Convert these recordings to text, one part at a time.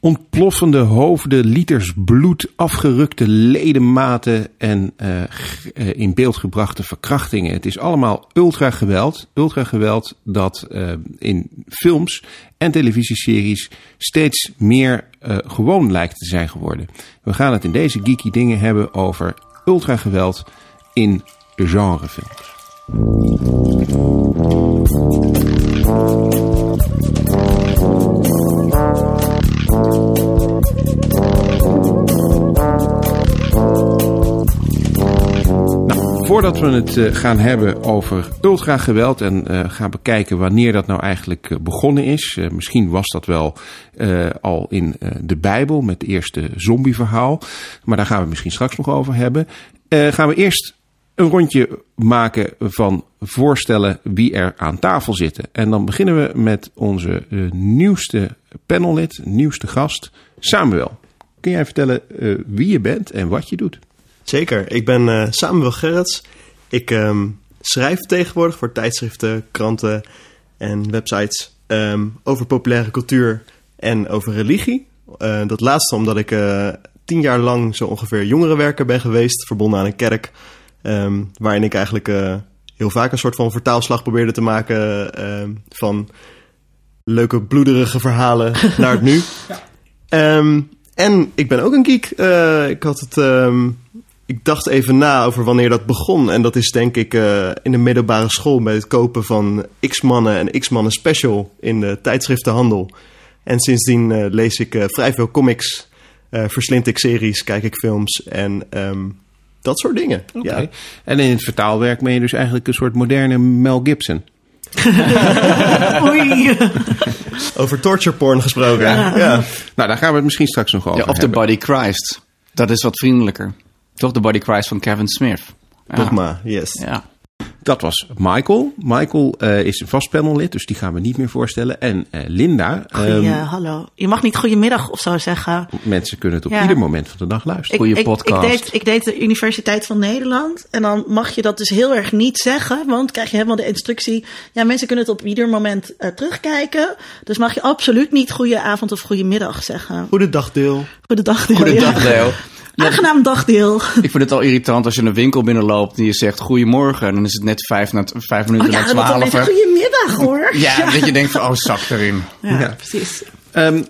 ontploffende hoofden, liters bloed, afgerukte ledematen en uh, in beeld gebrachte verkrachtingen. Het is allemaal ultrageweld. Ultrageweld dat uh, in films en televisieseries steeds meer gewoon lijkt te zijn geworden. We gaan het in deze geeky dingen hebben over ultrageweld in de genrefilms. Voordat we het uh, gaan hebben over ultrageweld en uh, gaan bekijken wanneer dat nou eigenlijk uh, begonnen is. misschien was dat wel al in de Bijbel met het eerste zombieverhaal. Maar daar gaan we misschien straks nog over hebben. gaan we eerst een rondje maken van voorstellen wie er aan tafel zitten. En dan beginnen we met onze nieuwste panellid, nieuwste gast, Samuel. Kun jij vertellen wie je bent en wat je doet? Zeker, ik ben uh, Samuel Gerrits. Ik um, schrijf tegenwoordig voor tijdschriften, kranten en websites um, over populaire cultuur en over religie. Uh, dat laatste omdat ik uh, tien jaar lang zo ongeveer jongerenwerker ben geweest, verbonden aan een kerk, um, waarin ik eigenlijk heel vaak een soort van vertaalslag probeerde te maken van leuke bloederige verhalen naar het nu. Ja. en ik ben ook een geek. ik had het ik dacht even na over wanneer dat begon. En dat is denk ik uh, in de middelbare school bij het kopen van X-Mannen en X-Mannen Special in de tijdschriftenhandel. En sindsdien uh, lees ik uh, vrij veel comics, verslind ik series, kijk ik films en um, dat soort dingen. Okay. Ja. En in het vertaalwerk ben je dus eigenlijk een soort moderne Mel Gibson. Oei. Over torture porn gesproken. Ja. ja. Nou, daar gaan we het misschien straks nog over ja, Of the Body Christ. Dat is wat vriendelijker. Toch de Body Cries van Kevin Smith. Ja. Toch maar, yes. Ja. Dat was Michael. Michael uh, is een vast panellid, dus die gaan we niet meer voorstellen. En uh, Linda. Goeie, um, hallo. Je mag niet goedemiddag of zo zeggen. Mensen kunnen het op ja. ieder moment van de dag luisteren. Goeie ik, podcast. Ik, ik, deed, ik deed de Universiteit van Nederland. En dan mag je dat dus heel erg niet zeggen. Want krijg je helemaal de instructie. Ja, mensen kunnen het op ieder moment uh, terugkijken. Dus mag je absoluut niet goede avond of goede middag zeggen. Goedendag deel. Goedendag deel. Goedendag deel. Aangenaam dagdeel. Ik vind het al irritant als je een winkel binnenloopt en je zegt goedemorgen. En dan is het net vijf, na, vijf minuten oh, ja, na twaalf. Goedemiddag hoor. Ja, ja, dat je denkt van oh zak erin. Ja, ja. precies. Um,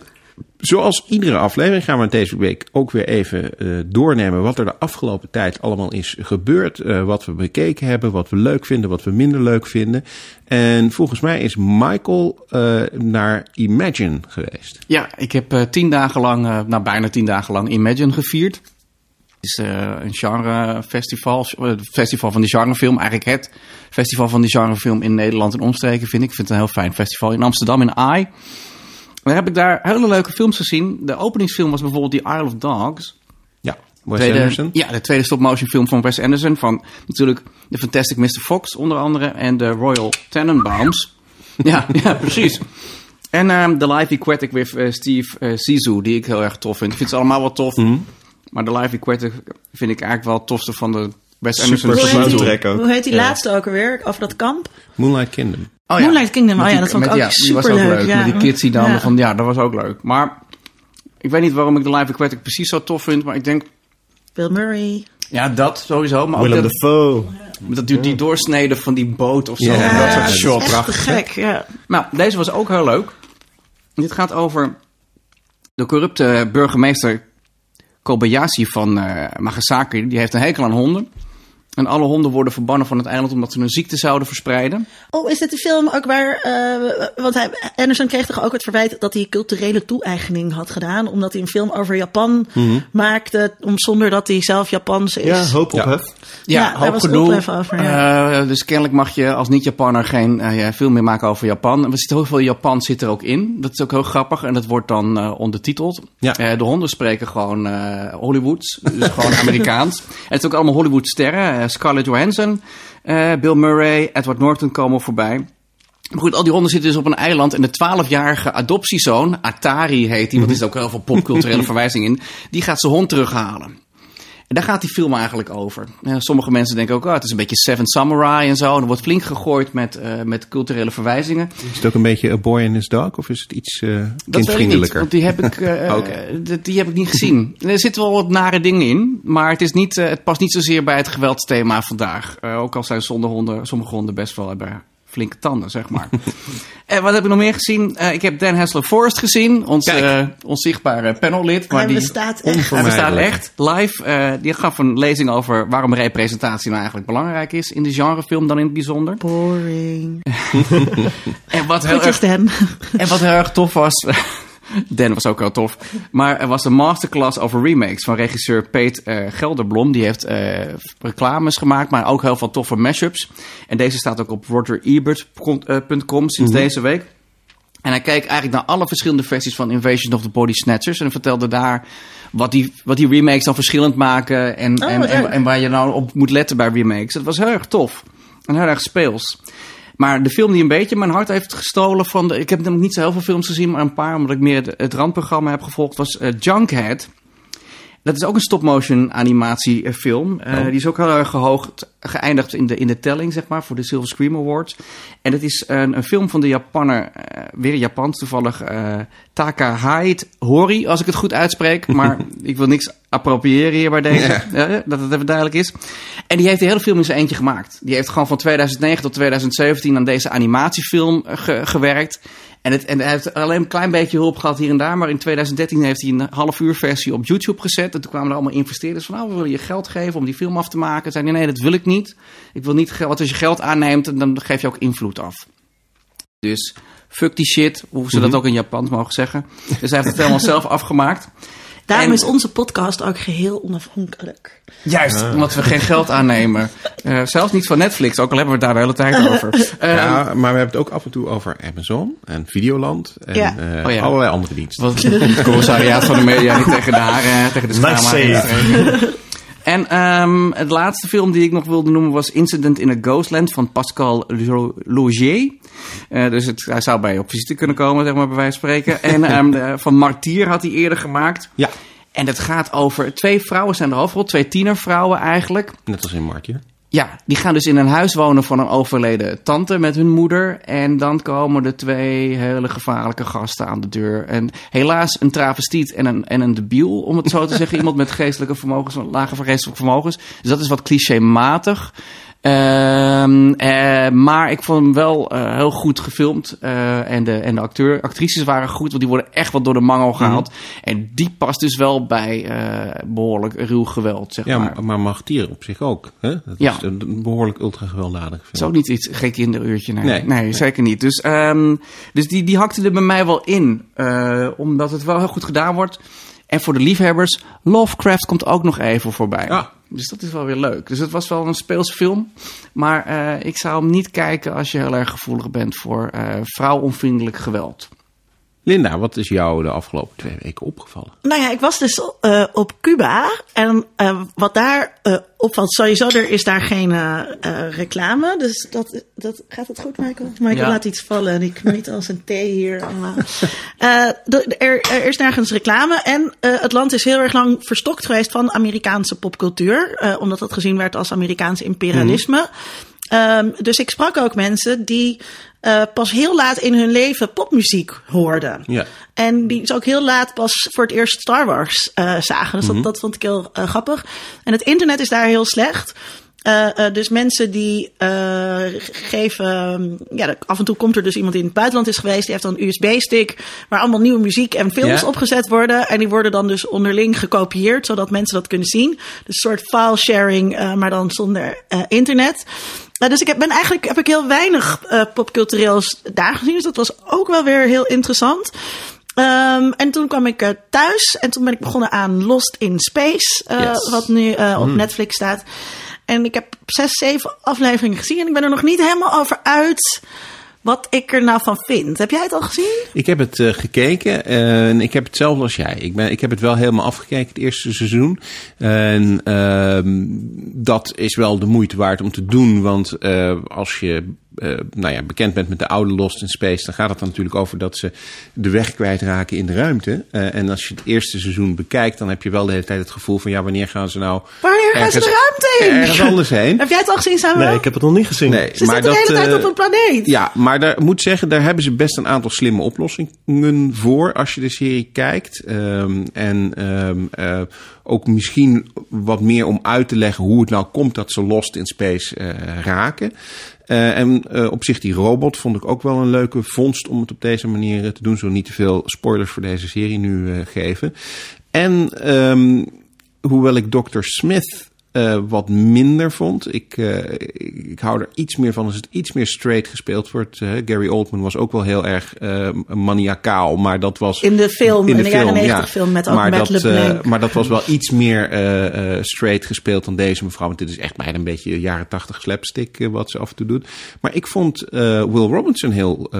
Zoals iedere aflevering gaan we deze week ook weer even uh, doornemen wat er de afgelopen tijd allemaal is gebeurd. Uh, wat we bekeken hebben, wat we leuk vinden, wat we minder leuk vinden. En volgens mij is Michael uh, naar Imagine geweest. Ja, ik heb tien dagen lang, nou bijna tien dagen lang Imagine gevierd. Het is een genrefestival, het festival van de genrefilm. Eigenlijk het festival van de genrefilm in Nederland en omstreken vind ik. Ik vind het een heel fijn festival. In Amsterdam in AI. Dan heb ik daar hele leuke films gezien. De openingsfilm was bijvoorbeeld The Isle of Dogs. Ja, Wes tweede, Anderson. Ja, de tweede stop-motion film van Wes Anderson. Van natuurlijk The Fantastic Mr. Fox onder andere. En de Royal Tenenbaums. ja, ja, precies. En um, The Live Aquatic with uh, Steve uh, die ik heel erg tof vind. Ik vind ze allemaal wel tof. Mm -hmm. Maar The Live Aquatic vind ik eigenlijk wel het tofste van de Wes Anderson. Super hoe, ook. hoe heet die ja. laatste ook alweer? Over dat kamp? Moonlight Kingdom. Oh, ja. Moonlight Kingdom, oh ja, dat vond ik ook ja, super die was ook leuk. leuk. Met die kids die dan van, ja, dat was ook leuk. Maar ik weet niet waarom ik de Live Aquatic precies zo tof vind, maar ik denk... Bill Murray. Ja, dat sowieso. Maar Willem ook dat, Dafoe. Dat, die, die doorsneden van die boot of zo. Ja, dat soort shot. Prachtig. gek, ja. Nou, deze was ook heel leuk. Dit gaat over de corrupte burgemeester Kobayashi van uh, Nagasaki. Die heeft een hekel aan honden. En alle honden worden verbannen van het eiland omdat ze een ziekte zouden verspreiden. Oh, is dit de film ook waar... Uh, want hij, Anderson kreeg toch ook het verwijt dat hij culturele toe-eigening had gedaan. Omdat hij een film over Japan mm -hmm. maakte om, zonder dat hij zelf Japans is. Ja, hoop ophef. Ja, ja, ja hoop was gedoe. Over, ja. uh, dus kennelijk mag je als niet-Japanner geen uh, film meer maken over Japan. Er zit heel veel Japan zit er ook in. Dat is ook heel grappig en dat wordt dan ondertiteld. Ja. de honden spreken gewoon Hollywoods, dus gewoon Amerikaans. En het is ook allemaal Hollywood-sterren. Scarlett Johansson, uh, Bill Murray, Edward Norton komen voorbij. Maar goed, al die honden zitten dus op een eiland en de 12-jarige adoptiezoon, Atari heet die, want er is ook heel veel popculturele verwijzing in, die gaat zijn hond terughalen. En daar gaat die film eigenlijk over. Eh, sommige mensen denken ook, oh, het is een beetje Seven Samurai en zo. En er wordt flink gegooid met, eh, met culturele verwijzingen. Is het ook een beetje A Boy and His Dog? Of is het iets uh, Dat weet ik niet, kindvriendelijker? want die heb ik, eh, die- heb ik niet gezien. Er zitten wel wat nare dingen in, maar het, is niet, eh, het past niet zozeer bij het geweldsthema vandaag. Eh, ook al zijn sommige honden, sommige honden best wel hebben flinke tanden, zeg maar. en wat heb ik nog meer gezien? Eh, ik heb Dan Hassler Forrest gezien, ons eh, onzichtbare panellid. Maar Hij die, bestaat echt. hij bestaat echt live. Eh, die gaf een lezing over waarom representatie nou eigenlijk belangrijk is in de genrefilm dan in het bijzonder. Boring. En wat heel erg en wat heel erg tof was. Dan was ook heel tof. Maar er was een masterclass over remakes van regisseur Peet eh, Gelderblom. Die heeft eh, reclames gemaakt, maar ook heel veel toffe mashups. En deze staat ook op rogerebert.com sinds deze week. En hij keek eigenlijk naar alle verschillende versies van Invasion of the Body Snatchers. En vertelde daar wat die, wat die remakes dan verschillend maken. En, Oh, en, en, waar je nou op moet letten bij remakes. Dat was heel erg tof. En heel erg speels. Maar de film die een beetje mijn hart heeft gestolen van... De, ik heb namelijk niet zo heel veel films gezien, maar een paar... omdat ik meer het, randprogramma heb gevolgd, was eh, Junkhead. Dat is ook een stop-motion animatiefilm. Eh, Die is ook heel erg gehoogd, geëindigd in de, in de telling, zeg maar, voor de Silver Scream Awards. En het is een, een film van de Japanner, eh, weer Japans toevallig, Takahide Hori, als ik het goed uitspreek. Maar ik wil niks appropriëren hier bij deze, dat het even duidelijk is. En die heeft de hele film in zijn eentje gemaakt. Die heeft gewoon van 2009 tot 2017 aan deze animatiefilm ge- gewerkt. En, het, en hij heeft alleen een klein beetje hulp gehad hier en daar. Maar in 2013 heeft hij een half uur versie op YouTube gezet. En toen kwamen er allemaal investeerders van... nou, we willen je geld geven om die film af te maken. Zeiden nee, dat wil ik niet. Ik wil niet. Want als je geld aanneemt, dan geef je ook invloed af. Dus fuck die shit, hoe ze dat ook in Japan mogen zeggen. Dus hij heeft het helemaal zelf afgemaakt. Daarom En- is onze podcast ook geheel onafhankelijk. Juist, omdat we geen geld aannemen. Eh, zelfs niet van Netflix, ook al hebben we het daar de hele tijd over. Eh, ja, maar we hebben het ook af en toe over Amazon en Videoland en Ja. eh, Oh ja. allerlei andere diensten. Wat het commissariaat van de media niet tegen de haren, tegen de Nice. En ehm, het laatste film die ik nog wilde noemen was Incident in a Ghostland van Pascal Lo- Logier. Eh, dus het, hij zou bij je op visite kunnen komen, zeg maar, bij wijze van spreken. En ehm, de- van Martier had hij eerder gemaakt. Ja, En het gaat over twee vrouwen zijn de hoofdrol, twee tienervrouwen eigenlijk. net als in Martier. Ja, die gaan dus in een huis wonen van een overleden tante met hun moeder. En dan komen er twee hele gevaarlijke gasten aan de deur. En helaas een travestiet en een, en een debiel, om het zo te zeggen. Iemand met geestelijke vermogens, lage geestelijke vermogens. Dus dat is wat clichématig. Ehm, eh, maar ik vond hem wel eh, heel goed gefilmd. Eh, en de, en de acteur, actrices waren goed, want die worden echt wat door de mangel gehaald. En die past dus wel bij eh, behoorlijk ruw geweld, zeg Ja, maar. maar, maar Martier op zich ook. Hè? Dat Ja. is een behoorlijk ultra gewelddadig Het is film. ook niet iets geen kinderuurtje, nee. Nee. Nee, zeker niet. Dus, ehm, dus die, die hakte er bij mij wel in. omdat het wel heel goed gedaan wordt. En voor de liefhebbers, Lovecraft komt ook nog even voorbij. Ah. Dus dat is wel weer leuk. Dus het was wel een speelse film. Maar eh, ik zou hem niet kijken als je heel erg gevoelig bent voor eh vrouwonvriendelijk geweld. Linda, wat is jou de afgelopen twee weken opgevallen? Nou ja, ik was dus eh, op Cuba. En eh, wat daar eh, opvalt, sowieso, er is daar geen reclame. Dus dat, dat, gaat het goed, Michael? Michael Ja. laat iets vallen en ik knoeit als een thee hier. Eh, er, er is nergens reclame. En eh, het land is heel erg lang verstokt geweest van Amerikaanse popcultuur. eh, omdat dat gezien werd als Amerikaans imperialisme. Ehm, dus ik sprak ook mensen die eh, pas heel laat in hun leven popmuziek hoorden. Ja. En die is ook heel laat pas voor het eerst Star Wars eh, zagen. Dus dat, dat vond ik heel eh, grappig. En het internet is daar heel slecht. Dus mensen die geven. Ja, af en toe komt er dus iemand die in het buitenland is geweest. Die heeft dan een USB-stick. Waar allemaal nieuwe muziek en films Ja. opgezet worden. En die worden dan dus onderling gekopieerd. Zodat mensen dat kunnen zien. Dus een soort file sharing, maar dan zonder internet. Eh, dus ik heb, ben eigenlijk heb ik heel weinig eh popcultureels daar gezien. Dus dat was ook wel weer heel interessant. Ehm, en toen kwam ik eh, thuis en toen ben ik begonnen aan Lost in Space, eh, Yes. wat nu op Netflix staat. En ik heb zes, zeven afleveringen gezien en ik ben er nog niet helemaal over uit wat ik er nou van vind. Heb jij het al gezien? Ik heb het eh, gekeken en ik heb hetzelfde als jij. Ik, ben, ik heb het wel helemaal afgekeken, het eerste seizoen. En ehm, dat is wel de moeite waard om te doen, want eh, als je eh, nou ja, bekend bent met de oude Lost in Space, dan gaat het dan natuurlijk over dat ze de weg kwijtraken in de ruimte. Eh, en als je het eerste seizoen bekijkt, dan heb je wel de hele tijd het gevoel van ja, wanneer gaan ze nou Wanneer gaan ze ergens- de ruimte in? ergens anders heen? Heb jij het al gezien samen? Nee, ik heb het nog niet gezien. Nee, Ze zitten de hele tijd eh, op een planeet. Ja, maar daar moet zeggen, daar hebben ze best een aantal slimme oplossingen voor als je de serie kijkt. Ehm, en ehm, eh, ook misschien wat meer om uit te leggen hoe het nou komt dat ze Lost in Space eh, raken. Eh, en eh, op zich die robot vond ik ook wel een leuke vondst om het op deze manier eh, te doen. Zo niet te veel spoilers voor deze serie nu geven. En ehm, hoewel ik Dr. Smith eh, wat minder vond. Ik, eh, ik, hou er iets meer van als het iets meer straight gespeeld wordt. Eh, Gary Oldman was ook wel heel erg eh, maniacaal, maar dat was... In de film, in de jaren 90 film met ook maar Matt dat, LeBlanc. maar dat was wel iets meer straight gespeeld dan deze mevrouw. Want dit is echt bijna een beetje jaren 80 slapstick wat ze af en toe doet. Maar ik vond eh, Will Robinson heel,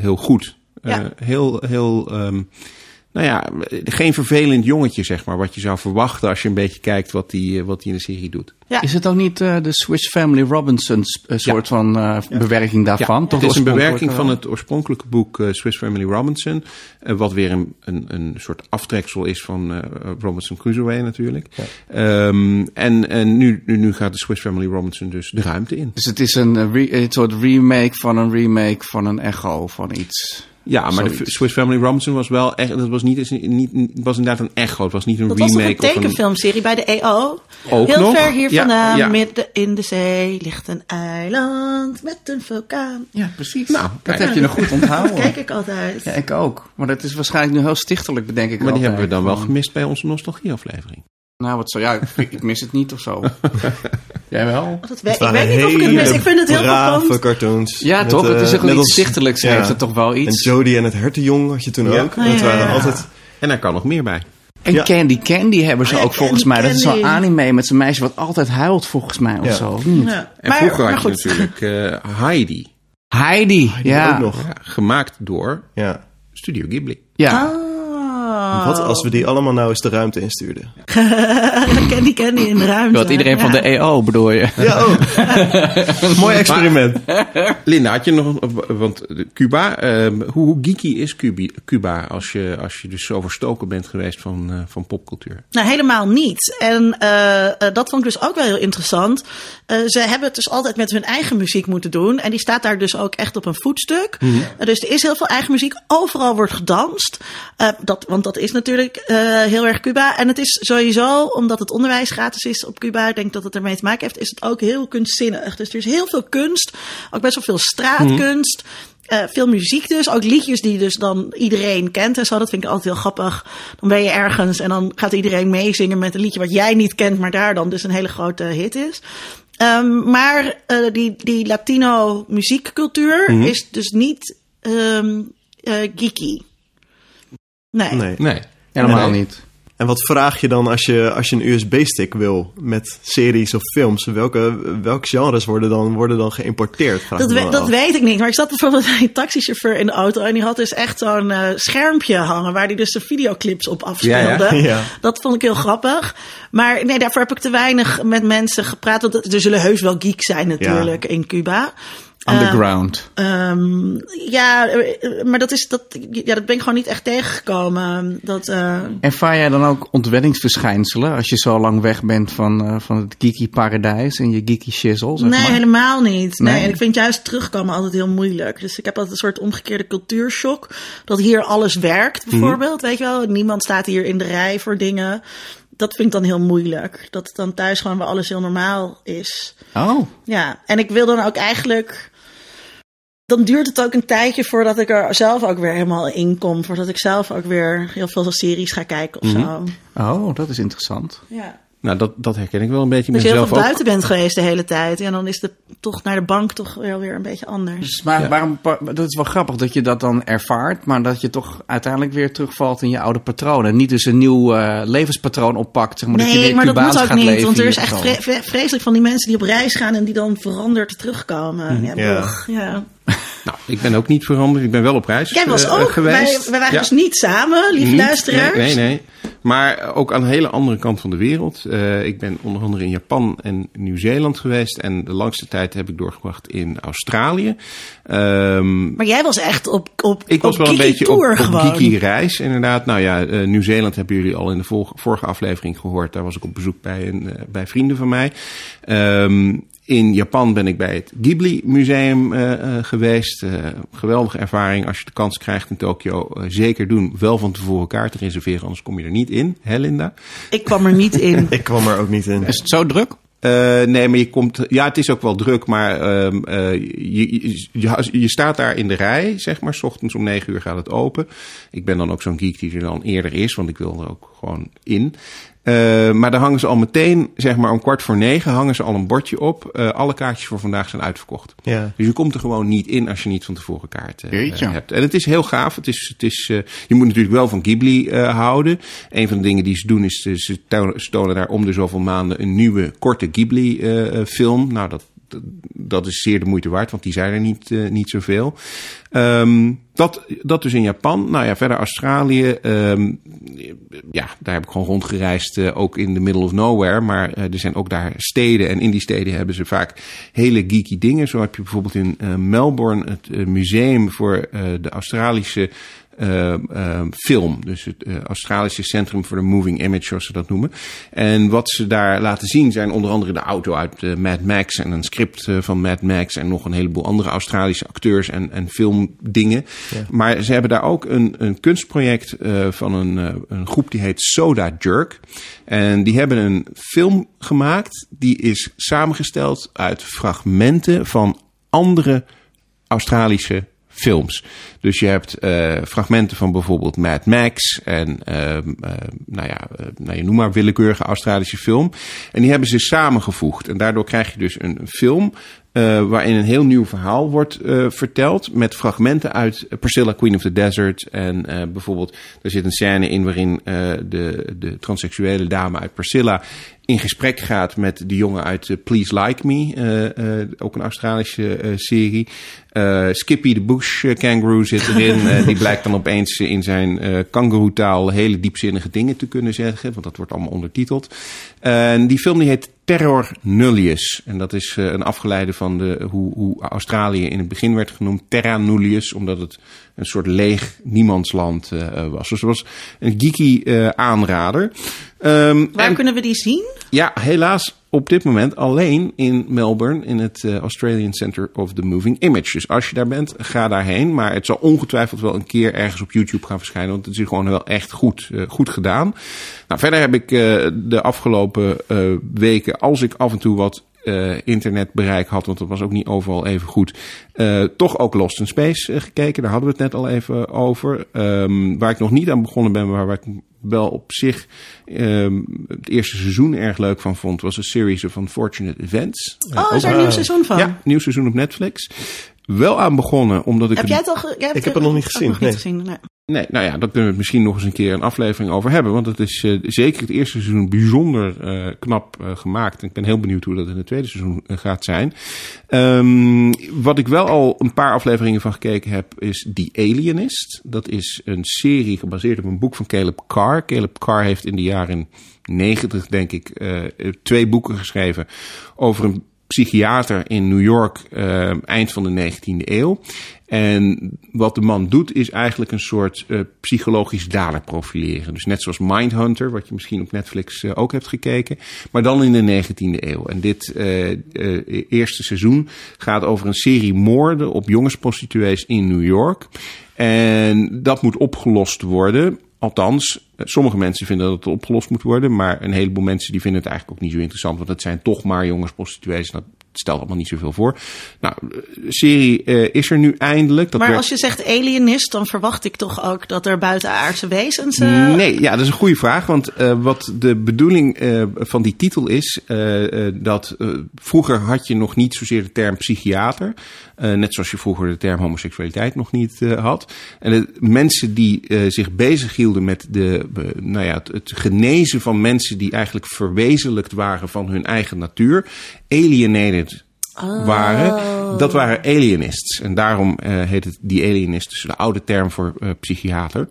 heel goed. Eh, Ja. heel, heel... ehm, nou ja, geen vervelend jongetje, zeg maar. Wat je zou verwachten als je een beetje kijkt wat hij wat die in de serie doet. Ja. Is het ook niet eh, de Swiss Family Robinson een soort van eh, bewerking daarvan? Ja, Toch het is een bewerking van eh, het oorspronkelijke boek eh, Swiss Family Robinson. eh, wat weer een, een, een soort aftreksel is van eh, Robinson Crusoe natuurlijk. Ehm, en en nu, nu, nu gaat de Swiss Family Robinson dus de ruimte in. Dus het is een, eh, re- een soort remake van een remake van een echo van iets. Ja, maar de. Swiss Family Robinson was wel echt. Dat was niet, niet, was inderdaad een echo. Het was niet een Dat was remake een of een. tekenfilmserie bij de EO? Ook Heel nog? ver hier Ja, vandaan, ja. midden in de zee, ligt een eiland met een vulkaan. Ja, precies. Nou, dat kijk. heb je nog goed Dat onthouden. kijk ik altijd. Ja, ik ook. Maar dat is waarschijnlijk nu heel stichtelijk, bedenk ik Maar die hebben we dan wel gemist bij onze nostalgieaflevering. Nou, wat zo. Ja, ik, ik mis het niet of zo. Jij wel? Dat ik weet niet of ik het mis. Ik vind het heel brave verpand. cartoons. Ja, Met, toch? het is ook net wel iets stichtelijks. ja. Heeft het toch wel En iets? Jodie en het hertenjong had je toen Ja. ook. Oh, dat ja, waren altijd... En daar kan nog meer bij. En Ja. Candy Candy hebben ze Oh ja, ook volgens Candy mij. Dat is zo'n anime met zo'n meisje wat altijd huilt volgens mij of Ja. zo. of niet? Ja. En Maar- vroeger maar had je natuurlijk eh, Heidi. Heidi, ja. ook nog. Ja, gemaakt door Ja. Studio Ghibli. Ja. Ah. Wat als we die allemaal nou eens de ruimte instuurden? Candy Candy in de ruimte. Wat iedereen van de EO bedoel je? Ja, ook. Mooi experiment. Linda, had je nog... een- Want Cuba, ehm, hoe, hoe geeky is Cuba, als, je, als je dus zo verstoken bent geweest van, eh, van popcultuur? Nou, helemaal niet. En eh, eh, dat vond ik dus ook wel heel interessant. Eh, ze hebben het dus altijd met hun eigen muziek moeten doen. En die staat daar dus ook echt op een voetstuk. Eh, dus er is heel veel eigen muziek. Overal wordt gedanst. Eh, dat, want dat is natuurlijk eh, heel erg Cuba. En het is sowieso, omdat het onderwijs gratis is op Cuba, ik denk dat het ermee te maken heeft, is het ook heel kunstzinnig. Dus er is heel veel kunst. Ook best wel veel straatkunst. Eh, veel muziek dus, ook liedjes die dus dan iedereen kent en zo. Dat vind ik altijd heel grappig. Dan ben je ergens en dan gaat iedereen meezingen met een liedje wat jij niet kent, maar daar dan dus een hele grote hit is. Ehm, maar eh, die, die Latino muziekcultuur is dus niet ehm eh, geeky. Nee. Nee. Nee. Helemaal Nee. niet. En wat vraag je dan als je, als je een USB-stick wil met series of films? Welke, welke genres worden dan, worden dan geïmporteerd? Vraag Dat, we- dat weet ik niet. Maar ik zat bijvoorbeeld bij een taxichauffeur in de auto. En die had dus echt zo'n eh, schermpje hangen. Waar hij dus de videoclips op afspeelde. Ja, ja. Ja. Dat vond ik heel grappig. Maar nee, daarvoor heb ik te weinig met mensen gepraat. Want er zullen heus wel geeks zijn natuurlijk in Cuba. Underground. Ehm, ja, eh, maar dat, is, dat, ja, dat ben ik gewoon niet echt tegengekomen. Dat, eh, Ervaar jij dan ook ontwenningsverschijnselen als je zo lang weg bent van, eh, van het geeky paradijs en je geeky shizzle? Zeg nee, maar? helemaal niet. Nee. Nee. en ik vind juist terugkomen altijd heel moeilijk. Dus ik heb altijd een soort omgekeerde cultuurshock. Dat hier alles werkt, Mhm. bijvoorbeeld. Weet je wel, niemand staat hier in de rij voor dingen. Dat vind ik dan heel moeilijk. Dat het dan thuis gewoon weer alles heel normaal is. Oh, Ja, en ik wil dan ook eigenlijk. Dan duurt het ook een tijdje voordat ik er zelf ook weer helemaal in kom. Voordat ik zelf ook weer heel veel series ga kijken of zo. oh, dat is interessant. Ja. Nou, dat, dat herken ik wel een beetje. Als je heel veel buiten bent geweest de hele tijd. En dan is de toch naar de bank toch wel weer een beetje anders. Dus, maar waarom, pa- dat is wel grappig dat je dat dan ervaart, maar dat je toch uiteindelijk weer terugvalt in je oude patronen. Niet dus een nieuw eh, levenspatroon oppakt, zeg maar, dat je Nee, weer maar dat moet ook niet. Want er is echt vre- vreselijk van die mensen die op reis gaan en die dan veranderd terugkomen. Ja, Ja. ja. Nou, ik ben ook niet veranderd. Ik ben wel op reis Jij was eh, ook. geweest. Wij, wij waren Ja. dus niet samen, lieve Niet. luisteraars. Nee, nee, nee. Maar ook aan de hele andere kant van de wereld. Uh, ik ben onder andere in Japan en Nieuw-Zeeland geweest. En de langste tijd heb ik doorgebracht in Australië. Um, maar jij was echt op, op Ik was op wel een beetje op, tour op gewoon. geeky reis, inderdaad. Nou ja, uh, Nieuw-Zeeland hebben jullie al in de vorige, aflevering gehoord. Daar was ik op bezoek bij, een, bij vrienden van mij. Um, in Japan ben ik bij het Ghibli Museum uh, uh, geweest. Uh, geweldige ervaring. Als je de kans krijgt in Tokio, zeker doen. Wel van tevoren kaart te reserveren, anders kom je er niet in. Hè, Linda? Ik kwam er niet in. ik kwam er ook niet in. Is het zo druk? Uh, nee, maar je komt. Ja, het is ook wel druk, maar uh, uh, je, je, je, staat daar in de rij, zeg maar. S ochtends om negen uur gaat het open. Ik ben dan ook zo'n geek die er dan eerder is, want ik wil er ook gewoon in. Uh, maar dan hangen ze al meteen, zeg maar om kwart voor negen, hangen ze al een bordje op. Uh, alle kaartjes voor vandaag zijn uitverkocht. Ja. Dus je komt er gewoon niet in als je niet van tevoren kaart uh, hebt. En het is heel gaaf. Het is, het is, je moet natuurlijk wel van Ghibli houden. Een van de dingen die ze doen is, ze tonen daar om de zoveel maanden een nieuwe korte Ghibli-film. nou, dat, dat is zeer de moeite waard, want die zijn er niet, uh, niet zoveel. Um, dat, dat dus in Japan. Nou ja, verder Australië. Um, ja, daar heb ik gewoon rondgereisd, uh, ook in the middle of nowhere. Maar uh, er zijn ook daar steden. En in die steden hebben ze vaak hele geeky dingen. Zo heb je bijvoorbeeld in Melbourne het museum voor de Australische uh, uh, film. Dus het uh, Australische Centrum voor de Moving Image, zoals ze dat noemen. En wat ze daar laten zien zijn onder andere de auto uit Mad Max en een script van Mad Max en nog een heleboel andere Australische acteurs en, en filmdingen. Ja. Maar ze hebben daar ook een, een kunstproject van een, een groep die heet Soda Jerk. En die hebben een film gemaakt die is samengesteld uit fragmenten van andere Australische films. Dus je hebt uh, fragmenten van bijvoorbeeld Mad Max en uh, uh, nou ja, nou, je noem maar willekeurige Australische film. En die hebben ze samengevoegd. En daardoor krijg je dus een film waarin een heel nieuw verhaal wordt verteld met fragmenten uit Priscilla, Queen of the Desert. En bijvoorbeeld, er zit een scène in waarin de, de transseksuele dame uit Priscilla in gesprek gaat met de jongen uit uh, Please Like Me, uh, uh, ook een Australische serie. Skippy the Bush Kangaroo zit erin. die blijkt dan opeens in zijn kangaroetaal hele diepzinnige dingen te kunnen zeggen, want dat wordt allemaal ondertiteld. En die film die heet Terror Nullius. En dat is een afgeleide van de, hoe, hoe Australië in het begin werd genoemd Terra Nullius, omdat het een soort leeg niemandsland was. Dus het was een geeky aanrader. Um, Waar en, kunnen we die zien? Ja, helaas op dit moment alleen in Melbourne in het Australian Center of the Moving Image. Dus als je daar bent, ga daarheen. Maar het zal ongetwijfeld wel een keer ergens op YouTube gaan verschijnen, want het is gewoon wel echt goed, uh, goed gedaan. Nou, verder heb ik uh, de afgelopen weken, als ik af en toe wat uh, internetbereik had, want dat was ook niet overal even goed. Uh, toch ook Lost in Space uh, gekeken, daar hadden we het net al even over. Um, waar ik nog niet aan begonnen ben, maar waar ik wel op zich um, het eerste seizoen erg leuk van vond, was een series of Unfortunate Events. Oh, is er een nieuw seizoen van? Ja, nieuw seizoen op Netflix. Wel aan begonnen, omdat ik... Heb jij het al Ik heb het nog niet gezien. Nog nee. niet gezien nee. Nee, nou ja, daar kunnen we misschien nog eens een keer een aflevering over hebben. Want het is uh, zeker het eerste seizoen bijzonder uh, knap uh, gemaakt. En ik ben heel benieuwd hoe dat in het tweede seizoen gaat zijn. Um, wat ik wel al een paar afleveringen van gekeken heb, is The Alienist. Dat is een serie gebaseerd op een boek van Caleb Carr. Caleb Carr heeft in de jaren 90, denk ik, twee boeken geschreven over een psychiater in New York uh, eind van de 19e eeuw. En wat de man doet is eigenlijk een soort uh, psychologisch dader profileren. Dus net zoals Mindhunter, wat je misschien op Netflix uh, ook hebt gekeken. Maar dan in de 19e eeuw. En dit eerste seizoen gaat over een serie moorden op jongensprostituees in New York. En dat moet opgelost worden. Althans, sommige mensen vinden dat het opgelost moet worden. Maar een heleboel mensen die vinden het eigenlijk ook niet zo interessant. Want het zijn toch maar jongensprostituees. Dat stelt allemaal niet zoveel voor. Nou, de serie uh, is er nu eindelijk. Dat maar werd... als je zegt alienist, dan verwacht ik toch ook dat er buitenaardse wezens... Uh... Nee, ja, dat is een goede vraag. Want uh, wat de bedoeling van die titel is... dat vroeger had je nog niet zozeer de term psychiater. net zoals je vroeger de term homoseksualiteit nog niet had. En de mensen die zich bezighielden met de, nou ja, het, het genezen van mensen... die eigenlijk verwezenlijkt waren van hun eigen natuur... alienated waren. Dat waren alienists. En daarom eh, heet het die alienist, dus de oude term voor eh, psychiater.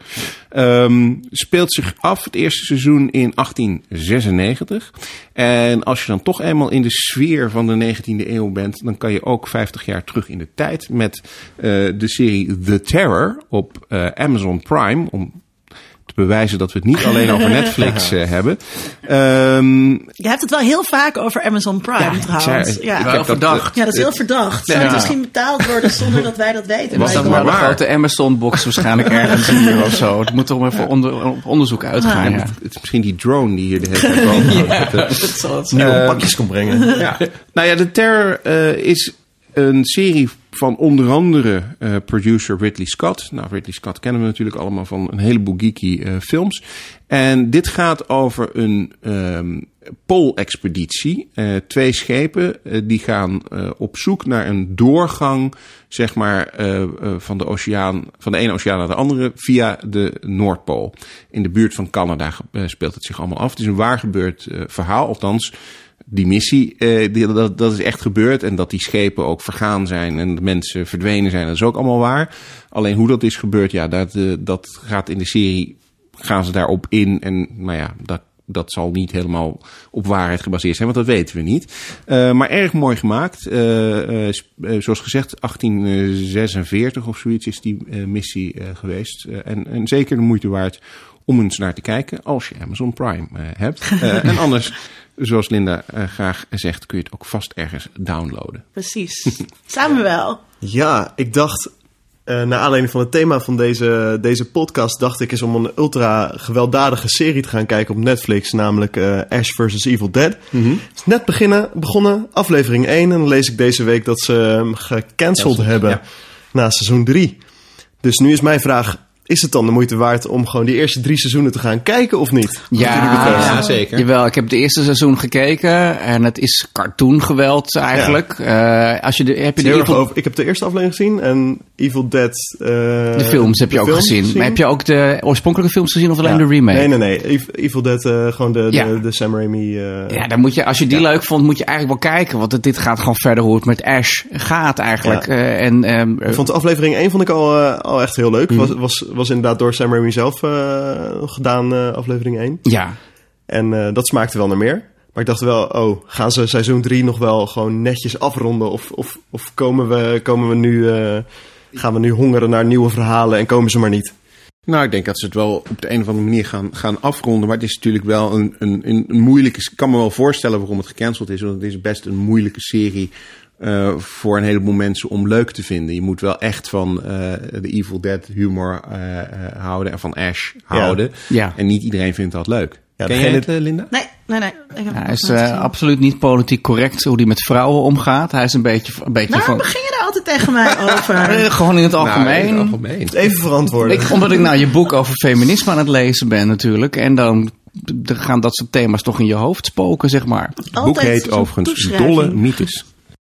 Ehm, speelt zich af het eerste seizoen in 1896. En als je dan toch eenmaal in de sfeer van de 19e eeuw bent, dan kan je ook 50 jaar terug in de tijd met eh, de serie The Terror op Amazon Prime. Om bewijzen dat we het niet alleen over Netflix eh, hebben. Ehm, Je hebt het wel heel vaak over Amazon Prime Ja, trouwens. ja. Wel heb dat, verdacht. ja, dat is heel verdacht. Zou het Ja. misschien betaald worden zonder dat wij dat weten? Was dat maar een waar. grote Amazon-box waarschijnlijk ergens hier of zo? Het moet toch maar voor onder, op onderzoek uitgaan. Ja. Het is misschien die drone die hier de hele tijd boven hangt. dat zal het Nieuwe Eh, pakjes kon brengen. Ja. Nou ja, The Terror eh, is een serie van onder andere eh, producer Ridley Scott. Nou, Ridley Scott kennen we natuurlijk allemaal van een heleboel geeky eh, films. En dit gaat over een ehm poolexpeditie. Eh, twee schepen die gaan op zoek naar een doorgang, zeg maar, van de oceaan, van de ene oceaan naar de andere via de Noordpool. In de buurt van Canada speelt het zich allemaal af. Het is een waar gebeurd verhaal, althans die missie, eh, dat, dat is echt gebeurd. En dat die schepen ook vergaan zijn en de mensen verdwenen zijn, dat is ook allemaal waar. Alleen hoe dat is gebeurd, ja, dat, eh, dat gaat in de serie, gaan ze daarop in. En nou ja, dat, dat zal niet helemaal op waarheid gebaseerd zijn, want dat weten we niet. Eh, maar erg mooi gemaakt. Zoals gezegd, 1846 of zoiets is die missie geweest. En, en zeker de moeite waard om eens naar te kijken als je Amazon Prime hebt. En anders, zoals Linda eh, graag zegt, kun je het ook vast ergens downloaden. Precies. Samen wel. Ja, ik dacht, eh naar aanleiding van het thema van deze, deze podcast, dacht ik eens om een ultra gewelddadige serie te gaan kijken op Netflix, namelijk eh, Ash vs. Evil Dead. Het is net beginnen, begonnen, aflevering 1, en dan lees ik deze week dat ze hem gecanceld hebben ja. na seizoen 3. Dus nu is mijn vraag, is het dan de moeite waard om gewoon die eerste drie seizoenen te gaan kijken of niet? Betreft. Ja, zeker. Jawel, ik heb het eerste seizoen gekeken en het is cartoongeweld eigenlijk. Eh, als je de, heb je de, Evil- over- ik heb de eerste aflevering gezien en Evil Dead. eh, de films heb je de ook gezien. Maar heb je ook de oorspronkelijke films gezien of alleen Ja. de remake? Nee, nee, nee. Ev- Evil Dead, eh, gewoon de, Ja. de, de Sam Raimi. eh, Ja, dan moet je, als je die leuk vond, moet je eigenlijk wel kijken. Want het, dit gaat gewoon verder hoe het met Ash gaat eigenlijk. Ja. Eh, en, ehm, Ik vond de aflevering 1 vond ik al, eh, al echt heel leuk. Mhm. Was, was, was inderdaad door Sam Raimi zelf eh, gedaan, eh, aflevering 1. ja, En eh, dat smaakte wel naar meer. Maar ik dacht wel, oh, gaan ze seizoen 3 nog wel gewoon netjes afronden? Of, of, of komen, we, komen we nu, eh, gaan we nu hongeren naar nieuwe verhalen en komen ze maar niet? Nou, ik denk dat ze het wel op de een of andere manier gaan, gaan afronden. Maar het is natuurlijk wel een, een, een een moeilijke... Ik kan me wel voorstellen waarom het gecanceld is. Want het is best een moeilijke serie eh, voor een heleboel mensen om leuk te vinden. Je moet wel echt van eh, de Evil Dead humor eh, eh, houden en van Ash houden. Ja. En niet iedereen vindt dat leuk. Ja, Ken jij het, Linda? Nee, nee, nee. Ik heb hij is eh, absoluut niet politiek correct hoe hij met vrouwen omgaat. Hij is een beetje, een beetje Waarom van... begin je daar altijd tegen mij over? Eh, gewoon in het algemeen. Nou, in het algemeen. Even verantwoorden. Ik, omdat ik nou je boek over feminisme aan het lezen ben natuurlijk. En dan gaan dat soort thema's toch in je hoofd spoken, zeg maar. Het boek heet overigens. Dolle Mythes.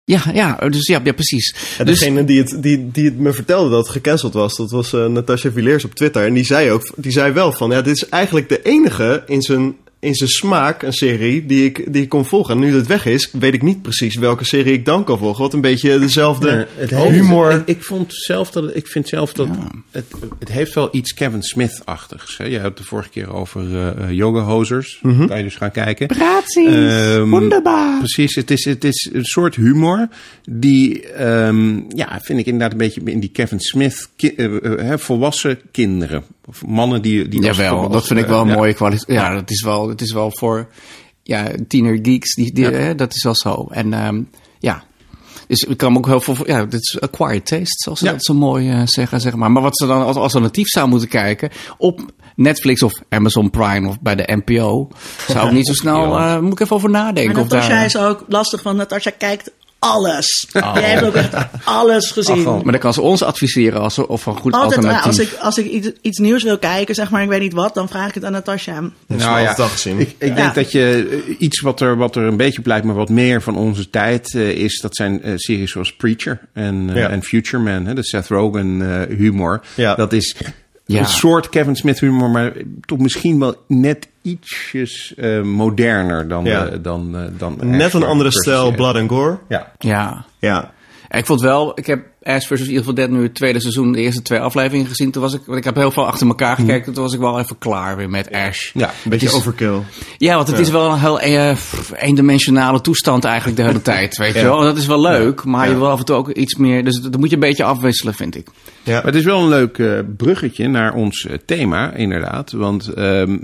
Ja, ja, dus ja, ja precies. Ja, dus, degene die het, die, die het me vertelde dat het gecanceld was, dat was eh Natasha Villiers op Twitter. En die zei ook, die zei wel van, ja, dit is eigenlijk de enige in zijn, in zijn smaak, een serie, die ik, die ik kon volgen. En nu dat het weg is, weet ik niet precies welke serie ik dan kan volgen. Wat een beetje dezelfde Nee, het heeft- humor. Ik, ik vond zelf dat ik vind zelf dat het, het heeft wel iets Kevin Smith-achtigs. hè. Je hebt het de vorige keer over eh yoga hosers. Kan je dus gaan kijken. Graties, Ehm, wonderbaar. Precies, het is, het is een soort humor die, ehm, ja, vind ik inderdaad een beetje in die Kevin Smith, ki- eh, eh, hè, volwassen kinderen. Of mannen die... die Jawel, dat vind ik wel een ja. mooie kwaliteit. Ja, dat is wel, het is wel voor ja, tiener geeks, die, die, Ja. hè, dat is wel zo. En ehm, ja, dus ik kan ook heel veel... Ja, dit is acquired taste, zoals ze Ja. dat zo mooi eh, zeggen, zeg maar. Maar wat ze dan als alternatief zou moeten kijken op Netflix of Amazon Prime of bij de NPO, zou ik niet zo snel... eh, moet ik even over nadenken. Maar Natasja daar, is ook lastig, want Natasja kijkt alles. Jij hebt ook echt alles gezien. Afval. maar dan kan ze ons adviseren als, of een goed Altijd alternatief. als ik, als ik iets, iets nieuws wil kijken, zeg maar, ik weet niet wat, dan vraag ik het aan Natasja. Dat Nou ja, al gezien. Ik, ik Ja. denk dat je eh, iets wat er, wat er een beetje blijkt, maar wat meer van onze tijd eh, is, dat zijn eh, series zoals Preacher en, eh, Ja. en Future Man, hè, de Seth Rogen eh, humor. Ja. Dat is Ja. Een soort Kevin Smith humor, maar toch misschien wel net ietsjes eh, moderner dan, Ja. eh, dan, eh, dan Net een andere stijl. Blood and Gore. Ja. Ja. Ja. Ik vond wel, ik heb Ash vs. Evil Dead nu het tweede seizoen, de eerste twee afleveringen gezien. Toen was ik, want ik heb heel veel achter elkaar gekeken. Toen was ik wel even klaar weer met Ash. Ja, Een beetje is- overkill. Ja, want het is wel een heel eh, eendimensionale toestand eigenlijk de hele tijd, weet je wel. Dat is wel leuk, maar Ja. je wil af en toe ook iets meer... Dus dat moet je een beetje afwisselen, vind ik. Ja. Maar het is wel een leuk eh, bruggetje naar ons eh, thema, inderdaad. Want ehm,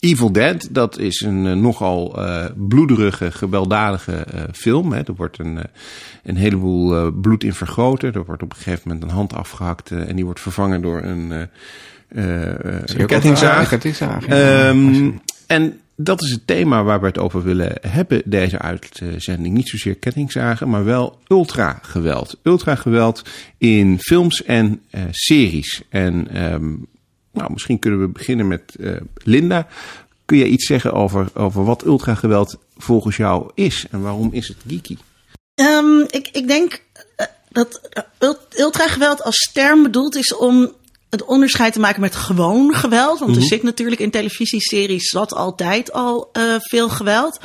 Evil Dead, dat is een eh, nogal eh, bloederige, gewelddadige eh, film. Hè. Er wordt een, een heleboel bloed in vergoten. Er wordt op een gegeven moment een hand afgehakt eh, en die wordt vervangen door een, een kettingzaag. Ehm, en dat is het thema waar we het over willen hebben, deze uitzending. Niet zozeer kettingzagen, maar wel ultrageweld. Ultrageweld in films en series. En ehm, nou, misschien kunnen we beginnen met eh, Linda. Kun je iets zeggen over, over wat ultrageweld volgens jou is en waarom is het geeky? Ehm, ik, ik denk eh, dat ult- ultrageweld als term bedoeld is om het onderscheid te maken met gewoon geweld. Want er zit natuurlijk in televisieseries zat altijd al eh, veel geweld.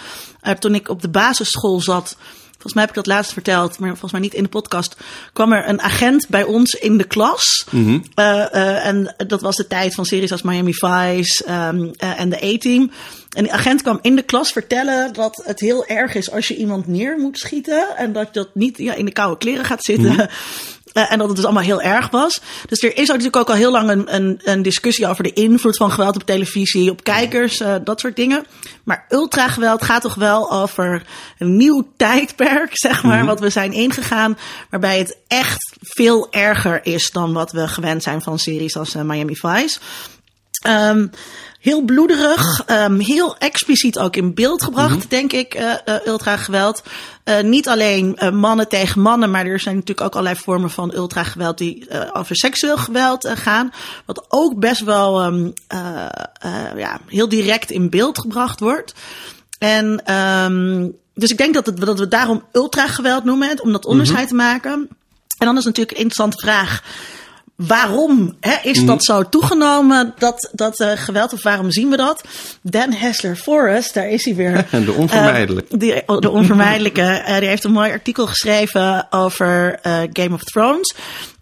Toen ik op de basisschool zat, volgens mij heb ik dat laatst verteld, maar volgens mij niet in de podcast, kwam er een agent bij ons in de klas. Eh, eh, en dat was de tijd van series als Miami Vice ehm, eh, en de A-Team. En die agent kwam in de klas vertellen dat het heel erg is als je iemand neer moet schieten. En dat je dat niet ja, in de koude kleren gaat zitten. Eh, en dat het dus allemaal heel erg was. Dus er is natuurlijk ook al heel lang een, een, een discussie over de invloed van geweld op televisie, op kijkers, eh, dat soort dingen. Maar ultrageweld gaat toch wel over een nieuw tijdperk, zeg maar, wat we zijn ingegaan. Waarbij het echt veel erger is dan wat we gewend zijn van series als eh, Miami Vice. Ehm, heel bloederig, ehm, heel expliciet ook in beeld gebracht, denk ik, eh eh, ultrageweld. Eh, niet alleen mannen tegen mannen, maar er zijn natuurlijk ook allerlei vormen van ultrageweld die over seksueel geweld gaan. Wat ook best wel ehm, eh, eh, ja, heel direct in beeld gebracht wordt. En ehm, dus ik denk dat, het, dat we het daarom ultrageweld noemen, om dat onderscheid te maken. En dan is natuurlijk een interessante vraag. Waarom hè, is dat zo toegenomen, dat, dat eh, geweld, of waarom zien we dat? Dan Hessler Forrest, daar is hij weer. De onvermijdelijke. Eh, die, de onvermijdelijke. eh, die heeft een mooi artikel geschreven over eh, Game of Thrones.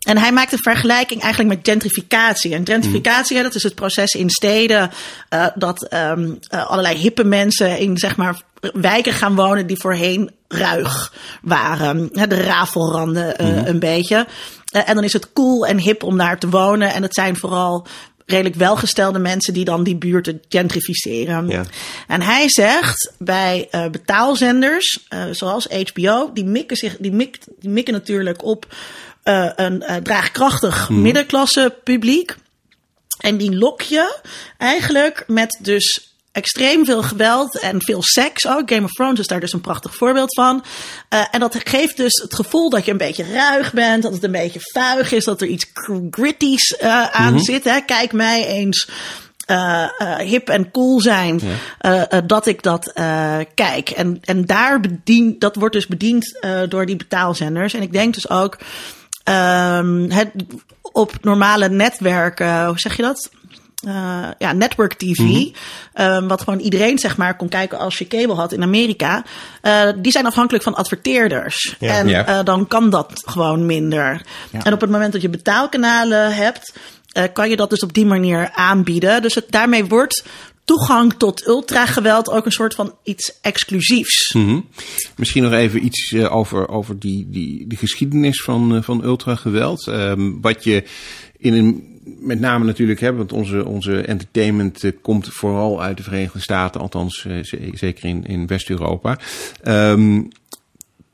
En hij maakt een vergelijking eigenlijk met gentrificatie. En gentrificatie, dat is het proces in steden eh, dat ehm, eh, allerlei hippe mensen in zeg maar wijken gaan wonen die voorheen ruig waren. De rafelranden eh, een beetje. Eh, en dan is het cool en hip om daar te wonen. En het zijn vooral redelijk welgestelde mensen die dan die buurten gentrificeren. Ja. En hij zegt bij eh, betaalzenders, eh, zoals HBO, die mikken, zich, die, mikt, die mikken natuurlijk op een draagkrachtig middenklasse publiek. En die lok je eigenlijk met dus extreem veel geweld en veel seks ook. Game of Thrones is daar dus een prachtig voorbeeld van. Eh, en dat geeft dus het gevoel dat je een beetje ruig bent, dat het een beetje vuig is, dat er iets gritties eh, aan zit. Hè. Kijk mij eens eh, hip en cool zijn, dat ik dat kijk. En, en daar bedien, dat wordt dus bediend door die betaalzenders. En ik denk dus ook ehm, het, op normale netwerken, hoe zeg je dat? Eh, ja, network TV. ehm, wat gewoon iedereen zeg maar kon kijken als je cable had in Amerika. eh, die zijn afhankelijk van adverteerders. Ja. en Ja. eh, dan kan dat gewoon minder. En op het moment dat je betaalkanalen hebt, kan je dat dus op die manier aanbieden. Dus het, daarmee wordt toegang tot ultrageweld ook een soort van iets exclusiefs. Mhm. Misschien nog even iets over, over die, die, die geschiedenis van, van ultrageweld. Ehm, wat je in een, met name natuurlijk hebben, want onze, onze entertainment eh, komt vooral uit de Verenigde Staten, althans eh, zeker in, in West-Europa. Ehm,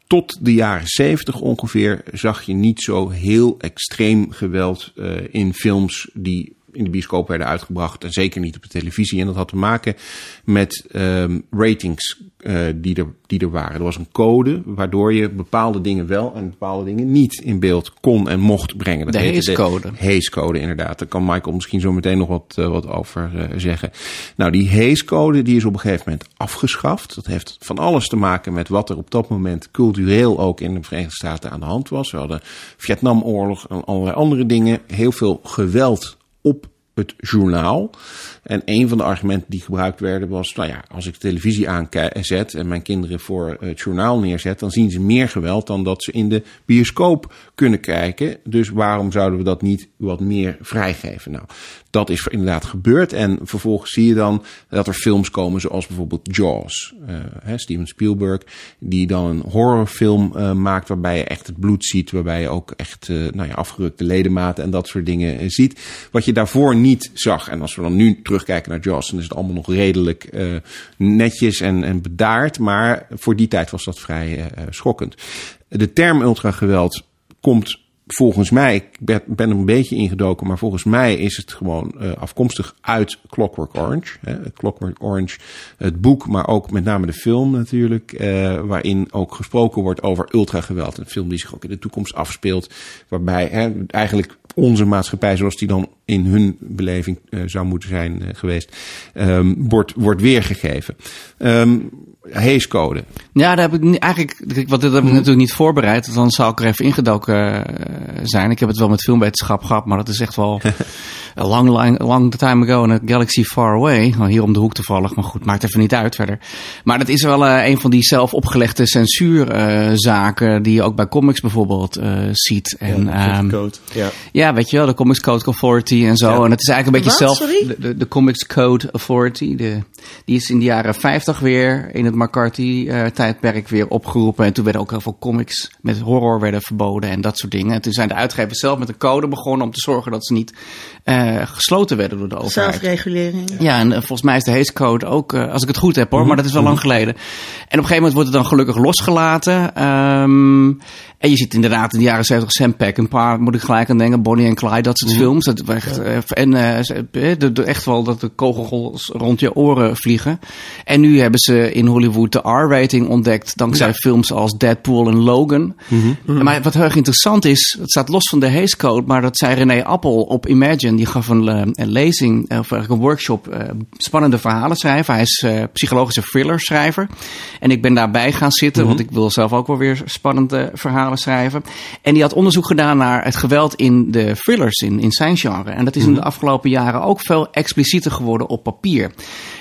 tot de jaren 70 ongeveer zag je niet zo heel extreem geweld eh, in films die in de bioscoop werden uitgebracht. En zeker niet op de televisie. En dat had te maken met ehm, ratings eh, die, er, die er waren. Er was een code waardoor je bepaalde dingen wel en bepaalde dingen niet in beeld kon en mocht brengen. Dat De heette Hays-code. Hays-code, inderdaad. Daar kan Michael misschien zo meteen nog wat, eh, wat over eh, zeggen. Nou, die Hays-code die is op een gegeven moment afgeschaft. Dat heeft van alles te maken met wat er op dat moment cultureel ook in de Verenigde Staten aan de hand was. We hadden Vietnamoorlog en allerlei andere dingen. Heel veel geweld op het journaal. En een van de argumenten die gebruikt werden was: nou ja, als ik de televisie aanzet en mijn kinderen voor het journaal neerzet, dan zien ze meer geweld dan dat ze in de bioscoop kunnen kijken. Dus waarom zouden we dat niet wat meer vrijgeven? Nou, dat is inderdaad gebeurd. En vervolgens zie je dan dat er films komen zoals bijvoorbeeld Jaws. Hè, Steven Spielberg, die dan een horrorfilm uh, maakt waarbij je echt het bloed ziet. Waarbij je ook echt nou ja, afgerukte ledematen en dat soort dingen ziet. Wat je daarvoor niet zag. En als we dan nu terugkijken naar Jaws, dan is het allemaal nog redelijk netjes en, en bedaard. Maar voor die tijd was dat vrij schokkend. De term ultrageweld komt volgens mij, ik ben, er een beetje ingedoken, maar volgens mij is het gewoon afkomstig uit Clockwork Orange. Hè. Clockwork Orange, het boek, maar ook met name de film natuurlijk, waarin ook gesproken wordt over ultrageweld. Een film die zich ook in de toekomst afspeelt, waarbij hè, eigenlijk onze maatschappij, zoals die dan in hun beleving uh, zou moeten zijn geweest, um, wordt, wordt weergegeven. Um, Hayes Code. Ja, daar heb ik eigenlijk, wat dat heb ik natuurlijk niet voorbereid. Dan zou ik er even ingedoken zijn. Ik heb het wel met filmwetenschap gehad, maar dat is echt wel a long, long, long time ago in a galaxy far away. Nou, hier om de hoek toevallig, maar goed, maakt even niet uit verder. Maar dat is wel uh, een van die zelf opgelegde censuurzaken uh, die je ook bij comics bijvoorbeeld uh, ziet. En, ja, um, code. Ja. ja, weet je wel, de Comics Code Authority en zo. Ja. En het is eigenlijk een beetje Wat? zelf... Sorry? De, de, Comics Code Authority, de, die is in de jaren 50 weer in het McCarthy-tijdperk weer opgeroepen. En toen werden ook heel veel comics met horror werden verboden en dat soort dingen. En toen zijn de uitgevers zelf met een code begonnen om te zorgen dat ze niet uh, gesloten werden door de overheid. Zelfregulering. Ja, en uh, volgens mij is de Hays Code ook, uh, als ik het goed heb hoor, maar dat is wel lang geleden. En op een gegeven moment wordt het dan gelukkig losgelaten. Um, en je ziet inderdaad in de jaren 70 Sam Peckinpah, moet ik gelijk aan denken, Bonnie en Clyde, dat soort films. Dat echt, ja. En de, de, echt wel dat de kogels rond je oren vliegen. En nu hebben ze in Hollywood de R-rating ontdekt, dankzij films als Deadpool en Logan. Mm -hmm. Maar wat heel erg interessant is, het staat los van de Hays Code, maar dat zei René Appel op Imagine, die gaf een, een lezing, of eigenlijk een workshop, uh, spannende verhalen schrijven. Hij is uh, psychologische thriller schrijver. En ik ben daarbij gaan zitten, mm -hmm. want ik wil zelf ook wel weer spannende verhalen schrijven. En die had onderzoek gedaan naar het geweld in de thrillers, in, in zijn genre. En dat is in de afgelopen jaren ook veel explicieter geworden op papier.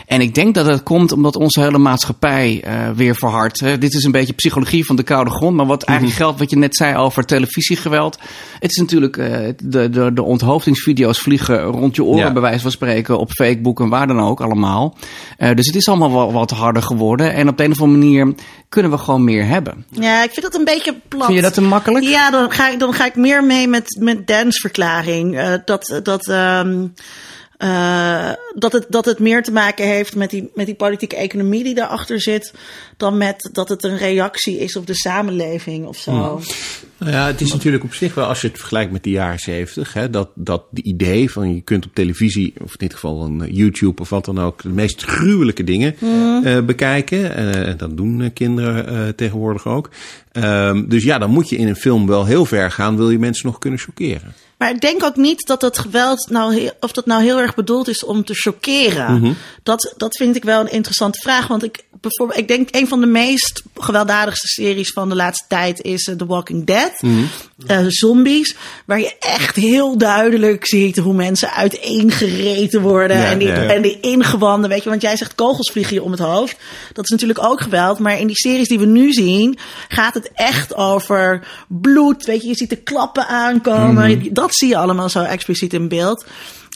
En ik denk dat het komt omdat onze hele maatschappij uh, weer verhardt. Uh, dit is een beetje psychologie van de koude grond. Maar wat eigenlijk geldt, wat je net zei over televisiegeweld. Het is natuurlijk, uh, de, de, de onthoofdingsvideo's vliegen rond je oren, ja. bij wijze van spreken, op Facebook en waar dan ook allemaal. dus het is allemaal wel wat harder geworden. En op de een of andere manier kunnen we gewoon meer hebben. Ja, ik vind dat een beetje plat. Vind je dat te makkelijk? Ja, dan ga ik, dan ga ik meer mee met, met Dan's verklaring. dat. dat um uh, dat, het, dat het meer te maken heeft met die, met die politieke economie die daarachter zit, dan met dat het een reactie is op de samenleving of zo. Hmm. Nou ja, het is natuurlijk op zich wel, als je het vergelijkt met de jaren zeventig, dat, dat de idee van je kunt op televisie, of in dit geval een YouTube of wat dan ook, de meest gruwelijke dingen Hmm. uh, bekijken. En uh, dat doen kinderen tegenwoordig ook. Um, dus ja, dan moet je in een film wel heel ver gaan, wil je mensen nog kunnen chockeren. Maar ik denk ook niet dat dat geweld nou, of dat nou heel erg bedoeld is om te chockeren. Mhm. Dat, dat vind ik wel een interessante vraag. Want ik, bijvoorbeeld, ik denk een van de meest gewelddadigste series van de laatste tijd is uh, The Walking Dead. Mm-hmm. Uh, zombies. Waar je echt heel duidelijk ziet hoe mensen uiteengereten worden. Ja, en, die, ja, ja. en die ingewanden, weet je. Want jij zegt kogels vliegen je om het hoofd. Dat is natuurlijk ook geweld. Maar in die series die we nu zien, gaat het echt over bloed. Weet je, je ziet de klappen aankomen. Mhm. Dat zie je allemaal zo expliciet in beeld.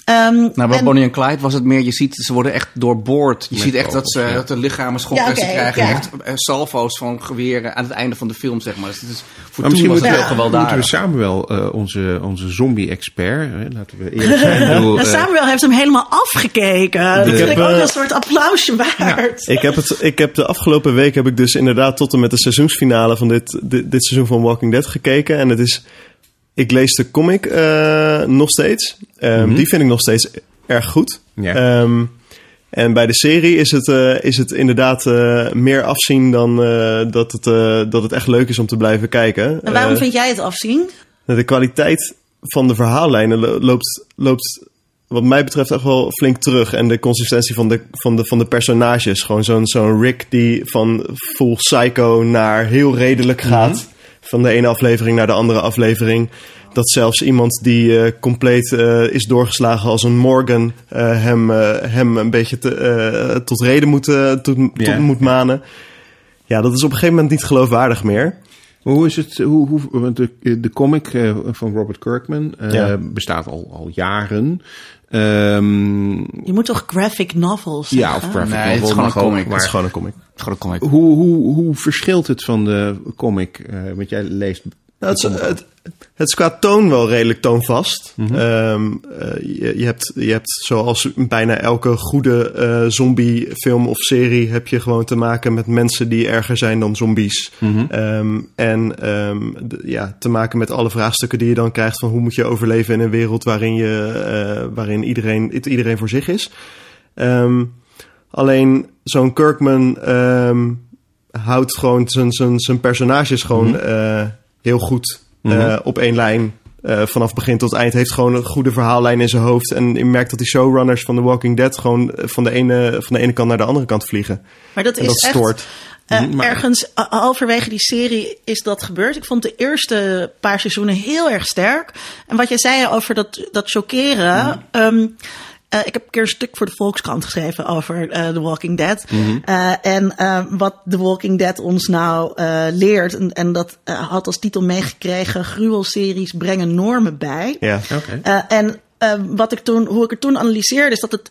Um, Nou, bij en- Bonnie en Clyde was het meer, je ziet, ze worden echt doorboord. Je Met ziet echt dat, ze, ja. dat de lichamen schokken Ja, en ze oké, krijgen ja. echt eh, salvo's van geweren aan het einde van de film, zeg maar. Dus het is, voor Maar misschien was het moeten heel we, moeten we wel uh, onze, onze zombie-expert, hè, laten we eerlijk zijn. Bedoel, Nou, eh, Samuel heeft hem helemaal afgekeken. Dat Ik vind ik ook eh, een soort applausje waard. Ik heb, het, ik heb de afgelopen week heb ik dus inderdaad tot en met de seizoensfinale van dit, dit, dit seizoen van Walking Dead gekeken. En het is. Ik lees de comic eh, nog steeds. Um, Mhm. Die vind ik nog steeds erg goed. Ja. Um, en bij de serie is het, uh, is het inderdaad uh, meer afzien dan uh, dat, het, dat het echt leuk is om te blijven kijken. En waarom Uh, vind jij het afzien? de kwaliteit van de verhaallijnen lo- loopt, loopt wat mij betreft echt wel flink terug. En de consistentie van de, van de, van de personages. Gewoon zo'n zo'n Rick die van full psycho naar heel redelijk gaat. Van de ene aflevering naar de andere aflevering. dat zelfs iemand die eh, compleet eh, is doorgeslagen als een Morgan eh, hem, hem een beetje te, tot reden moet, tot, moet manen. Ja, dat is op een gegeven moment niet geloofwaardig meer. Maar Hoe is het? Hoe, hoe, want de, de comic van Robert Kirkman Ja. bestaat al, al jaren. Ehm, Je moet toch graphic novels ja, zeggen? of graphic Nee, het is gewoon een comic. Het maar is gewoon een comic. Gewoon een comic. hoe, hoe, hoe verschilt het van de comic? eh want jij leest. Nou, het, is, het, het is qua toon wel redelijk toonvast. Mhm. Ehm, eh, je, je, hebt, je hebt zoals bijna elke goede eh zombiefilm of serie... heb je gewoon te maken met mensen die erger zijn dan zombies. Mhm. Ehm, en ehm, ja, te maken met alle vraagstukken die je dan krijgt... van hoe moet je overleven in een wereld waarin, je, eh, waarin iedereen, iedereen voor zich is. Alleen zo'n Kirkman houdt gewoon zijn, zijn, zijn personages gewoon eh, heel goed eh, Mhm. op één lijn. eh, vanaf begin tot eind heeft gewoon een goede verhaallijn in zijn hoofd. En je merkt dat die showrunners van The Walking Dead gewoon eh, van de ene, van de ene kant naar de andere kant vliegen. Maar dat En is dat echt... stoort. Eh, Mhm, maar- Ergens halverwege die serie is dat gebeurd. Ik vond de eerste paar seizoenen heel erg sterk. En wat jij zei over dat, dat chockeren. Mhm. ehm, eh, ik heb een keer een stuk voor de Volkskrant geschreven over eh, The Walking Dead. Mhm. Eh, en wat The Walking Dead ons nou eh, leert. En, en dat eh, had als titel meegekregen: Gruwelseries brengen normen bij. Ja. Oké. Eh, en eh, wat ik toen, hoe ik het toen analyseerde, is dat het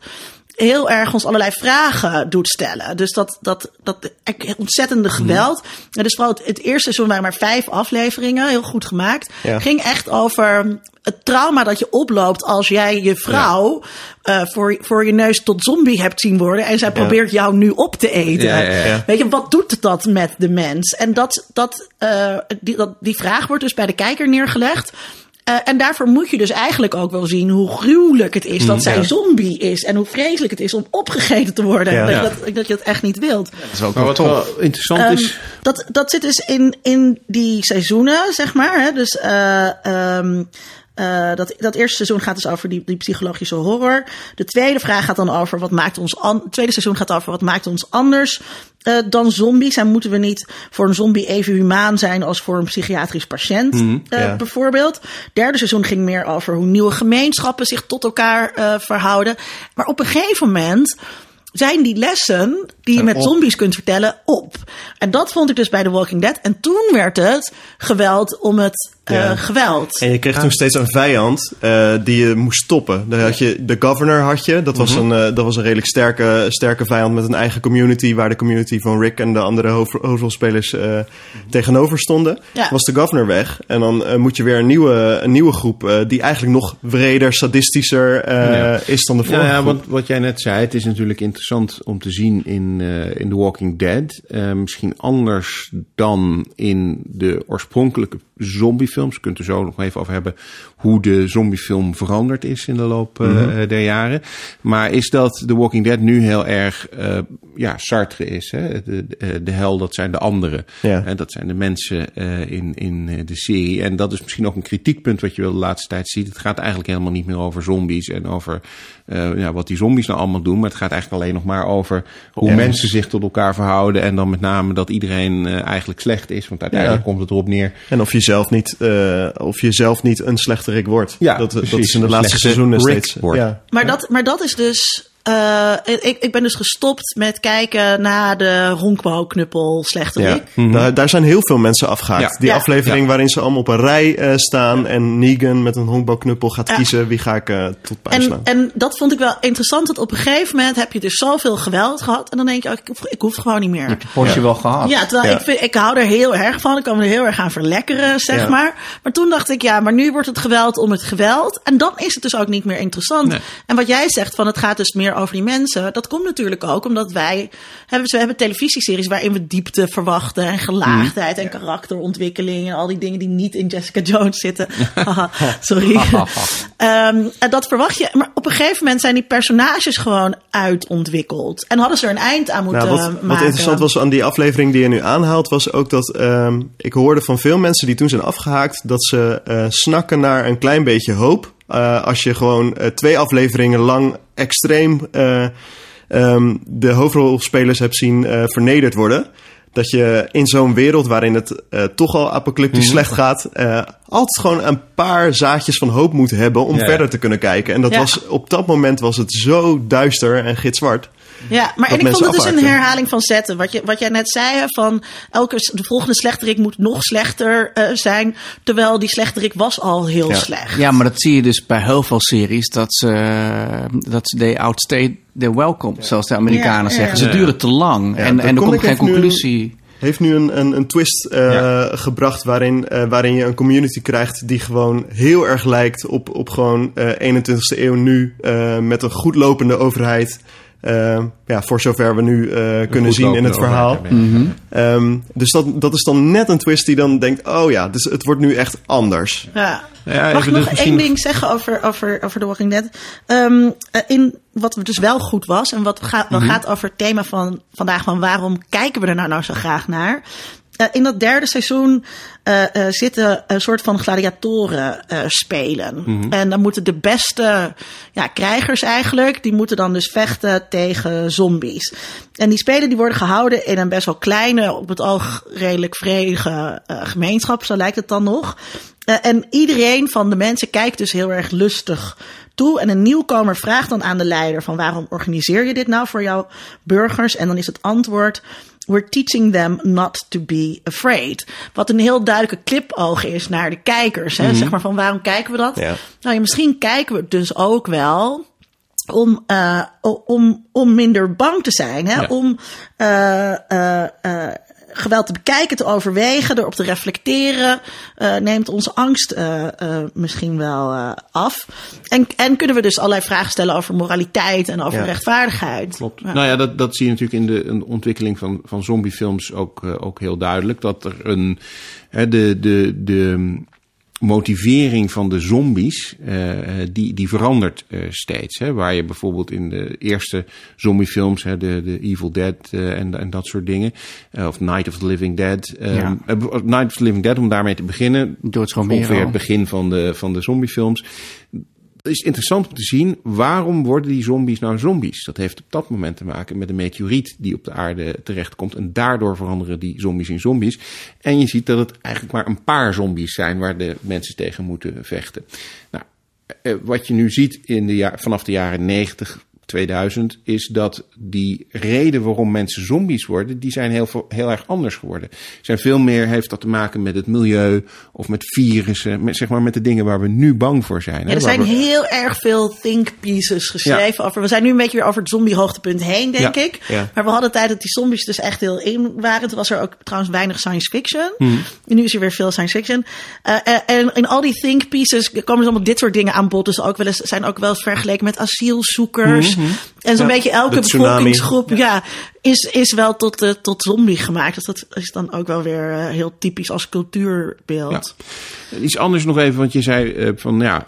heel erg ons allerlei vragen doet stellen. Dus dat, dat, dat ontzettende geweld. En dus vooral het, het eerste seizoen waren maar vijf afleveringen, heel goed gemaakt. Ja. Ging echt over het trauma dat je oploopt als jij je vrouw eh, voor, voor je neus tot zombie hebt zien worden. En zij probeert jou nu op te eten. Weet je, wat doet dat met de mens? En dat, dat, eh, die, dat, die vraag wordt dus bij de kijker neergelegd. Eh, en daarvoor moet je dus eigenlijk ook wel zien hoe gruwelijk het is dat zij ja. zombie is. En hoe vreselijk het is om opgegeten te worden. Ja. dat, Ja. je dat, dat je dat echt niet wilt. Dat is ook Maar wel wat tof. wel interessant Ehm, is. dat, dat zit dus in, in die seizoenen, zeg maar. Hè? Dus eh, ehm, eh, dat, dat eerste seizoen gaat dus over die, die psychologische horror. De tweede vraag gaat dan over wat maakt ons an- Het tweede seizoen gaat over wat maakt ons anders eh, dan zombies. En moeten we niet voor een zombie even humaan zijn als voor een psychiatrisch patiënt, ja. bijvoorbeeld. Derde seizoen ging meer over hoe nieuwe gemeenschappen zich tot elkaar verhouden. Maar op een gegeven moment zijn die lessen die je met op. zombies kunt vertellen op. En dat vond ik dus bij The Walking Dead. En toen werd het geweld om het Ja. geweld. En je kreeg toen steeds een vijand eh, die je moest stoppen. Dan had je de governor had je. Dat was, een, eh, dat was een redelijk sterke, sterke vijand met een eigen community. Waar de community van Rick en de andere hoofd- hoofdrolspelers eh, tegenover stonden. Ja. Was de governor weg. En dan eh, moet je weer een nieuwe, een nieuwe groep. eh, die eigenlijk nog wreder, sadistischer eh, Ja. is dan de vorige Ja, ja, groep. want wat jij net zei, het is natuurlijk interessant om te zien in, eh, in The Walking Dead. Eh, misschien anders dan in de oorspronkelijke zombiefilms. Kunt er zo nog even over hebben hoe de zombiefilm veranderd is in de loop eh, der jaren. Maar is dat The Walking Dead nu heel erg eh, ja, Sartre is? Hè? De, de, de hel, dat zijn de anderen. Ja. En dat zijn de mensen eh, in, in eh, de serie. En dat is misschien ook een kritiekpunt wat je wel de laatste tijd ziet. Het gaat eigenlijk helemaal niet meer over zombies en over eh, ja, wat die zombies nou allemaal doen. Maar het gaat eigenlijk alleen nog maar over hoe Ja. mensen zich tot elkaar verhouden. En dan met name dat iedereen eh, eigenlijk slecht is. Want uiteindelijk Ja. komt het erop neer. En of je zelf niet, eh, of je zelf niet een slechterik wordt. Ja, dat, dat precies. is in de laatste seizoenen steeds. wordt. Ja. Maar, dat, maar dat is dus. Eh, ik, ik ben dus gestopt met kijken naar de honkbalknuppel slechterik. Ja. Daar, daar zijn heel veel mensen afgehaakt. Ja. Die Ja. aflevering Ja. waarin ze allemaal op een rij eh, staan en Negan met een honkbalknuppel gaat Ja. kiezen wie ga ik eh, tot pijn En, slaan. en dat vond ik wel interessant. Dat op een gegeven moment heb je dus zoveel geweld gehad. En dan denk je, oh, ik, hoef, ik hoef het gewoon niet meer. Portie wel gehad. Ja, terwijl Ja. Ik, vind, ik hou er heel erg van. Ik kan me er heel erg aan verlekkeren, zeg Ja. maar. Maar toen dacht ik, ja, maar nu wordt het geweld om het geweld. En dan is het dus ook niet meer interessant. Nee. En wat jij zegt, van het gaat dus meer over die mensen. Dat komt natuurlijk ook omdat wij hebben, we hebben televisieseries waarin we diepte verwachten. En gelaagdheid en karakterontwikkeling. En al die dingen die niet in Jessica Jones zitten. Sorry. Ehm, en dat verwacht je. Maar op een gegeven moment zijn die personages gewoon uitontwikkeld. En hadden ze er een eind aan moeten Nou, wat, maken. wat interessant was aan die aflevering die je nu aanhaalt, was ook dat ehm, ik hoorde van veel mensen die toen zijn afgehaakt, dat ze eh, snakken naar een klein beetje hoop. Eh, als je gewoon eh, twee afleveringen lang extreem eh, ehm, de hoofdrolspelers hebt zien eh, vernederd worden. Dat je in zo'n wereld waarin het eh, toch al apocalyptisch slecht gaat, eh, altijd gewoon een paar zaadjes van hoop moet hebben om Ja, ja. verder te kunnen kijken. En dat Ja. was, op dat moment was het zo duister en gitzwart. Ja, maar en ik vond het dus een herhaling van zetten. Wat, je, wat jij net zei, van elke, de volgende slechterik moet nog slechter eh, zijn. Terwijl die slechterik was al heel Ja. slecht. Ja, maar dat zie je dus bij heel veel series. Dat ze, dat ze they outstay their welcome, zoals de Amerikanen Ja, zeggen. ja. Ze duren te lang Ja, en, en er komt geen nu conclusie. Heeft nu een, een, een twist eh, Ja. gebracht waarin, eh, waarin je een community krijgt die gewoon heel erg lijkt op, op gewoon eh 21ste eeuw nu. eh, met een goed lopende overheid. Eh, ja, voor zover we nu eh, kunnen zien in het verhaal. Ehm, dus dat, dat is dan net een twist die dan denkt: oh ja, dus het wordt nu echt anders. Ja. Ja, Mag ik even nog dus misschien- één ding zeggen over, over, over The Walking Dead? Ehm, eh, in wat dus wel goed was en wat gaat, Mhm. wel gaat over het thema van vandaag, van waarom kijken we er nou, nou zo graag naar? Eh, in dat derde seizoen eh, eh, zitten een soort van gladiatoren spelen. Mhm. En dan moeten de beste ja, krijgers eigenlijk, die moeten dan dus vechten tegen zombies. En die spelen die worden gehouden in een best wel kleine, op het oog redelijk vredige gemeenschap, zo lijkt het dan nog. En iedereen van de mensen kijkt dus heel erg lustig toe. En een nieuwkomer vraagt dan aan de leider van waarom organiseer je dit nou voor jouw burgers? En dan is het antwoord... We're teaching them not to be afraid. Wat een heel duidelijke clipoog is naar de kijkers. Hè? Zeg maar van waarom kijken we dat? Ja. Nou, ja, misschien kijken we het dus ook wel om, eh, om, om minder bang te zijn. Hè? Ja. Om eh, eh, geweld te bekijken, te overwegen, erop te reflecteren. eh, neemt onze angst eh, eh, misschien wel eh, af. En, en kunnen we dus allerlei vragen stellen over moraliteit en over Ja. rechtvaardigheid. Klopt. Ja. Nou ja, dat, dat zie je natuurlijk in de een ontwikkeling van, van zombiefilms ook, ook heel duidelijk. Dat er een. Hè, de, de, de motivering van de zombies, eh, die, die verandert eh, steeds. Hè? Waar je bijvoorbeeld in de eerste zombiefilms, hè, de, de Evil Dead eh, en, en dat soort dingen, of Night of the Living Dead. eh, Ja. Night of the Living Dead, om daarmee te beginnen. George Romero. Ongeveer het begin van de, van de zombiefilms. Is interessant om te zien waarom worden die zombies nou zombies. Dat heeft op dat moment te maken met een meteoriet die op de aarde terechtkomt. En daardoor veranderen die zombies in zombies. En je ziet dat het eigenlijk maar een paar zombies zijn waar de mensen tegen moeten vechten. Nou, eh, wat je nu ziet in de ja- vanaf de jaren 90, 2000, is dat die reden waarom mensen zombies worden, die zijn heel, veel- heel erg anders geworden. Zijn veel meer heeft dat te maken met het milieu of met virussen, met, zeg maar met de dingen waar we nu bang voor zijn. hè, Ja, er zijn we- heel erg veel think pieces geschreven over. We zijn nu een beetje weer over het zombie hoogtepunt heen, denk Ja, ik. Maar we hadden tijd dat die zombies dus echt heel in waren. Toen was er ook trouwens weinig science fiction. Hmm. En nu is er weer veel science fiction. Eh, eh, en in al die think pieces komen dus allemaal dit soort dingen aan bod. Dus ook wel eens, zijn ook wel eens vergeleken met asielzoekers. En zo'n Ja, beetje elke bevolkingsgroep ja. is, is wel tot, eh, tot zombie gemaakt. Dus dat is dan ook wel weer eh, heel typisch als cultuurbeeld. Iets anders nog even, want je zei eh, van ja,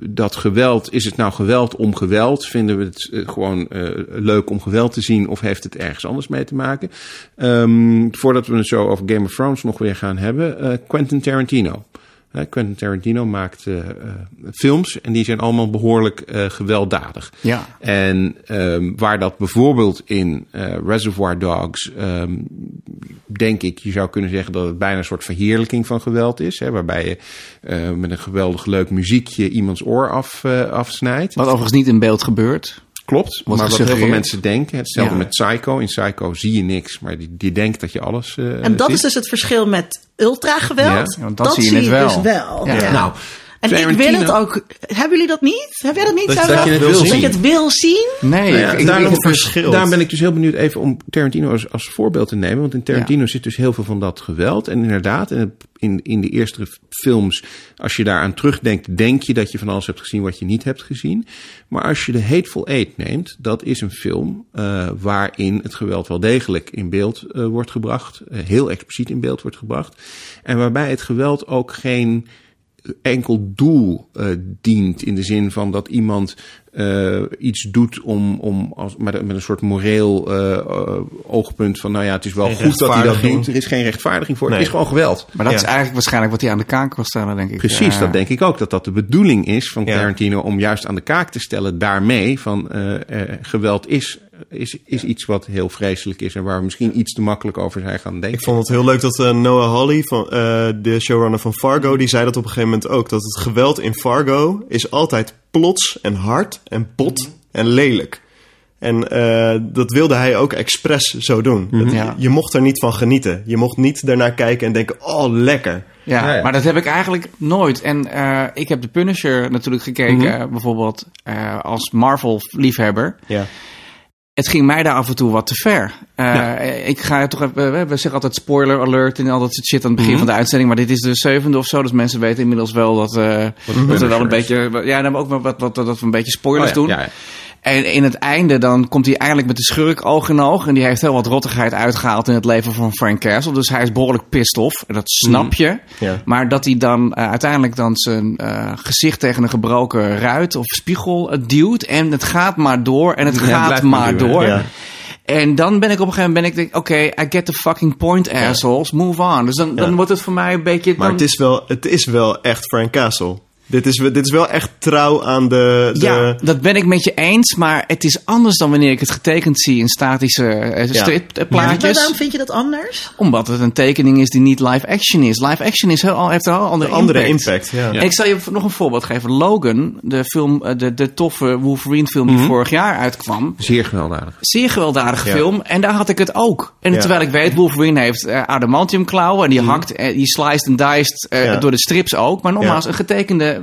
dat geweld, is het nou geweld om geweld? Vinden we het gewoon leuk om geweld te zien of heeft het ergens anders mee te maken? Ehm, voordat we het zo over Game of Thrones nog weer gaan hebben, Quentin Tarantino. Hè, Quentin Tarantino maakt eh, eh, films en die zijn allemaal behoorlijk eh, gewelddadig. Ja. En ehm, waar dat bijvoorbeeld in eh, Reservoir Dogs, ehm, denk ik, je zou kunnen zeggen dat het bijna een soort verheerlijking van geweld is. Hè, waarbij je eh, met een geweldig leuk muziekje iemands oor af, eh, afsnijdt. Wat overigens niet in beeld gebeurt. Klopt, maar wat heel veel mensen denken. Hetzelfde Ja. met Psycho. In Psycho zie je niks, maar die, die denkt dat je alles eh En dat ziet. is dus het verschil met ultrageweld. Ja, want dat zie je net wel. dus wel. Ja. Ja. Nou, En ik wil het ook. Hebben jullie dat niet? Heb jij dat niet? Dat- je het wil Dat zien. je het wil zien? Nee, Nou ja, ik, ik, daarom- het verschil. Daarom ben ik dus heel benieuwd even om Tarantino als, als voorbeeld te nemen. Want in Tarantino zit dus heel veel van dat geweld. En inderdaad, in, in, in de eerste films, als je daaraan terugdenkt, denk je dat je van alles hebt gezien wat je niet hebt gezien. Maar als je de Hateful Eight neemt, dat is een film eh, waarin het geweld wel degelijk in beeld eh, wordt gebracht. eh, heel expliciet in beeld wordt gebracht. En waarbij het geweld ook geen enkel doel eh, dient. In de zin van dat iemand eh, iets doet om, om als, met, een- met een soort moreel eh, oogpunt van... nou ja, het is wel Geen goed dat hij dat doet. Er is geen rechtvaardiging voor. Nee. Het is gewoon geweld. maar dat Ja. is eigenlijk waarschijnlijk wat hij aan de kaak wil stellen, denk ik. Precies, Ja. dat denk ik ook. Dat dat de bedoeling is van Ja. Tarantino om juist aan de kaak te stellen daarmee van eh, eh, geweld is is, is iets wat heel vreselijk is en waar we misschien iets te makkelijk over zijn gaan denken. Ik vond het heel leuk dat eh, Noah Hawley, van, eh, de showrunner van Fargo, die zei dat op een gegeven moment ook. Dat het geweld in Fargo is altijd plots en hard en pot en lelijk. En eh, dat wilde hij ook expres zo doen. Ja. Je mocht er niet van genieten. Je mocht niet daarnaar kijken en denken, oh lekker. Ja, Ja, ja. maar dat heb ik eigenlijk nooit. En eh, ik heb de Punisher natuurlijk gekeken, Mhm. bijvoorbeeld eh, als Marvel-liefhebber. Ja. Het ging mij daar af en toe wat te ver. Eh, Ik ga toch even, we- we zeggen altijd spoiler alert en al dat soort shit aan het begin Mhm. van de uitzending. Maar dit is de zevende of zo, dus mensen weten inmiddels wel dat, eh, dat er wel een beetje, ja, dan ook wat, wat, dat we een beetje spoilers Oh ja, doen. ja. En in het einde dan komt hij eigenlijk met de schurk oog in oog. En die heeft heel wat rottigheid uitgehaald in het leven van Frank Castle. Dus hij is behoorlijk pissed off. En dat snap je. Ja. Maar dat hij dan eh, uiteindelijk dan zijn eh, gezicht tegen een gebroken ruit of spiegel eh, duwt. En het gaat maar door. En het Ja, gaat maar duwen, door. ja. En dan ben ik op een gegeven moment ben ik denk, oké, I get the fucking point, assholes. Move on. Dus dan, wordt het voor mij een beetje... Maar het is, wel, het is wel echt Frank Castle. Dit is, dit is wel echt trouw aan de... de Ja, dat ben ik met je eens, maar het is anders dan wanneer ik het getekend zie in statische eh, Ja. stripplaatjes. Maar waarom vind je dat anders? Omdat het een tekening is die niet live action is. Live action is heel, heeft een heel andere, een andere impact. impact. ja. Ik zal je nog een voorbeeld geven. Logan, de, film, eh, de, de toffe Wolverine film die vorig jaar uitkwam. Zeer gewelddadig. Zeer gewelddadige Ja. film. En daar had ik het ook. En Ja. terwijl ik weet, Wolverine heeft eh, adamantium klauwen. En die hakt, eh, die sliced en diced eh, Ja. door de strips ook. Maar nogmaals, Ja. een getekende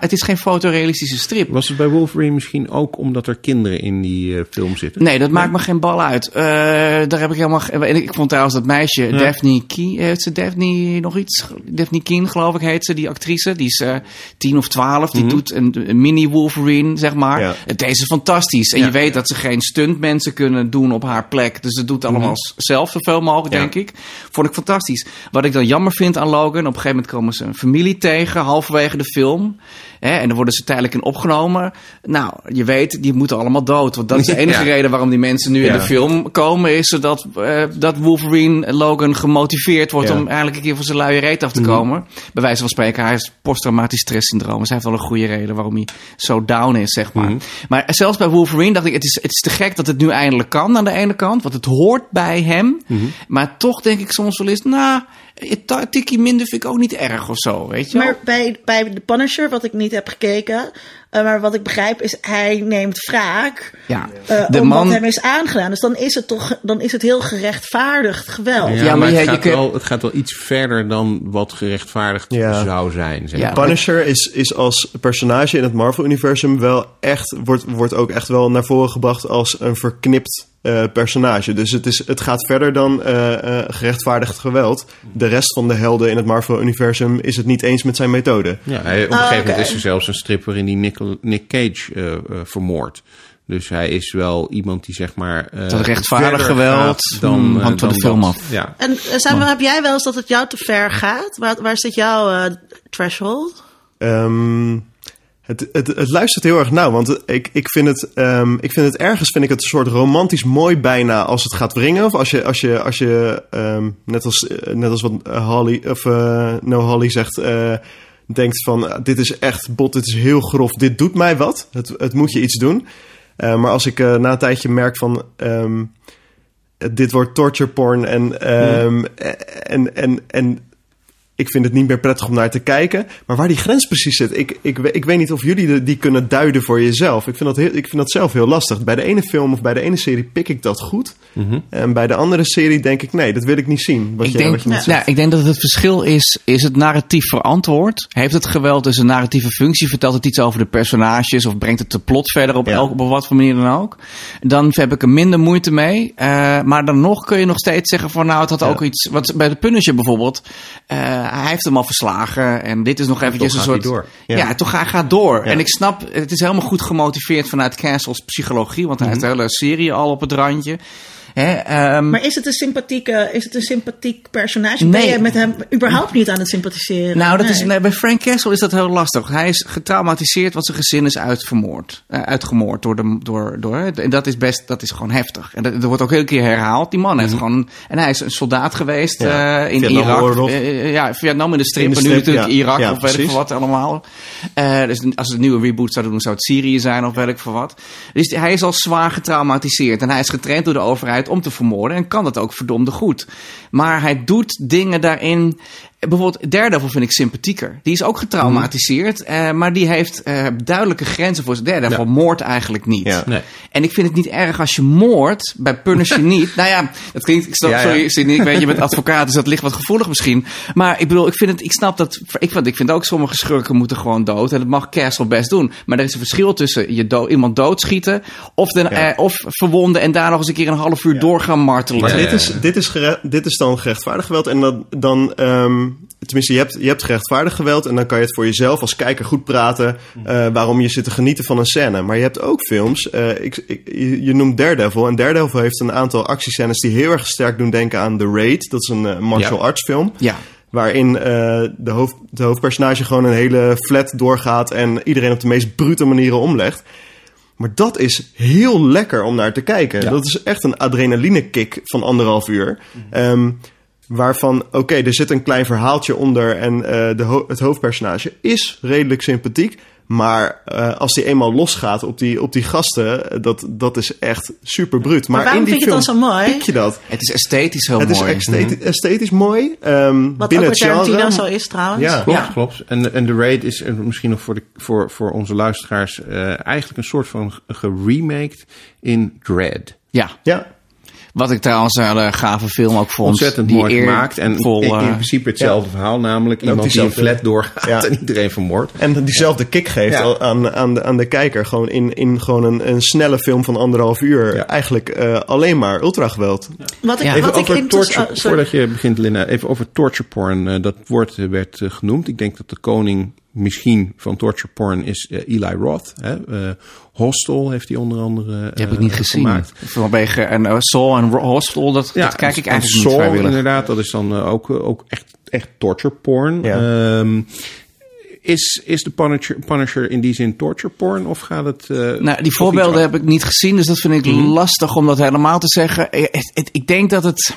Het is geen fotorealistische strip. Was het bij Wolverine misschien ook omdat er kinderen in die eh, film zitten? Nee, dat maakt me geen bal uit. Eh, daar heb ik helemaal. en Ik vond trouwens dat meisje, Daphne Keen, heeft ze Daphne nog iets? Daphne Keen, geloof ik, heet ze, die actrice. Die is eh 10 of 12. Die doet een, een mini Wolverine, zeg maar. Ja. Deze is fantastisch. En Ja. je weet dat ze geen stuntmensen kunnen doen op haar plek. Dus ze doet allemaal s- zelf zoveel mogelijk, denk ik. Vond ik fantastisch. Wat ik dan jammer vind aan Logan, op een gegeven moment komen ze een familie tegen, halverwege de film. Hè, en dan worden ze tijdelijk in opgenomen. Nou, je weet, die moeten allemaal dood. Want dat is de enige Ja. reden waarom die mensen nu in de film komen. Is zodat eh, dat Wolverine Logan gemotiveerd wordt Ja. om eigenlijk een keer van zijn luie reet af te komen. Bij wijze van spreken, hij heeft posttraumatisch stresssyndroom. Dus hij heeft wel een goede reden waarom hij zo down is, zeg maar. Maar zelfs bij Wolverine dacht ik, het is, het is te gek dat het nu eindelijk kan aan de ene kant. Want het hoort bij hem. Maar toch denk ik soms wel eens, nou, tikkie minder vind ik ook niet erg of zo, weet je wel? Maar bij, bij The Punisher, wat ik niet heb gekeken, eh, maar wat ik begrijp is, hij neemt wraak. Ja, eh, de om man... wat hem is aangedaan. Dus dan is het toch dan is het heel gerechtvaardigd geweld. Ja, Ja, maar, maar het, je- je gaat kun- wel, het gaat wel iets verder dan wat gerechtvaardigd Ja. zou zijn. Zeg. Ja. Punisher is, is als personage in het Marvel-universum wel echt, wordt, wordt ook echt wel naar voren gebracht als een verknipt eh, personage. Dus het, is, het gaat verder dan eh, eh, gerechtvaardigd geweld. De rest van de helden in het Marvel-universum is het niet eens met zijn methode. Ja, hij, op een Ah, gegeven oké. moment is er zelfs een strip waarin die Nick, Nick Cage eh, eh, vermoordt. Dus hij is wel iemand die zeg maar... eh, Dat rechtvaardig geweld, gaat dan, hmm, hangt van dan de film af. Ja. En Samuel, heb jij wel eens dat het jou te ver gaat? Waar, waar zit jouw eh, threshold? Ehm, het, het, het luistert heel erg nauw, want ik, ik, vind het, ehm, ik vind het ergens vind ik het een soort romantisch mooi bijna als het gaat wringen. Of als je, als je, als je ehm, net, als, eh, net als wat eh, Holly, of, eh, No Holly zegt, denkt van dit is echt bot, dit is heel grof, dit doet mij wat. Het, het moet je iets doen. Maar als ik na een tijdje merk van... ehm, dit wordt torture porn en, ehm, en, en, en ik vind het niet meer prettig om naar te kijken. Maar waar die grens precies zit, ik, ik, ik weet niet of jullie de- die kunnen duiden voor jezelf. Ik vind, dat heel, ik vind dat zelf heel lastig. Bij de ene film of bij de ene serie pik ik dat goed. En bij de andere serie denk ik, nee, dat wil ik niet zien. Wat ik, je, denk, wat je ja, zegt. ik denk dat het verschil is, is het narratief verantwoord? Heeft het geweld dus een narratieve functie? Vertelt het iets over de personages? Of brengt het de plot verder op, Ja. elk, op wat voor manier dan ook? Dan heb ik er minder moeite mee. Eh, maar dan nog kun je nog steeds zeggen van nou, het had ook iets... Wat, bij de Punisher bijvoorbeeld, eh, hij heeft hem al verslagen. En dit is nog eventjes een soort... door. Ja, Ja. toch hij gaat door. Ja. En ik snap, het is helemaal goed gemotiveerd vanuit Castle's psychologie. Want hij heeft de hele serie al op het randje. Hè, ehm, Maar is het een sympathieke, is het een sympathiek personage? Ben je met hem überhaupt niet aan het sympathiseren? Nou, dat is, Nee. bij Frank Castle is dat heel lastig. Hij is getraumatiseerd, want zijn gezin is uitvermoord. eh, uitgemoord door de. Door, door, en dat is best, dat is gewoon heftig. En dat, dat wordt ook heel keer herhaald. Die man heeft gewoon. En hij is een soldaat geweest Mhm. Ja, eh, in. Irak. Eh, ja, Vietnam in de strip. In de en nu natuurlijk ja. Irak Ja, of weet ik wat allemaal. Eh, dus als het een nieuwe reboot zou doen, zou het Syrië zijn of weet ik veel wat. Dus hij is al zwaar getraumatiseerd. En hij is getraind door de overheid om te vermoorden. En kan dat ook verdomde goed. Maar hij doet dingen daarin. Bijvoorbeeld Daredevil vind ik sympathieker. Die is ook getraumatiseerd. eh, maar die heeft eh, duidelijke grenzen voor zijn Daredevil. Moord eigenlijk niet. Ja. Nee. En ik vind het niet erg als je moordt bij Punisher niet. Nou ja, dat klinkt. Ik snap, Ja, ja. sorry, Sidney, ik weet je bent advocaat, dus dat ligt wat gevoelig misschien. Maar ik bedoel, ik vind het. Ik snap dat. Ik vind, ik vind ook sommige schurken moeten gewoon dood. En dat mag Castle best doen. Maar er is een verschil tussen je do- iemand doodschieten. Of, de, Ja. eh, of verwonden en daar nog eens een keer een half uur door gaan martelen. Maar Ja, dit, ja, is, ja. dit, is gere- dit is dan gerechtvaardigd geweld. En dan, dan tenminste, je hebt, je hebt gerechtvaardigd geweld. En dan kan je het voor jezelf als kijker goed praten. eh, waarom je zit te genieten van een scène. Maar je hebt ook films. eh, ik, ik, je, je noemt Daredevil. En Daredevil heeft een aantal actiescènes die heel erg sterk doen denken aan The Raid. Dat is een eh, martial Ja. arts film. Ja. Waarin de, hoofd, de hoofdpersonage gewoon een hele flat doorgaat. En iedereen op de meest brute manieren omlegt. Maar dat is heel lekker om naar te kijken. Ja. Dat is echt een adrenaline kick van anderhalf uur. Ehm, waarvan, oké, er zit een klein verhaaltje onder en eh, de ho- het hoofdpersonage is redelijk sympathiek. Maar eh, als die eenmaal losgaat op die, op die gasten, dat, dat is echt super bruut. Maar, waarom in die vind je het film dan zo mooi? pik je dat. Het is esthetisch heel Het is mooi. estheti- esthetisch mooi. ehm, Wat ook binnen met het Tarantino genre. zo is trouwens. Ja. Klopt, Ja. klopt. En, en The Raid is eh, misschien nog voor, de, voor, voor onze luisteraars eh, eigenlijk een soort van geremaked in Dread. Ja. Ja, Wat ik trouwens een hele gave film ook vond. Ontzettend die mooi eer- gemaakt. En vol, in, in eh, principe hetzelfde verhaal, namelijk iemand die een flat doorgaat Ja. en iedereen vermoordt. En diezelfde kick geeft Ja. al aan, aan, de, aan de kijker. Gewoon in, in gewoon een, een snelle film van anderhalf uur. Ja. Eigenlijk eh, alleen maar ultrageweld. Wat ik, Ja. Even wat ik over interess- torture, oh, voordat je begint, Linda, even over torture porn. Eh, dat woord eh, werd eh, genoemd. Ik denk dat de koning misschien van torture porn is eh, Eli Roth. Hè? Eh, Hostel heeft hij onder andere eh, Die heb ik niet gezien. gemaakt. Vanwege en uh, Soul en Hostel, dat, dat kijk ik en eigenlijk niet Saw, vrijwillig. inderdaad, dat is dan eh, ook, eh, ook echt, echt torture porn. Ja. Ehm, is, is de Punisher, Punisher in die zin torture porn of gaat het... eh, Nou, die voorbeelden heb ik niet gezien, dus dat vind ik Mhm. lastig om dat helemaal te zeggen. Eh, het- ik denk dat het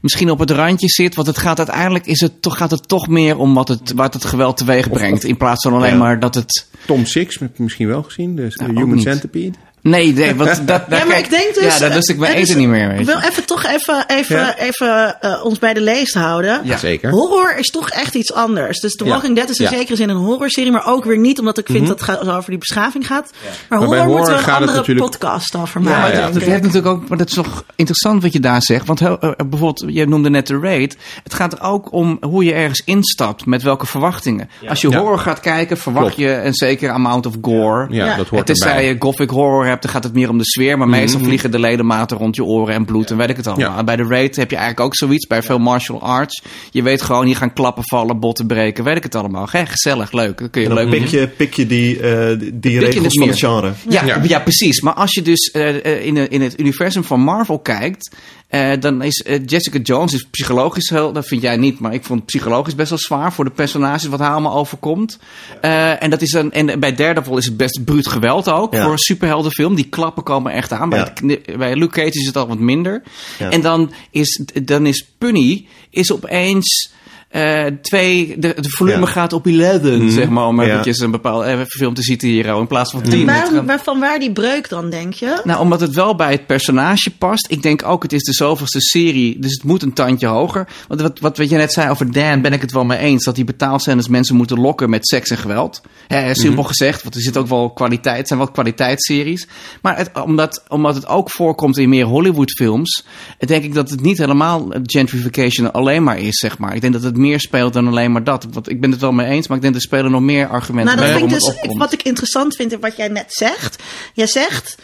misschien op het randje zit, want het gaat uiteindelijk is het toch, gaat het toch meer om wat het, wat het geweld teweeg brengt. In plaats van alleen Ja. maar dat het. Tom Six heb je misschien wel gezien, dus de Nou, Human. Centipede. Nee, nee, want dat, daar Ja, maar kijk- ik denk dus... Ja, daar lust ik mijn het is- eten niet meer. Weet Ik wil even toch even, even, Ja. even eh, ons bij de leest houden. Ja. Zeker. Horror is toch echt iets anders. Dus The Ja. Walking Dead is in Ja. zekere zin een horrorserie, maar ook weer niet omdat ik vind dat het gaat- over die beschaving gaat. Maar, horror, horror moeten we een andere natuurlijk- podcast over Ja, maken. maar ja, dat, denk dat heeft natuurlijk ook, maar dat is toch interessant wat je daar zegt. Want heel, eh, bijvoorbeeld, je noemde net de raid. Het gaat er ook om hoe je ergens instapt, met welke verwachtingen. Als je Ja. horror gaat kijken, verwacht Klopt. je een zekere amount of gore. Ja, Ja. dat hoort Het is erbij. zij je gothic horror hebt, dan gaat het meer om de sfeer. Maar meestal vliegen de ledematen rond je oren en bloed en weet ik het allemaal. En Bij de raid heb je eigenlijk ook zoiets. Bij veel martial arts. Je weet gewoon, hier gaan klappen vallen, botten breken, weet ik het allemaal. Hè, gezellig, leuk. Dat kun je dan leuk pik je, pik je die, eh, die regels van het genre. Ja, ja. Precies. Maar als je dus eh, eh, in, in het universum van Marvel kijkt, eh, dan is eh, Jessica Jones is psychologisch heel, dat vind jij niet, maar ik vond psychologisch best wel zwaar voor de personages wat haar allemaal overkomt. Eh, en dat is een, en bij Daredevil is het best bruut geweld ook Ja. voor een superheldenfilm. Die klappen komen echt aan. Bij, het bij Luke Cage is het al wat minder. En dan is, dan is Punny is opeens eh, twee, de, de volume Ja. gaat op 11, zeg maar, om Ja. eventjes een bepaalde even film te citeren, in plaats van 10. En Het waar, gaat- waarvan waar die breuk dan, denk je? nou, omdat het wel bij het personage past. Ik denk ook, het is de zoveelste serie, dus het moet een tandje hoger. Want wat, wat, wat je net zei over Dan, ben ik het wel mee eens. Dat die betaalscènes mensen moeten lokken met seks en geweld. Hè, simpel gezegd, want er zit ook wel kwaliteit, het zijn wel kwaliteitsseries. Maar het, omdat, omdat het ook voorkomt in meer Hollywood-films, denk ik dat het niet helemaal gentrification alleen maar is, zeg maar. Ik denk dat het meer speelt dan alleen maar dat. Want ik ben het wel mee eens, maar ik denk er spelen nog meer argumenten Nou, dat vind ik dus, opkomt. wat ik interessant vind in wat jij net zegt. Jij zegt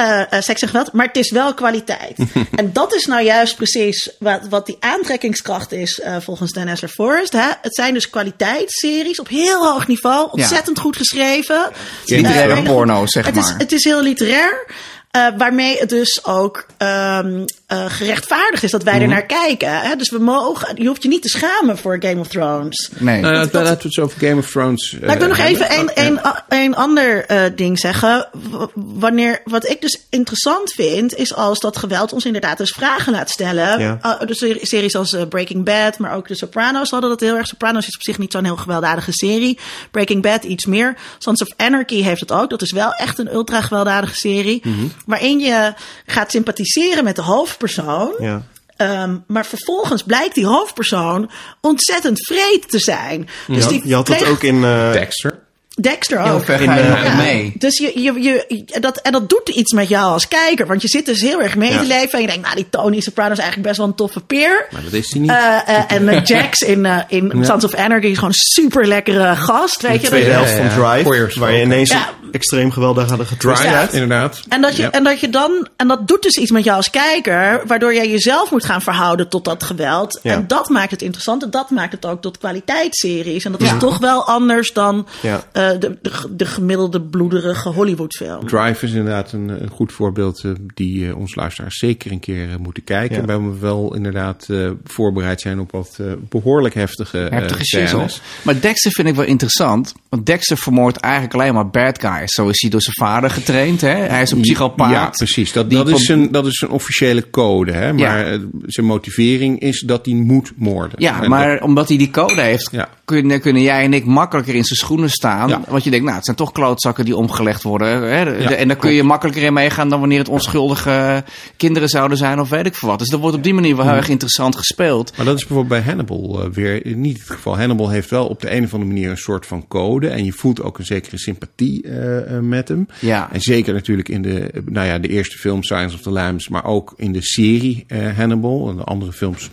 eh, eh, seks en geweld, maar het is wel kwaliteit. en dat is nou juist precies wat, wat die aantrekkingskracht is eh, volgens Dennis Forrest. Hè? Het zijn dus kwaliteitsseries op heel hoog niveau, ontzettend goed geschreven. Literaire porno, zeg het maar. Is, het is heel literair. Eh, waarmee het dus ook ehm, eh, gerechtvaardigd is dat wij er naar kijken. Hè? Dus we mogen, je hoeft je niet te schamen voor Game of Thrones. Nee. Nou, dat- laten we het over Game of Thrones. Nou, ik wil nog eh, even een, Oh, ja. een, een ander eh, ding zeggen. W- Wanneer, wat ik dus interessant vind, is als dat geweld ons inderdaad dus vragen laat stellen. Ja. Uh, serie- series als eh, Breaking Bad, maar ook de Sopranos hadden dat heel erg. Sopranos is op zich niet zo'n heel gewelddadige serie. Breaking Bad iets meer. Sons of Anarchy heeft het ook. Dat is wel echt een ultra gewelddadige serie. Mhm. Waarin je gaat sympathiseren met de hoofdpersoon. Ja. Ehm, maar vervolgens blijkt die hoofdpersoon ontzettend vreed te zijn. Dus die Je had dat ook in... eh, Dexter. Dexter ook. Heel ver In, nog Ja, mee. Dus je, je, je, dat, en dat doet iets met jou als kijker. Want je zit dus heel erg mee te Ja. leven. En je denkt, nou, die Tony Soprano is eigenlijk best wel een toffe peer. Maar dat is hij niet. Eh, eh, en Jax in, in Ja. Sons of Anarchy is gewoon een super lekkere gast. Weet de je? tweede je- helft van. Drive, waar je ineens Ja. Extreem gewelddadige twist Drive, hebt. inderdaad. En dat, je, Ja. en dat je dan, en dat doet dus iets met jou als kijker, waardoor jij jezelf moet gaan verhouden tot dat geweld. Ja. En dat maakt het interessant en dat maakt het ook tot kwaliteitsseries. En dat Ja. is toch wel anders dan Ja. eh, de, de, de gemiddelde bloederige Hollywoodfilm. Drive is inderdaad een, een goed voorbeeld eh, die eh, ons luisteraars zeker een keer moeten kijken. Ja. Waar we wel inderdaad eh, voorbereid zijn op wat eh, behoorlijk heftige, eh, Heftige scènes. Maar Dexter vind ik wel interessant. Want Dexter vermoordt eigenlijk alleen maar bad guys. Zo is hij door zijn vader getraind. Hè? Hij is een psychopaat. Ja, precies. Dat, is een, dat is een officiële code. Hè? Maar eh, zijn motivering is dat hij moet moorden. Ja, En maar dat- omdat hij die code heeft, Ja. kunnen, kunnen jij en ik makkelijker in zijn schoenen staan. Ja. Want je denkt, nou, het zijn toch klootzakken die omgelegd worden. Hè? De- Ja, en daar kun je makkelijker in meegaan dan wanneer het onschuldige kinderen zouden zijn of weet ik veel wat. Dus dat wordt op die manier wel heel erg interessant gespeeld. Maar dat is bijvoorbeeld bij Hannibal eh, weer niet het geval. Hannibal heeft wel op de een of andere manier een soort van code. En je voelt ook een zekere sympathie eh, met hem. Ja. En zeker natuurlijk in de, eh, nou ja, de eerste film Silence of the Lambs. Maar ook in de serie eh, Hannibal. En de andere films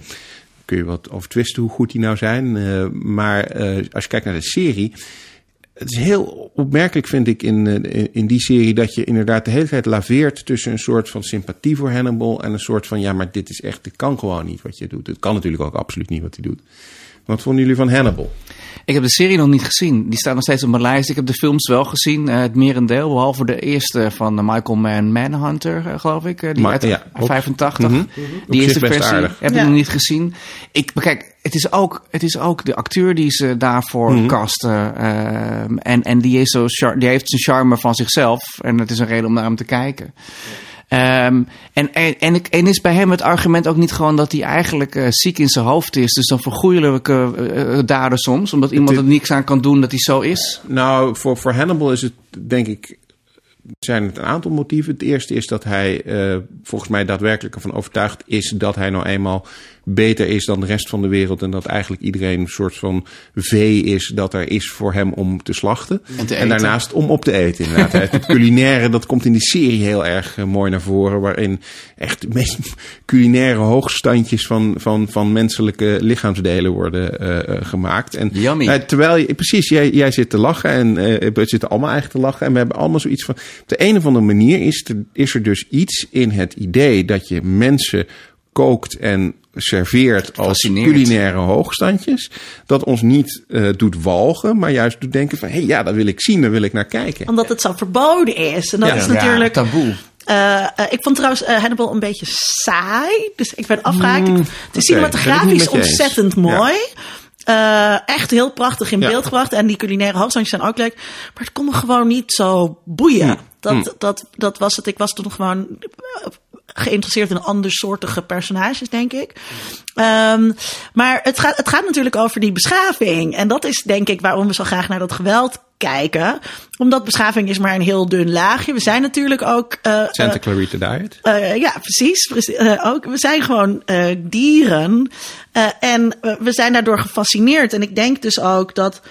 kun je wat over twisten hoe goed die nou zijn. Eh, maar eh, als je kijkt naar de serie... Het is heel opmerkelijk, vind ik, in, eh, in- in die serie... dat je inderdaad de hele tijd laveert tussen een soort van sympathie voor Hannibal... en een soort van, ja, maar dit is echt, dit kan gewoon niet wat je doet. Het kan natuurlijk ook absoluut niet wat hij doet. Wat vonden jullie van Hannibal? Ik heb de serie nog niet gezien. Die staat nog steeds op mijn lijst. Ik heb de films wel gezien, eh, het merendeel. Behalve de eerste van eh, Michael Mann Manhunter, eh, geloof ik. die uit ja, ook- 85. Mhm. Die eerste versie aardig. heb Ja. ik nog niet gezien. Ik, maar kijk, het is, ook, het is ook de acteur die ze daarvoor Mhm. casten. ehm, en en die, is zo die heeft zijn charme van zichzelf. En het is een reden om naar hem te kijken. Ehm, en, en, en, en is bij hem het argument ook niet gewoon dat hij eigenlijk eh, ziek in zijn hoofd is. Dus dan vergoeilijke uh, daden soms. Omdat iemand er niks aan kan doen dat hij zo is. Nou, voor, voor Hannibal is het denk ik. Zijn het een aantal motieven. Het eerste is dat hij eh, volgens mij daadwerkelijk ervan overtuigd is dat hij nou eenmaal beter is dan de rest van de wereld. En dat eigenlijk iedereen een soort van vee is dat er is voor hem om te slachten. En te en eten. daarnaast om op te eten inderdaad. Het culinaire, dat komt in die serie heel erg eh, mooi naar voren. Waarin echt de meest culinaire hoogstandjes van, van, van menselijke lichaamsdelen worden eh, eh, gemaakt. En Yummy. eh, terwijl je, precies, jij, jij zit te lachen en we zitten allemaal eigenlijk te lachen. En we hebben allemaal zoiets van. Op de een of andere manier is is er dus iets in het idee dat je mensen kookt en serveert als culinaire hoogstandjes. Dat ons niet eh, doet walgen, maar juist doet denken van... hé, hey, ja, dat wil ik zien, daar wil ik naar kijken. Omdat het zo verboden is. En dat Ja. is Ja, natuurlijk. taboe. Eh, eh, ik vond trouwens eh, Hannibal een beetje saai. Dus ik ben afgehaakt. het is cinematografisch ontzettend mooi. Eh, echt heel prachtig in Ja. beeld gebracht. En die culinaire hoogstandjes zijn ook leuk. Maar het kon me gewoon niet zo boeien. Dat, dat, dat was het. Ik was toen gewoon geïnteresseerd in andersoortige personages, denk ik. Ehm, maar het gaat, het gaat natuurlijk over die beschaving. En dat is denk ik waarom we zo graag naar dat geweld kijken. Omdat beschaving is maar een heel dun laagje. We zijn natuurlijk ook... eh, Santa Clarita Diet. eh, ja, precies. ook, we zijn gewoon dieren. En we zijn daardoor gefascineerd. En ik denk dus ook dat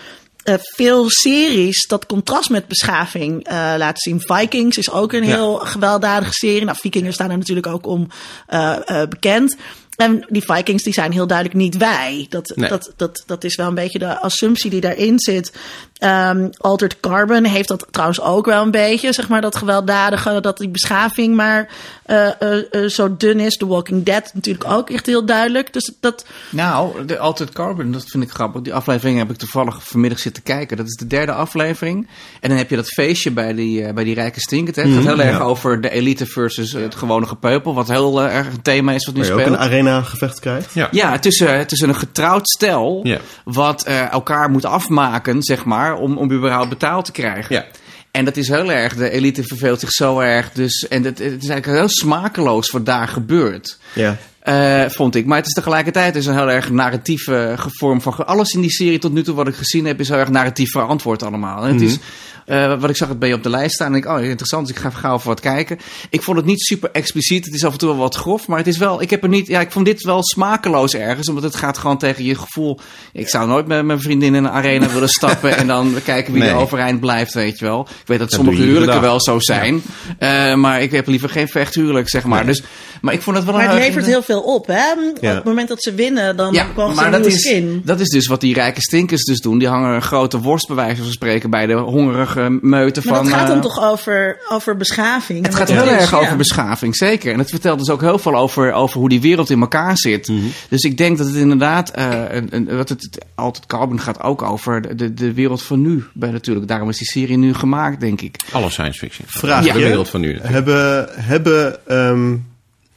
eh, veel series dat contrast met beschaving eh, laten zien. Vikings is ook een Ja. heel gewelddadige serie. Nou, Vikingen staan er natuurlijk ook om eh, bekend. En die Vikings die zijn heel duidelijk niet wij. Dat, Nee. dat, dat, dat is wel een beetje de assumptie die daarin zit. Ehm, Altered Carbon heeft dat trouwens ook wel een beetje, zeg maar, dat gewelddadige, dat die beschaving maar eh, eh, eh, zo dun is. The Walking Dead natuurlijk ook echt heel duidelijk. Dus dat, Nou, de Altered Carbon, dat vind ik grappig. Die aflevering heb ik toevallig vanmiddag zitten kijken. Dat is de derde aflevering. En dan heb je dat feestje bij die, bij die rijke stinkert. hè. Het gaat heel erg over de elite versus het gewone gepeupel. Wat heel erg een thema is wat nu Waar je ook speelt. een arena gevecht krijgt. Ja. Ja, tussen, tussen een getrouwd stel Ja. wat eh, elkaar moet afmaken, zeg maar, om, om überhaupt betaald te krijgen. Ja. En dat is heel erg, de elite verveelt zich zo erg. Dus, en het, het is eigenlijk heel smakeloos wat daar gebeurt. Ja. Eh, vond ik. Maar het is tegelijkertijd is een heel erg narratieve vorm van. Alles in die serie tot nu toe wat ik gezien heb, is heel erg narratief verantwoord allemaal. En het is. Eh, wat ik zag het bij je op de lijst staan. En ik, oh interessant, dus ik ga even gauw even wat kijken. Ik vond het niet super expliciet. Het is af en toe wel wat grof. Maar het is wel. Ik heb er niet. Ja, ik vond dit wel smakeloos ergens. Omdat het gaat gewoon tegen je gevoel. Ik zou nooit met mijn vriendin in een arena willen stappen. en dan kijken wie Nee. er overeind blijft, weet je wel. Ik weet dat Dat sommige huwelijken wel zo zijn. Eh, maar ik heb liever geen vechthuwelijk, zeg maar. Dus, maar ik vond het wel maar een het levert heel veel op, hè? Ja. Op het moment dat ze winnen, dan ja, krijgen ze maar een dat nieuwe is, skin. dat is dus wat die rijke stinkers dus doen. Die hangen een grote worst bij wijze van spreken bij de hongerige meuten Maar van... dat gaat eh, dan toch over, over beschaving? Het gaat heel is- erg ja. over beschaving, zeker. En het vertelt dus ook heel veel over, over hoe die wereld in elkaar zit. Mhm. Dus ik denk dat het inderdaad, eh, een, een, wat het, het altijd Carbon gaat ook over de, de, de wereld van nu. Bij natuurlijk, daarom is die serie nu gemaakt, denk ik. Alle science fiction. Vraagje. De wereld van nu. natuurlijk. Hebben, hebben ehm,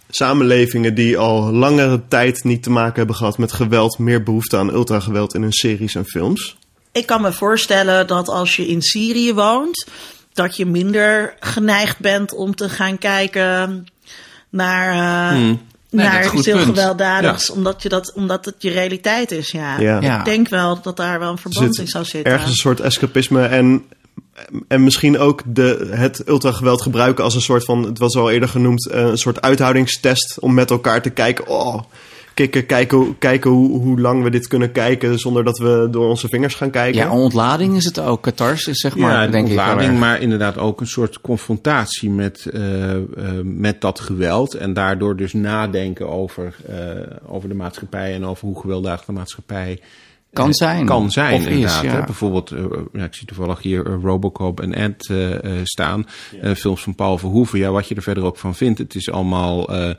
samenlevingen die al langere tijd niet te maken hebben gehad met geweld... meer behoefte aan ultrageweld in hun series en films? Ik kan me voorstellen dat als je in Syrië woont, dat je minder geneigd bent om te gaan kijken naar, eh, Nee, dat naar iets heel gewelddadigs, omdat, je dat, omdat het je realiteit is. Ja. Ja. Ja. Ik denk wel dat daar wel een Er verband zit in zou zitten. Ergens een soort escapisme en, en misschien ook de, het ultrageweld gebruiken als een soort van... het was al eerder genoemd, eh, een soort uithoudingstest... om met elkaar te kijken... Oh, kijken, kijken, kijken hoe, hoe lang we dit kunnen kijken... zonder dat we door onze vingers gaan kijken. Ja, ontlading is het ook. Catharsis, zeg maar, ja, denk ontlading, maar inderdaad ook een soort confrontatie met, eh, eh, met dat geweld. En daardoor dus nadenken over, eh, over de maatschappij en over hoe gewelddadig de maatschappij Kan eh, zijn. Kan zijn, Of is, inderdaad. ja. hè. Bijvoorbeeld, eh, ja, ik zie toevallig hier eh, Robocop en Ed eh, eh, staan. Eh, films van Paul Verhoeven. Ja, wat je er verder ook van vindt. Het is allemaal eh,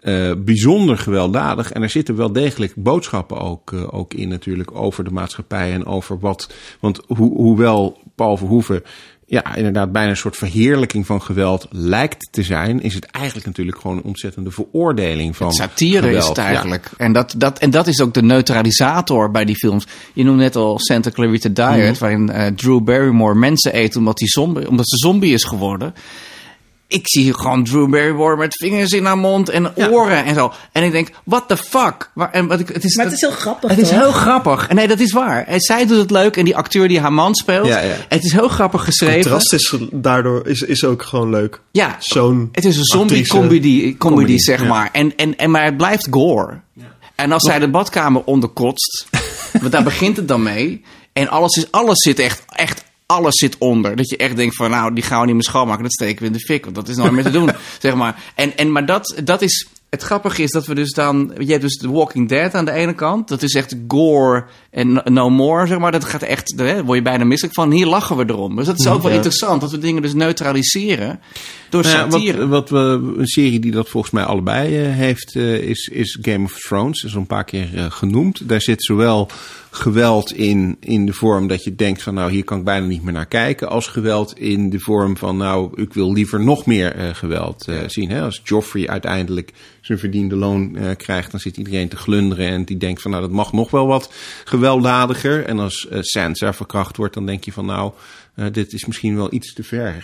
eh, bijzonder gewelddadig. En er zitten wel degelijk boodschappen ook, eh, ook in natuurlijk over de maatschappij en over wat... Want ho hoewel Paul Verhoeven ja, inderdaad bijna een soort verheerlijking van geweld lijkt te zijn... is het eigenlijk natuurlijk gewoon een ontzettende veroordeling van Satire geweld. is het Ja. eigenlijk. En, dat, dat, en dat is ook de neutralisator bij die films. Je noemde net al Santa Clarita Diet, waarin eh, Drew Barrymore mensen eet omdat, die zombie, omdat ze zombie is geworden. Ik zie gewoon Drew Barrymore met vingers in haar mond en oren en zo. En ik denk, what the fuck? Waar, en wat ik, het is, Maar het is heel grappig, Het is heel grappig. En nee, dat is waar. En zij doet het leuk en die acteur die haar man speelt. Ja, ja. Het is heel grappig Het geschreven. contrast is daardoor is, is ook gewoon leuk. Ja, Zo'n het is een zombie actrice- comedy, zeg ja. maar. En, en, en, maar het blijft gore. En als zij de badkamer onderkotst, want daar begint het dan mee. En alles, is, alles zit echt, echt, alles zit onder. Dat je echt denkt van, nou, die gaan we niet meer schoonmaken. Dat steken we in de fik, want dat is nooit meer te doen, zeg maar. En, en, maar dat, dat is... Het grappige is dat we dus dan... Je hebt dus The Walking Dead aan de ene kant. Dat is echt gore en no- more, zeg maar. Dat gaat echt... Daar word je bijna misselijk van. Hier lachen we erom. Dus dat is ook wel Ja. interessant. Dat we dingen dus neutraliseren. Door Nou ja, satire. wat, wat we, een serie die dat volgens mij allebei eh, heeft, eh, is, is Game of Thrones. Is al een paar keer eh, genoemd. Daar zit zowel geweld in, in de vorm dat je denkt van nou hier kan ik bijna niet meer naar kijken. Als geweld in de vorm van nou ik wil liever nog meer eh, geweld eh, zien. Hè? Als Joffrey uiteindelijk zijn verdiende loon eh, krijgt, dan zit iedereen te glunderen en die denkt van nou dat mag nog wel wat gewelddadiger. En als Sansa verkracht wordt, dan denk je van nou dit is misschien wel iets te ver.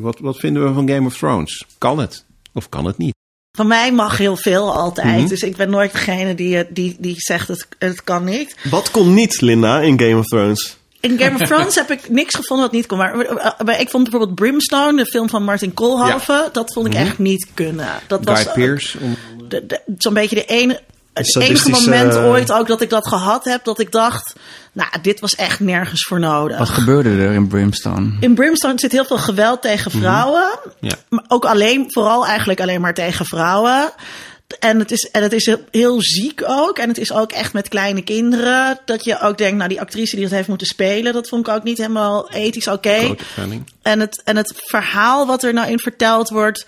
Wat, wat vinden we van Game of Thrones? Kan het? Of kan het niet? Van mij mag heel veel altijd. Mhm. Dus ik ben nooit degene die, die, die zegt het, het kan niet. Wat kon niet, Linda, in Game of Thrones? In Game of Thrones heb ik niks gevonden wat niet kon. Maar, eh, maar ik vond bijvoorbeeld Brimstone, de film van Martin Koolhoven, dat vond ik echt niet kunnen. Dat Guy was eh, de- zo'n beetje de ene, het enige moment ooit ook dat ik dat gehad heb, dat ik dacht, nou, dit was echt nergens voor nodig. Wat gebeurde er in Brimstone? In Brimstone zit heel veel geweld tegen vrouwen. Ja. Maar ook alleen, vooral eigenlijk alleen maar tegen vrouwen. En het, is, en het is heel, heel ziek ook. En het is ook echt met kleine kinderen. Dat je ook denkt, nou, die actrice die dat heeft moeten spelen, dat vond ik ook niet helemaal ethisch oké. Grote spanning. En het, en het verhaal wat er nou in verteld wordt,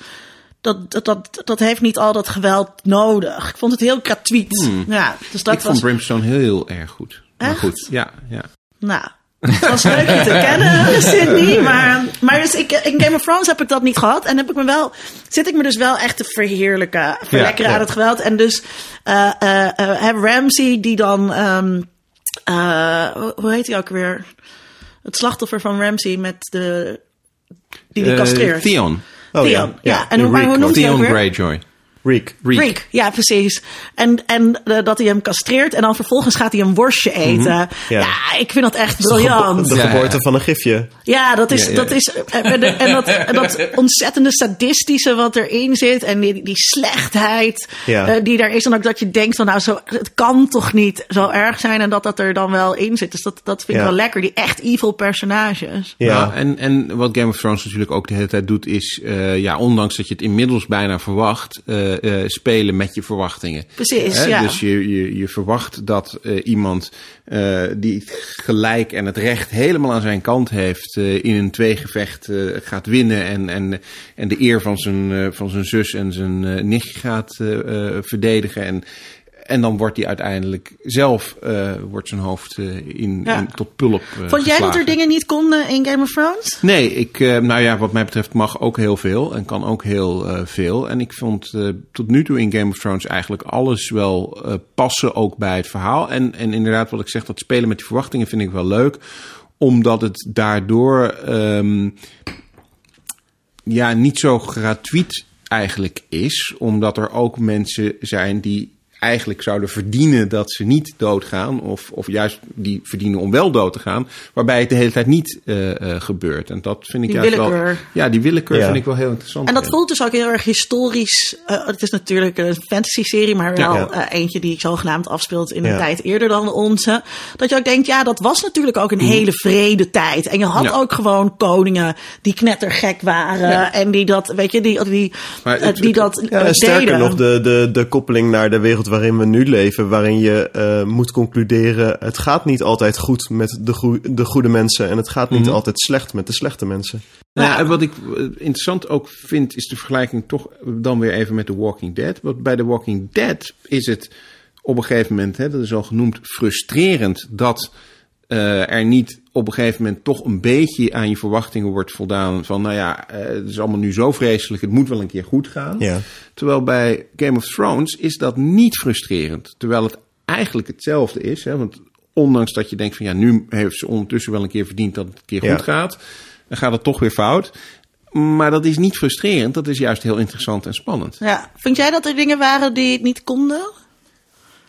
dat, dat, dat, dat heeft niet al dat geweld nodig. Ik vond het heel gratuit. Ja, dus dat ik was. vond Brimstone heel erg goed. Maar goed, ja, ja. Nou, het was leuk je te kennen, Sydney. Maar, maar dus ik, in Game of Thrones heb ik dat niet gehad. En heb ik me wel, zit ik me dus wel echt te verheerlijken. Verlekkeren ja. aan het geweld. En dus eh eh eh, heb Ramsey die dan... ehm, eh, hoe- heet hij ook weer? Het slachtoffer van Ramsey met de... Die die Eh, castreert. Theon. Oh, Theon, ja. En hoe, hoe noemt hij ook Theon weer? Greyjoy. Reek. Reek. Reek, ja, precies. En, en eh, dat hij hem castreert en dan vervolgens gaat hij een worstje eten. Ja. Ja. ik vind dat echt De, gebo- briljant. de Ja, geboorte ja. van een gifje. Ja, dat is, Ja, ja. dat is en, en- en dat, en dat ontzettende sadistische wat erin zit en die, die slechtheid Ja. eh, die daar is. En ook dat je denkt van nou, zo, het kan toch niet zo erg zijn en dat dat er dan wel in zit. Dus dat, dat vind ik wel lekker, die echt evil personages. Ja. Nou, en, en wat Game of Thrones natuurlijk ook de hele tijd doet, is, eh, ja, ondanks dat je het inmiddels bijna verwacht, eh, eh, spelen met je verwachtingen. Precies, Hè, ja. Dus je, je, je verwacht dat eh, iemand die het gelijk en het recht helemaal aan zijn kant heeft, in een tweegevecht gaat winnen en, en, en de eer van zijn, van zijn zus en zijn nichtje gaat verdedigen. En, en dan wordt hij uiteindelijk zelf eh, wordt zijn hoofd eh, in, Ja. in, tot pulp. eh, Vond jij dat er dingen niet konden in Game of Thrones? Nee, ik, nou ja, wat mij betreft mag ook heel veel en kan ook heel veel. En ik vond tot nu toe in Game of Thrones eigenlijk alles wel passen, ook bij het verhaal. En, en inderdaad, wat ik zeg, dat spelen met die verwachtingen vind ik wel leuk. Omdat het daardoor ehm, ja, niet zo gratuit eigenlijk is. Omdat er ook mensen zijn die eigenlijk zouden verdienen dat ze niet doodgaan. Of, of juist die verdienen om wel dood te gaan. Waarbij het de hele tijd niet eh, eh, gebeurt. En dat vind ik Die juist willekeur. wel... Ja, die willekeur Ja. vind ik wel heel interessant. En dat voelt dus ook heel erg historisch. Eh, het is natuurlijk een fantasy-serie, maar wel Ja. eh, eentje die zogenaamd afspeelt in een tijd eerder dan onze. Dat je ook denkt, ja, dat was natuurlijk ook een hele vrede tijd. En je had Ja. ook gewoon koningen die knettergek waren. Ja. En die dat, weet je, die, die, Maar het- die dat Ja, eh, en sterker deden. nog, de, de, de koppeling naar de wereld waarin we nu leven, waarin je eh, moet concluderen: het gaat niet altijd goed met de, goe- de goede mensen en het gaat niet Mhm. altijd slecht met de slechte mensen. Nou ja, Ja. en wat ik eh, interessant ook vind, is de vergelijking toch dan weer even met The Walking Dead. Want bij The Walking Dead is het op een gegeven moment, hè, dat is al genoemd, frustrerend dat eh, er niet op een gegeven moment toch een beetje aan je verwachtingen wordt voldaan. Van nou ja, eh, het is allemaal nu zo vreselijk, het moet wel een keer goed gaan. Ja. Terwijl bij Game of Thrones is dat niet frustrerend. Terwijl het eigenlijk hetzelfde is. Hè? Want ondanks dat je denkt van ja, nu heeft ze ondertussen wel een keer verdiend dat het een keer Ja. goed gaat. Dan gaat het toch weer fout. Maar dat is niet frustrerend. Dat is juist heel interessant en spannend. Ja. Vind jij dat er dingen waren die het niet konden?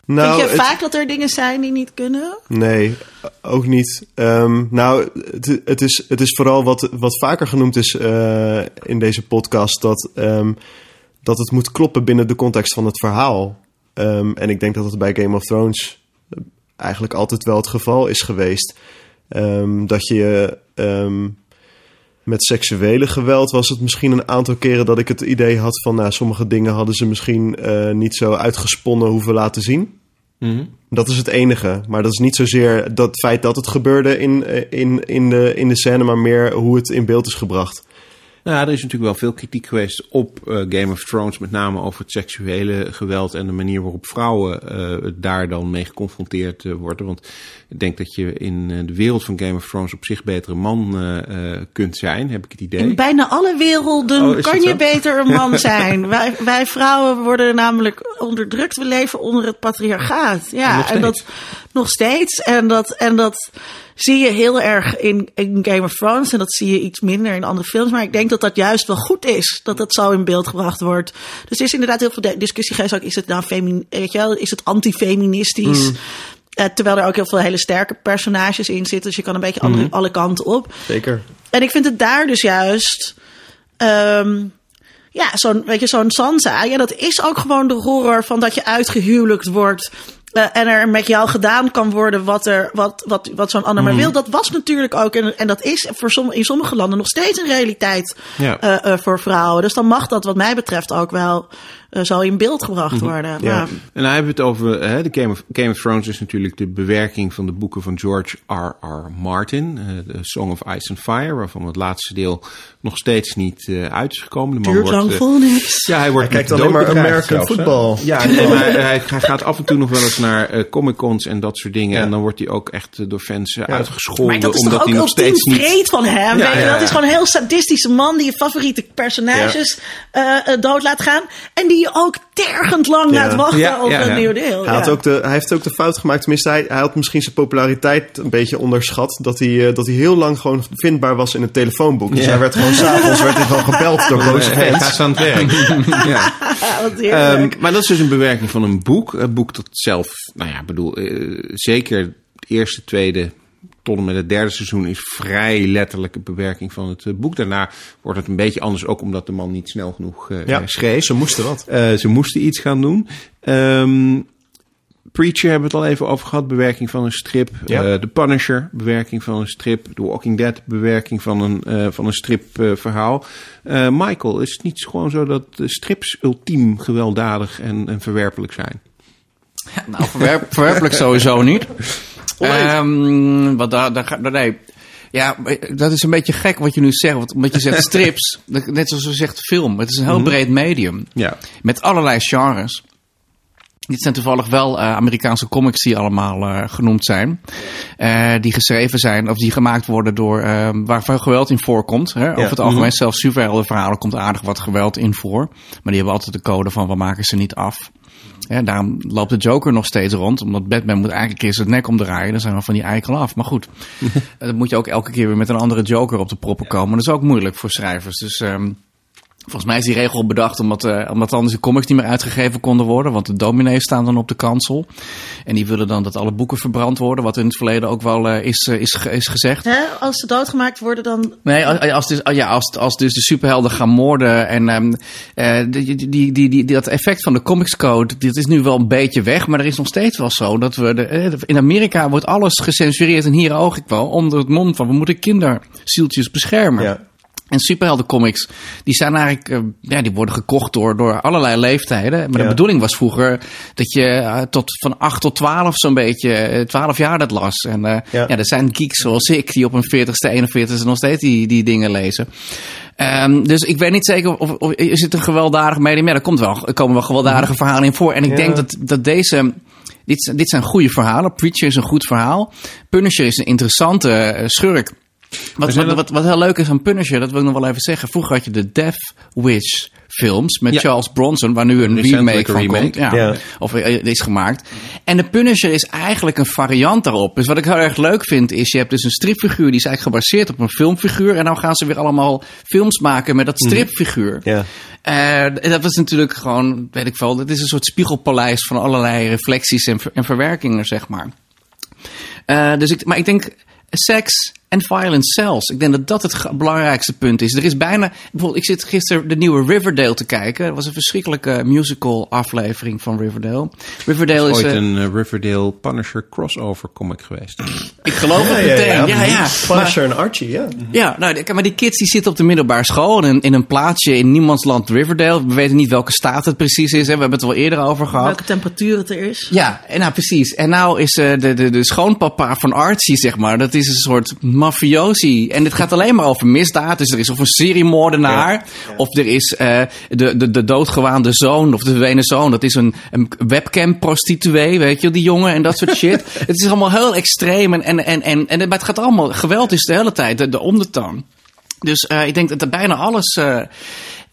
Nou, Vind je het- vaak dat er dingen zijn die niet kunnen? Nee, ook niet. Ehm, nou, het, het, is, het is vooral wat, wat vaker genoemd is eh, in deze podcast: dat, ehm, dat het moet kloppen binnen de context van het verhaal. Ehm, en ik denk dat het bij Game of Thrones eigenlijk altijd wel het geval is geweest. Dat je met seksuele geweld was het misschien een aantal keren dat ik het idee had van, nou, sommige dingen hadden ze misschien eh, niet zo uitgesponnen hoeven laten zien. Dat is het enige. Maar dat is niet zozeer dat feit dat het gebeurde in, eh, in, in, de, in de scène, maar meer hoe het in beeld is gebracht. Nou, er is natuurlijk wel veel kritiek geweest op eh, Game of Thrones. Met name over het seksuele geweld en de manier waarop vrouwen eh, daar dan mee geconfronteerd eh, worden. Want ik denk dat je in de wereld van Game of Thrones op zich beter een man kunt zijn, heb ik het idee. In bijna alle werelden Oh, kan je beter een man zijn. wij, wij vrouwen worden namelijk onderdrukt. We leven onder het patriarchaat. Ja, en dat. Nog steeds. En dat, en dat zie je heel erg in, in Game of Thrones. En dat zie je iets minder in andere films. Maar ik denk dat dat juist wel goed is. Dat dat zo in beeld gebracht wordt. Dus er is inderdaad heel veel discussie geweest. Ook, is het nou femin, weet je wel, is het antifeministisch? Eh, terwijl er ook heel veel hele sterke personages in zitten. Dus je kan een beetje andere, alle kanten op. Zeker. En ik vind het daar dus juist. ehm, ja, zo'n, weet je, zo'n Sansa. Ja, dat is ook gewoon de horror van dat je uitgehuwelijkt wordt. Eh, en er met jou gedaan kan worden wat, er, wat, wat, wat zo'n ander maar wil. Dat was natuurlijk ook, en, en dat is voor som, in sommige landen nog steeds een realiteit Ja. eh, eh, voor vrouwen. Dus dan mag dat wat mij betreft ook wel zal in beeld gebracht worden. Ja. En dan hebben we het over hè, de Game of, Game of Thrones is natuurlijk de bewerking van de boeken van George R.R. Martin, eh, de Song of Ice and Fire, waarvan het laatste deel nog steeds niet eh, uit is gekomen. De man duurt wordt, lang eh, vol niks. Ja, hij wordt Hij kijkt alleen maar American football. Ja, nee, maar hij, hij gaat af en toe nog wel eens naar eh, Comic Cons en dat soort dingen. Ja. En dan wordt hij ook echt eh, door fans eh, uitgescholden. Maar dat is omdat toch ook hij nog steeds niet. van hem. Ja, Dat is gewoon een heel sadistische man die je favoriete personages eh, eh, dood laat gaan. En die je ook tergend lang Ja. laat wachten Ja, op ja, een ja. nieuw deel. Hij, had ook de, hij heeft ook de fout gemaakt, tenminste hij, hij had misschien zijn populariteit een beetje onderschat. Dat hij, eh, dat hij heel lang gewoon vindbaar was in het telefoonboek. Dus hij werd gewoon s'avonds werd hij gewoon gebeld door boze fans. eens aan het werk. ja. Ehm, maar dat is dus een bewerking van een boek. Een boek dat zelf, nou ja, bedoel, eh, zeker het eerste, tweede tot en met het derde seizoen is vrij letterlijk een bewerking van het eh, boek. Daarna wordt het een beetje anders, ook omdat de man niet snel genoeg eh, Ja, schreef. ze moesten wat. Eh, ze moesten iets gaan doen. Ehm, Preacher hebben we het al even over gehad, bewerking van een strip. Ja. Eh, The Punisher, bewerking van een strip. The Walking Dead, bewerking van een, eh, van een stripverhaal. Eh, Michael, is het niet gewoon zo dat strips ultiem gewelddadig en, en verwerpelijk zijn? Nou, verwerp, verwerpelijk sowieso niet. Ehm, wat daar, daar, nee. Ja, dat is een beetje gek wat je nu zegt. Want omdat je zegt strips, net zoals je zegt film. Het is een heel breed medium. Ja. Met allerlei genres. Dit zijn toevallig wel eh, Amerikaanse comics die allemaal eh, genoemd zijn. Eh, die geschreven zijn of die gemaakt worden door eh, waar veel geweld in voorkomt. Hè? Over het algemeen, zelfs superheldenverhalen komt aardig wat geweld in voor. Maar die hebben altijd de code van we maken ze niet af. Ja, daarom loopt de Joker nog steeds rond. Omdat Batman moet eigenlijk eerst het nek omdraaien. Dan zijn we van die eikel af. Maar goed, dan moet je ook elke keer weer met een andere Joker op de proppen komen. Dat is ook moeilijk voor schrijvers. Dus ehm, volgens mij is die regel bedacht omdat, eh, omdat anders de comics niet meer uitgegeven konden worden. Want de dominees staan dan op de kansel. En die willen dan dat alle boeken verbrand worden. Wat in het verleden ook wel eh, is, eh, is, is gezegd. Hè, als ze doodgemaakt worden, dan Nee, als, als, dus, ja, als, als dus de superhelden gaan moorden en ehm, eh, die, die, die, die, die- dat effect van de Comics Code, dit is nu wel een beetje weg, maar er is nog steeds wel zo dat we, de, in Amerika wordt alles gecensureerd en hier oog ik wel, onder het mom van we moeten kinderzieltjes beschermen. Ja. En superheldencomics, die zijn eigenlijk, eh, ja, die worden gekocht door, door allerlei leeftijden. Maar de bedoeling was vroeger dat je eh, tot van 8 tot 12 zo'n beetje, eh, 12 jaar dat las. En eh, Ja. ja. er zijn geeks zoals ik, die op een 40ste, 41ste nog steeds die, die dingen lezen. Ehm, dus ik weet niet zeker of, of is het een gewelddadig medium. Ja, er, komt wel, er komen wel gewelddadige verhalen in voor. En ik Ja. denk dat, dat deze... Dit, zijn- dit zijn goede verhalen. Preacher is een goed verhaal. Punisher is een interessante eh, schurk. Wat, wat, dat- wat, wat heel leuk is aan Punisher, dat wil ik nog wel even zeggen. Vroeger had je de Death Wish films met Ja. Charles Bronson, waar nu een Recentelijk remake van remake. komt. Ja. Ja. Of eh, is gemaakt. En de Punisher is eigenlijk een variant daarop. Dus wat ik heel erg leuk vind, is je hebt dus een stripfiguur die is eigenlijk gebaseerd op een filmfiguur. En dan gaan ze weer allemaal films maken met dat stripfiguur. Ja. Eh, en dat was natuurlijk gewoon, weet ik wel, het is een soort spiegelpaleis van allerlei reflecties en, ver- en verwerkingen, zeg maar. Eh, dus ik, maar ik denk, seks en violence zelfs. Ik denk dat dat het belangrijkste punt is. Er is bijna, bijvoorbeeld, ik zit gisteren de nieuwe Riverdale te kijken. Dat was een verschrikkelijke musical aflevering van Riverdale. Riverdale is, Ooit eh, een eh, Riverdale Punisher crossover comic geweest. ik geloof het meteen. Ja, ja. Punisher en Archie, ja. Ja, nou, maar die kids die zitten op de middelbare school in, in een plaatsje in niemandsland Riverdale. We weten niet welke staat het precies is. Hè. We hebben het er wel eerder over gehad. welke temperatuur het er is. Ja, en nou precies. En nou is eh, de, de, de schoonpapa van Archie, zeg maar, dat is een soort mafiosi. En het gaat alleen maar over misdaad. Dus er is of een seriemoordenaar, of er is eh, de, de, de doodgewaande zoon, of de verdwenen zoon. Dat is een, een webcam-prostituee, weet je, die jongen en dat soort shit. het is allemaal heel extreem en, en, en, en, en maar het gaat allemaal, geweld is de hele tijd de, de ondertoon. Dus eh, ik denk dat er bijna alles... eh,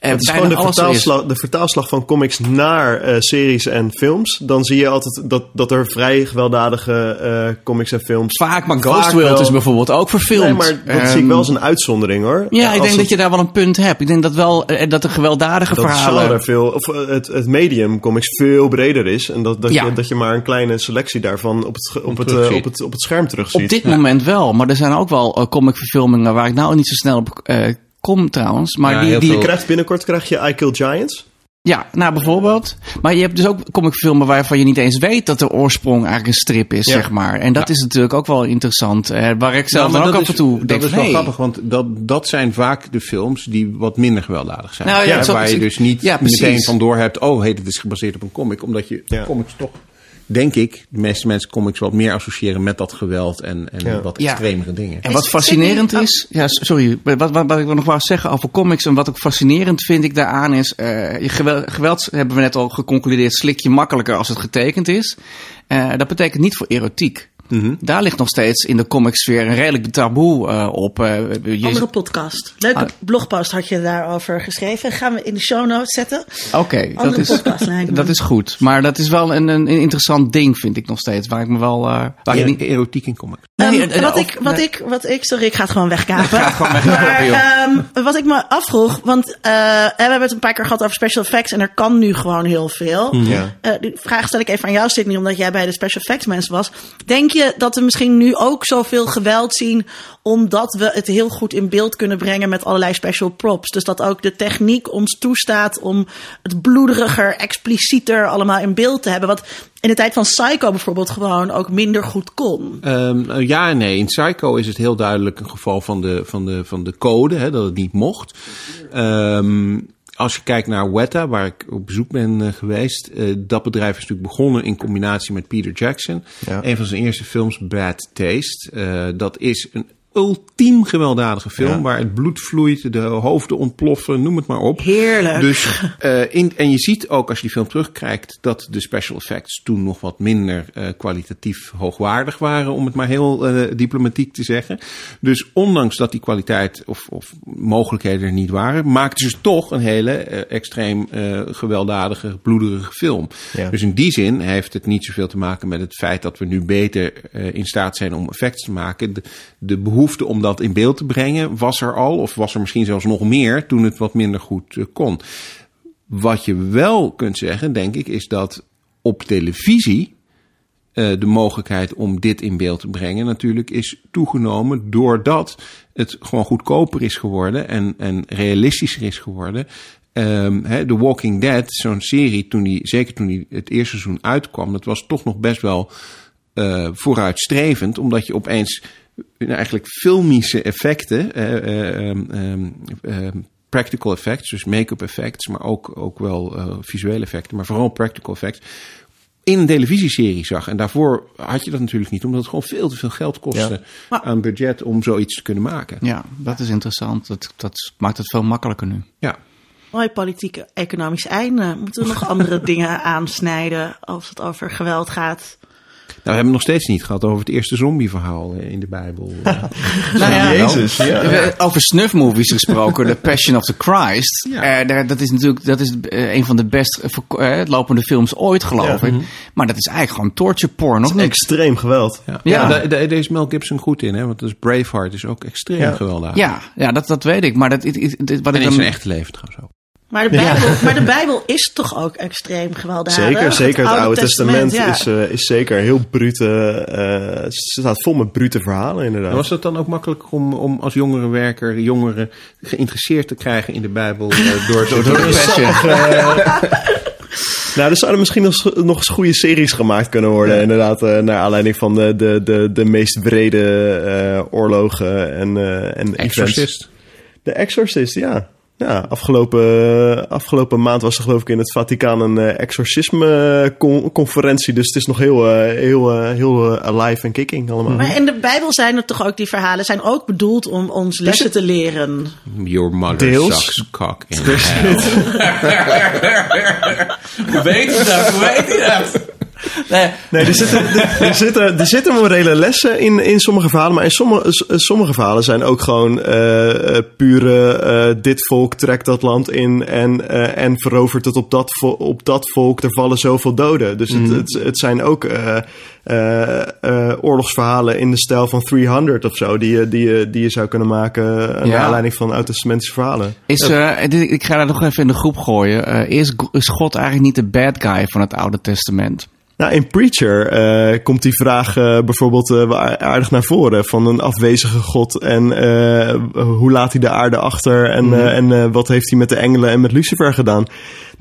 Het is gewoon de vertaalslag, de vertaalslag van comics naar eh, series en films. Dan zie je altijd dat, dat er vrij gewelddadige eh, comics en films... Vaak, maar Vaak Ghost World wel. is bijvoorbeeld ook verfilmd. Nee, maar dat Ehm, zie ik wel als een uitzondering hoor. Ja, ik denk het- dat je daar wel een punt hebt. Ik denk dat wel eh, dat de gewelddadige dat verhalen. genre veel, of het, het medium comics veel breder is. En dat, dat, Ja. je, dat je maar een kleine selectie daarvan op het, op het, op het, op het scherm terugziet. Op dit moment wel, maar er zijn ook wel eh, comicverfilmingen waar ik nou niet zo snel op kom trouwens. Maar Ja, die, die Je krijgt binnenkort krijg je I Kill Giants. Ja, nou bijvoorbeeld. Maar je hebt dus ook comicfilmen waarvan je niet eens weet dat de oorsprong eigenlijk een strip is, Ja. zeg maar. En dat is natuurlijk ook wel interessant. eh, waar ik zelf Nou, dan ook dat af en is- toe Dat denk is van, wel hey, grappig, want dat, dat zijn vaak de films die wat minder gewelddadig zijn. Nou ja, Hè, waar je dus niet meteen van door hebt, oh hey, dit is gebaseerd op een comic. Omdat je Ja. comics toch, denk ik, de meeste mensen comics wat meer associëren met dat geweld en, en Ja. wat Ja. extremere dingen. En wat fascinerend is, ja, sorry, wat, wat, wat ik nog wou zeggen over comics en wat ook fascinerend vind ik daaraan is, eh, je geweld, geweld hebben we net al geconcludeerd, slik je makkelijker als het getekend is. Eh, dat betekent niet voor erotiek. Mhm. Daar ligt nog steeds in de comicsfeer een redelijk taboe eh, op. eh, je- Andere podcast. Leuke Ah. blogpost had je daarover geschreven. Gaan we in de show notes zetten. Oké, dat is, dat is goed. Maar dat is wel een, een, een interessant ding, vind ik nog steeds. Waar ik me wel. eh, waar ik Ja, niet, erotiek in comics. Nee, Ehm, eh, wat, of- ik, wat, nee. ik, wat ik, sorry, ik ga het gewoon wegkapen. Ga gewoon wegkapen, maar, joh. ehm, wat ik me afvroeg, want eh, we hebben het een paar keer gehad over special effects en er kan nu gewoon heel veel. Ja. Eh, die vraag stel ik even aan jou, Sydney, omdat jij bij de special effects mensen was. Denk je dat we misschien nu ook zoveel geweld zien, omdat we het heel goed in beeld kunnen brengen met allerlei special props? Dus dat ook de techniek ons toestaat om het bloederiger, explicieter allemaal in beeld te hebben. Wat in de tijd van Psycho bijvoorbeeld gewoon ook minder goed kon. Ehm, eh, ja en nee. In Psycho is het heel duidelijk een geval van de, van de, van de code, hè, dat het niet mocht. Ehm, als je kijkt naar Weta, waar ik op bezoek ben eh, geweest, eh, dat bedrijf is natuurlijk begonnen in combinatie met Peter Jackson. Ja. Een van zijn eerste films, Bad Taste. Eh, dat is een ultiem gewelddadige film, Ja. waar het bloed vloeit, de hoofden ontploffen, noem het maar op. Heerlijk. Dus, eh, in, en je ziet ook als je die film terugkijkt dat de special effects toen nog wat minder eh, kwalitatief hoogwaardig waren, om het maar heel eh, diplomatiek te zeggen. Dus ondanks dat die kwaliteit of, of mogelijkheden er niet waren, maakten ze toch een hele extreem eh, gewelddadige, bloederige film. Ja. Dus in die zin heeft het niet zoveel te maken met het feit dat we nu beter eh, in staat zijn om effecten te maken. De, de behoefte om dat in beeld te brengen was er al, of was er misschien zelfs nog meer toen het wat minder goed eh, kon. Wat je wel kunt zeggen, denk ik, is dat op televisie eh, de mogelijkheid om dit in beeld te brengen natuurlijk is toegenomen doordat het gewoon goedkoper is geworden en, en realistischer is geworden. Ehm, hè, The Walking Dead, zo'n serie, toen die, zeker toen die het eerste seizoen uitkwam, dat was toch nog best wel eh, vooruitstrevend, omdat je opeens eh, eigenlijk filmische effecten, eh, eh, ehm, ehm, ehm, practical effects, dus make-up effects, maar ook, ook wel eh, visuele effecten, maar vooral practical effects, in een televisieserie zag. En daarvoor had je dat natuurlijk niet, omdat het gewoon veel te veel geld kostte Maar- aan budget om zoiets te kunnen maken. Ja, dat is interessant. Dat, dat maakt het veel makkelijker nu. Ja. Mooi politieke economisch einde. Moeten we nog andere dingen aansnijden als het over geweld gaat? Nou, we hebben het nog steeds niet gehad over het eerste zombieverhaal eh, in de Bijbel. Eh, Nou ja, Jezus, ja. Over snuff-movies gesproken, The Passion of the Christ. Ja. Eh, dat is natuurlijk dat is, een van de best lopende films ooit, geloof Ja. ik. Maar dat is eigenlijk gewoon torture porn, of niet? Extreem geweld. ja, Ja. ja. daar, daar- is Mel Gibson goed in, hè? want dus Braveheart is ook extreem Ja. gewelddadig. Ja, ja dat, dat weet ik. Maar dat, dit- dit- wat En ik in dan... zijn echte leven trouwens ook. Maar de, Bijbel, maar de Bijbel is toch ook extreem gewelddadig? Zeker, zeker. Het, Oude Testament, ja. is, eh, is zeker heel brute. eh, het staat vol met brute verhalen, inderdaad. En was het dan ook makkelijk om, om als jongerenwerker jongeren geïnteresseerd te krijgen in de Bijbel eh, door, door, Door Passion. Nou, er zouden misschien nog, eens- nog eens goede series gemaakt kunnen worden. Inderdaad, eh, naar aanleiding van de, de, de, de meest wrede eh, oorlogen en, eh en events. Exorcist. De Exorcist, ja. Ja, afgelopen, afgelopen maand was er geloof ik in het Vaticaan een eh, exorcisme-conferentie. Dus het is nog heel, eh, heel, eh, heel eh, alive en kicking allemaal. Maar in de Bijbel zijn er toch ook die verhalen zijn ook bedoeld om ons lessen te leren. Your mother Deels. sucks cock in hell. Hoe weet je dat? Hoe weet je dat? Nee, Nee, er zitten, er, er zitten, er zitten morele lessen in, in sommige verhalen. Maar in sommige, s- sommige verhalen zijn ook gewoon eh, eh, pure... eh, dit volk trekt dat land in en, eh, en verovert het op dat, op dat volk. Er vallen zoveel doden. Dus het, het, het zijn ook eh, eh, eh, oorlogsverhalen in de stijl van 300 of zo... die je, die die je zou kunnen maken eh, naar aanleiding van oud-testamentische verhalen. Is, eh, ik ga dat nog even in de groep gooien. Eh, is, is God eigenlijk niet de bad guy van het Oude Testament? Nou, in Preacher eh, komt die vraag eh, bijvoorbeeld eh, aardig naar voren. Van een afwezige God en hoe laat hij de aarde achter en, eh, en wat heeft hij met de engelen en met Lucifer gedaan.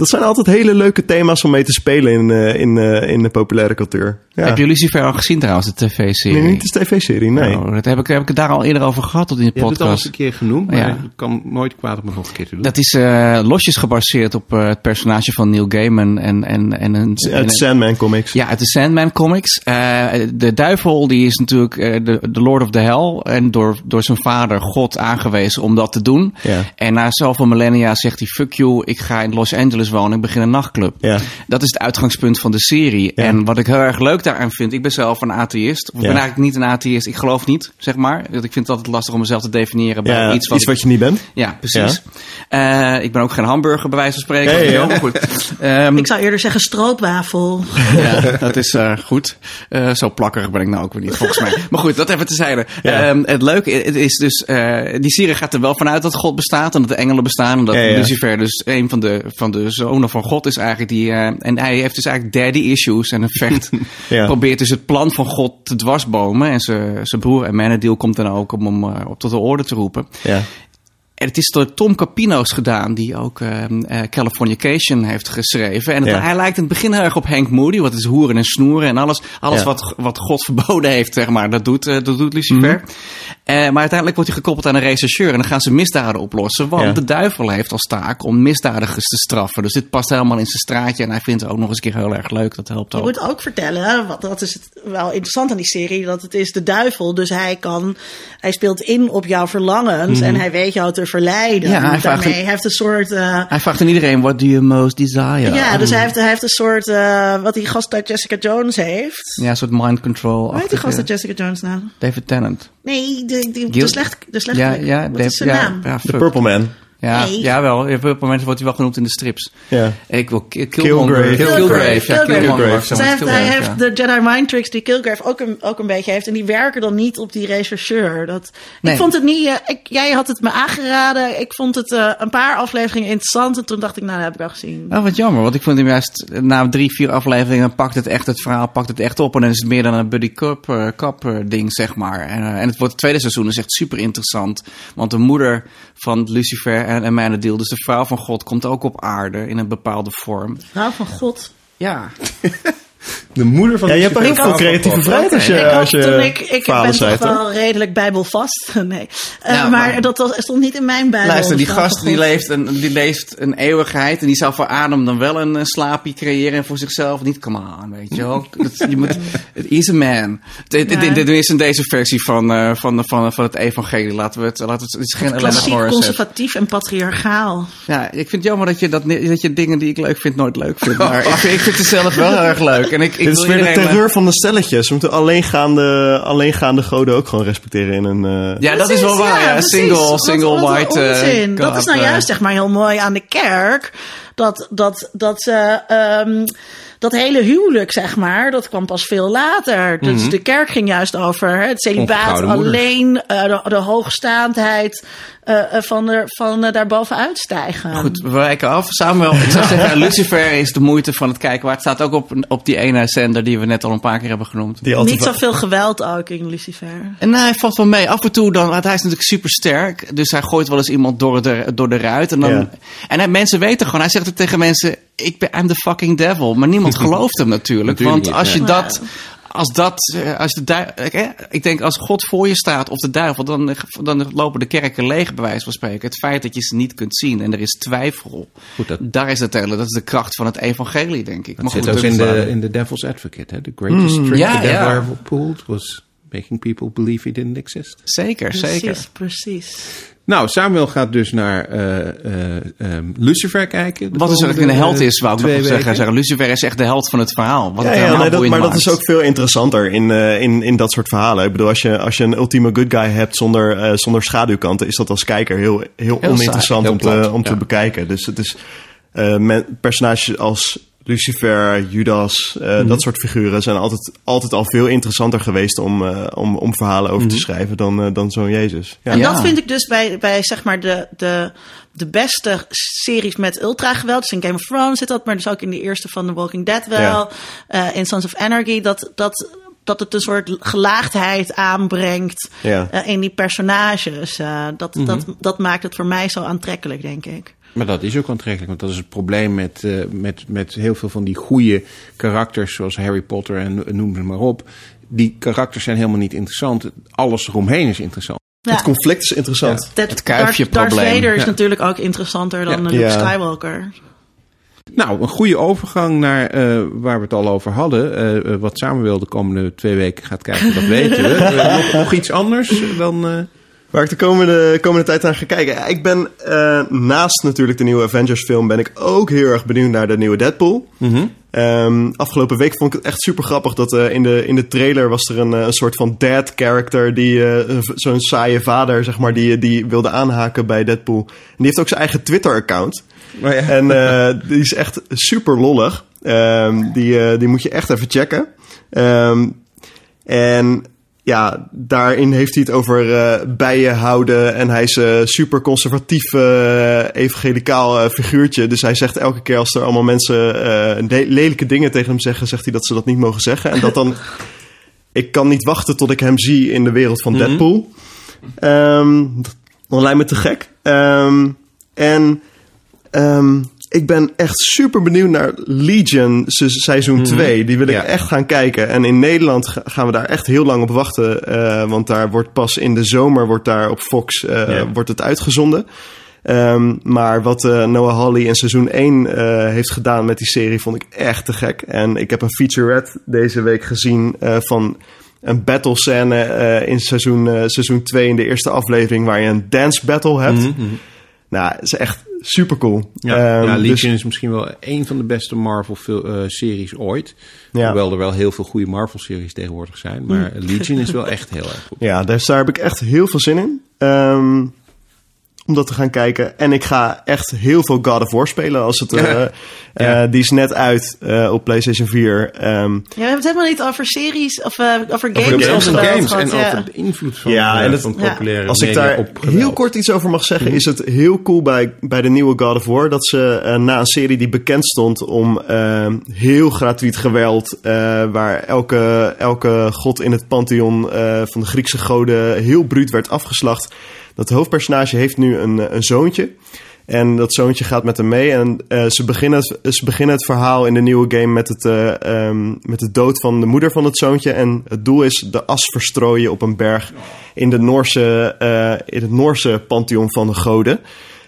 Dat zijn altijd hele leuke thema's om mee te spelen in, eh, in, eh, in de populaire cultuur. Ja. Heb je Lucifer al gezien trouwens, de tv-serie? Nee, niet de tv-serie, nee. Oh, dat heb ik, heb ik het daar al eerder over gehad tot in de Je hebt het al eens podcast. een keer genoemd, maar Ja. het kan nooit kwaad om het nog een keer te doen. Dat is eh, losjes gebaseerd op eh, het personage van Neil Gaiman en, en, en een... en Uit een- Sandman Comics. Ja, uit de Sandman comics. Eh, de duivel die is natuurlijk eh, de, de Lord of the Hell. En door, door zijn vader God aangewezen om dat te doen. Ja. En na zoveel millennia zegt hij, fuck you, ik ga in Los Angeles wonen. Ik begin een nachtclub. Ja. Dat is het uitgangspunt van de serie. Ja. En wat ik heel erg leuk daaraan vind, ik ben zelf een atheïst. Of ik Ja. ben eigenlijk niet een atheïst, ik geloof niet, zeg maar. Want Ik vind het altijd lastig om mezelf te definiëren bij Ja, iets wat ik- je niet bent. ja, precies. Eh, ik ben ook geen hamburger, bij wijze van spreken. Ja, goed. Ehm, Ik zou eerder zeggen stroopwafel. ja, dat is eh, goed. Eh, zo plakkerig ben ik nou ook weer niet, volgens mij. Maar goed, dat even tezijde. Ja. Ehm, het leuke het is dus, eh, die serie gaat er wel vanuit dat God bestaat en dat de engelen bestaan. En dat Ja, ja. Lucifer dus een van de, van de zonen van God is eigenlijk. Die, eh, en hij heeft dus eigenlijk daddy issues en een vecht. Ja. Probeert dus het plan van God te dwarsbomen. En zijn broer Amenadiel komt dan ook om hem eh, op tot de orde te roepen. Ja. En het is door Tom Capino's gedaan, die ook ehm, eh, Californication heeft geschreven. En het- Ja. hij lijkt in het begin heel erg op Hank Moody, wat is hoeren en snoeren en alles. Alles Ja. wat, wat God verboden heeft, zeg maar, dat doet, eh, dat doet Lucifer. Mhm. Eh, maar uiteindelijk wordt hij gekoppeld aan een rechercheur en dan gaan ze misdaden oplossen. Want Ja. de duivel heeft als taak om misdadigers te straffen. Dus dit past helemaal in zijn straatje en hij vindt het ook nog eens een keer heel erg leuk. Dat helpt Je ook. moet ook vertellen, wat, dat is het wel interessant aan die serie, dat het is de duivel. Dus hij kan, hij speelt in op jouw verlangens en hij weet jou te verleiden. Ja, hij vraagt Daarmee een- hij heeft een soort, eh, Hij vraagt aan iedereen, what do you most desire? ja, dus hij heeft, hij heeft een soort, eh, wat die gast uit Jessica Jones heeft. Ja, een soort mind control. Hoe heet die gast uit Jessica Jones nou? David Tennant. Nee, de, de, de, slecht, de slechte. Ja, ja, wat Dave- is zijn ja, naam? ja, The. Purple Man. Ja, Nee. jawel. Op een moment wordt hij wel genoemd in de strips. Ja. Ik wil Ki- Killgrave. Killgrave. Killgrave. Killgrave. Killgrave, hij heeft de Jedi Mind Tricks die Kilgrave ook een, ook een beetje heeft. En die werken dan niet op die rechercheur. Dat, Nee. Ik vond het niet... eh, ik, jij had het me aangeraden. Ik vond het eh, een paar afleveringen interessant. En toen dacht ik, nou, dat heb ik al gezien. Oh, wat jammer, want ik vond hem juist na drie, vier afleveringen pakt het echt het verhaal, pakt het echt op. En dan is het meer dan een buddy cup, eh, cup eh, ding, zeg maar. En, eh, en het, wordt, het tweede seizoen is echt super interessant. Want de moeder van Lucifer en, en Manadil, dus de vrouw van God, komt ook op aarde in een bepaalde vorm. Vrouw van God. Ja, De moeder van Ja, je de hebt super- veel creatieve vrijheid als je, ik had als je toen ik, ik vader ben toch wel redelijk bijbelvast. nee. Eh, maar, maar- dat was, stond niet in mijn bijbel. Luister, die de vrouw gast die leeft, een, die leeft een eeuwigheid. En die zou voor Adam dan wel een, eh, slaapje creëren voor zichzelf. Niet, come on, weet je wel. Dat- je moet, it is a man. Dit is in deze versie van, eh, van, van, van het evangelie. Laten we het, laten we het, het is geen conservatief en patriarchaal. Ja, ik vind het jammer dat je, dat, dat je dingen die ik leuk vind nooit leuk vindt. Maar ik, vind- ik vind het zelf wel heel erg leuk. En ik, ik Dit is weer de terreur van de stelletjes. We moeten alleengaande, alleengaande goden ook gewoon respecteren in een... eh, Ja, dat is wel waar. Ja. Single, Wat- single wat white. eh, dat is nou God, eh. juist zeg maar heel mooi aan de kerk. Dat, dat, dat ze. ehm, dat hele huwelijk, zeg maar, dat kwam pas veel later. Dus de kerk ging juist over hè, het celibaat alleen, eh, de, de hoogstaandheid eh, eh, van, er, van daarboven uitstijgen. Goed, we wijken af. Samuel, ik zou zeggen, Lucifer is de moeite van het kijken. Maar het staat ook op, op die ene zender die we net al een paar keer hebben genoemd. die Niet zoveel geweld ook in Lucifer. En nou, hij valt wel mee. Af en toe dan, want hij is natuurlijk super sterk. Dus hij gooit wel eens iemand door de, door de ruit. En, dan, Ja. en hij, mensen weten gewoon, hij zegt ook tegen mensen: Ik ben I'm the fucking devil. Maar niemand gelooft hem natuurlijk. Natuurlijk want als je dat. Als dat, eh, als de du- ik, denk als God voor je staat of de duivel, dan, dan lopen de kerken leeg, bij wijze van spreken. Het feit dat je ze niet kunt zien en er is twijfel, Goed, dat- daar is het hele, dat is de kracht van het evangelie, denk ik. Dat Maar zit goed, ook in dat- de, in The Devil's Advocate. Hè? The greatest trick ja, the devil ja. ever pulled was making people believe he didn't exist. Zeker, zeker. Precies, precies. Nou, Samuel gaat dus naar eh, eh, ehm, Lucifer kijken. Wat is er komende, een held eh, is, wou ik twee nog zeggen. zeggen. Lucifer is echt de held van het verhaal. Wat Ja, het ja helemaal nee, dat, boeiend maar dat is ook veel interessanter in, eh, in, in dat soort verhalen. Ik bedoel, als je, als je een ultieme good guy hebt zonder, eh, zonder schaduwkanten, is dat als kijker heel, heel, Heel oninteressant saai, om, te, om te bekijken. Dus het is eh, men- personages als Lucifer, Judas, eh, Mhm. dat soort figuren zijn altijd, altijd al veel interessanter geweest om, eh, om, om verhalen over te schrijven dan, eh, dan zo'n Jezus. Ja. En Ja. dat vind ik dus bij, bij zeg maar de, de, de beste series met ultra-geweld. Dus in Game of Thrones zit dat, maar dus ook in de eerste van The Walking Dead wel. Ja. Eh, in Sons of Anarchy, dat, dat, dat het een soort gelaagdheid aanbrengt Ja. eh, in die personages. Eh, dat, dat, dat maakt het voor mij zo aantrekkelijk, denk ik. Maar dat is ook aantrekkelijk, want dat is het probleem met, eh, met, met heel veel van die goede karakters, zoals Harry Potter en noem ze maar op. Die karakters zijn helemaal niet interessant. Alles eromheen is interessant. Ja. Het conflict is interessant. Dat- Het Darth, kuifje-probleem. Darth Vader is Ja. natuurlijk ook interessanter dan Ja. eh, Luke Ja. Skywalker. Nou, een goede overgang naar eh, waar we het al over hadden. Eh, eh, wat Samuel de komende twee weken gaat kijken, dat weten we. Nog, nog iets anders dan... Waar ik de komende, komende tijd aan ga kijken. Ik ben eh, naast natuurlijk de nieuwe Avengers film... ben ik ook heel erg benieuwd naar de nieuwe Deadpool. Ehm, afgelopen week vond ik het echt super grappig dat eh, in, de, in de trailer was er een, eh, een soort van dad character, die zo'n saaie vader, zeg maar, die, die wilde aanhaken bij Deadpool. En die heeft ook zijn eigen Twitter-account. maar ja. En die is echt super lollig. Ehm, die, die moet je echt even checken. Ehm, en ja, daarin heeft hij het over eh, bijen houden. En hij is een super conservatief, eh, evangelicaal eh, figuurtje. Dus hij zegt elke keer als er allemaal mensen eh, le- lelijke dingen tegen hem zeggen, zegt hij dat ze dat niet mogen zeggen. En dat dan. Ik kan niet wachten tot ik hem zie in de wereld van Deadpool. Ehm, dat lijkt me te gek. Ehm, en Ehm, ik ben echt super benieuwd naar Legion se- seizoen 2. Die wil ik Ja. echt gaan kijken. En in Nederland ga- gaan we daar echt heel lang op wachten. eh, want daar wordt pas in de zomer wordt daar op Fox eh, wordt het uitgezonden. Ehm, maar wat eh, Noah Hawley in seizoen 1 eh, heeft gedaan met die serie vond ik echt te gek. En ik heb een featurette deze week gezien van een battle scène in seizoen, seizoen 2 in de eerste aflevering waar je een dance battle hebt. Nou, het is echt super cool. Mhm, Ja, ja, dus, Legion is misschien wel een van de beste Marvel-series ooit. Ja. Hoewel er wel heel veel goede Marvel-series tegenwoordig zijn. Maar Legion is wel echt heel erg goed. ja, dus daar heb ik echt heel veel zin in. Ehm, om dat te gaan kijken. En ik ga echt heel veel God of War spelen. Als het, eh, Ja. eh, die is net uit eh, op PlayStation 4. Ehm, Ja, we hebben het helemaal niet over series of eh, over games. Over games games en ja. over de invloed van, Ja, en het- van populaire Als ik daar op heel kort iets over mag zeggen, is het heel cool bij, bij de nieuwe God of War dat ze na een serie die bekend stond om eh, heel gratuit geweld, eh, waar elke, elke god in het pantheon eh, van de Griekse goden heel bruut werd afgeslacht. Dat hoofdpersonage heeft nu een, eh, een zoontje. En dat zoontje gaat met hem mee. En eh, ze, beginnen het, ze beginnen het verhaal in de nieuwe game met, het, eh, ehm, met de dood van de moeder van het zoontje. En het doel is de as verstrooien op een berg in, de Noorse, in het Noorse pantheon van de goden.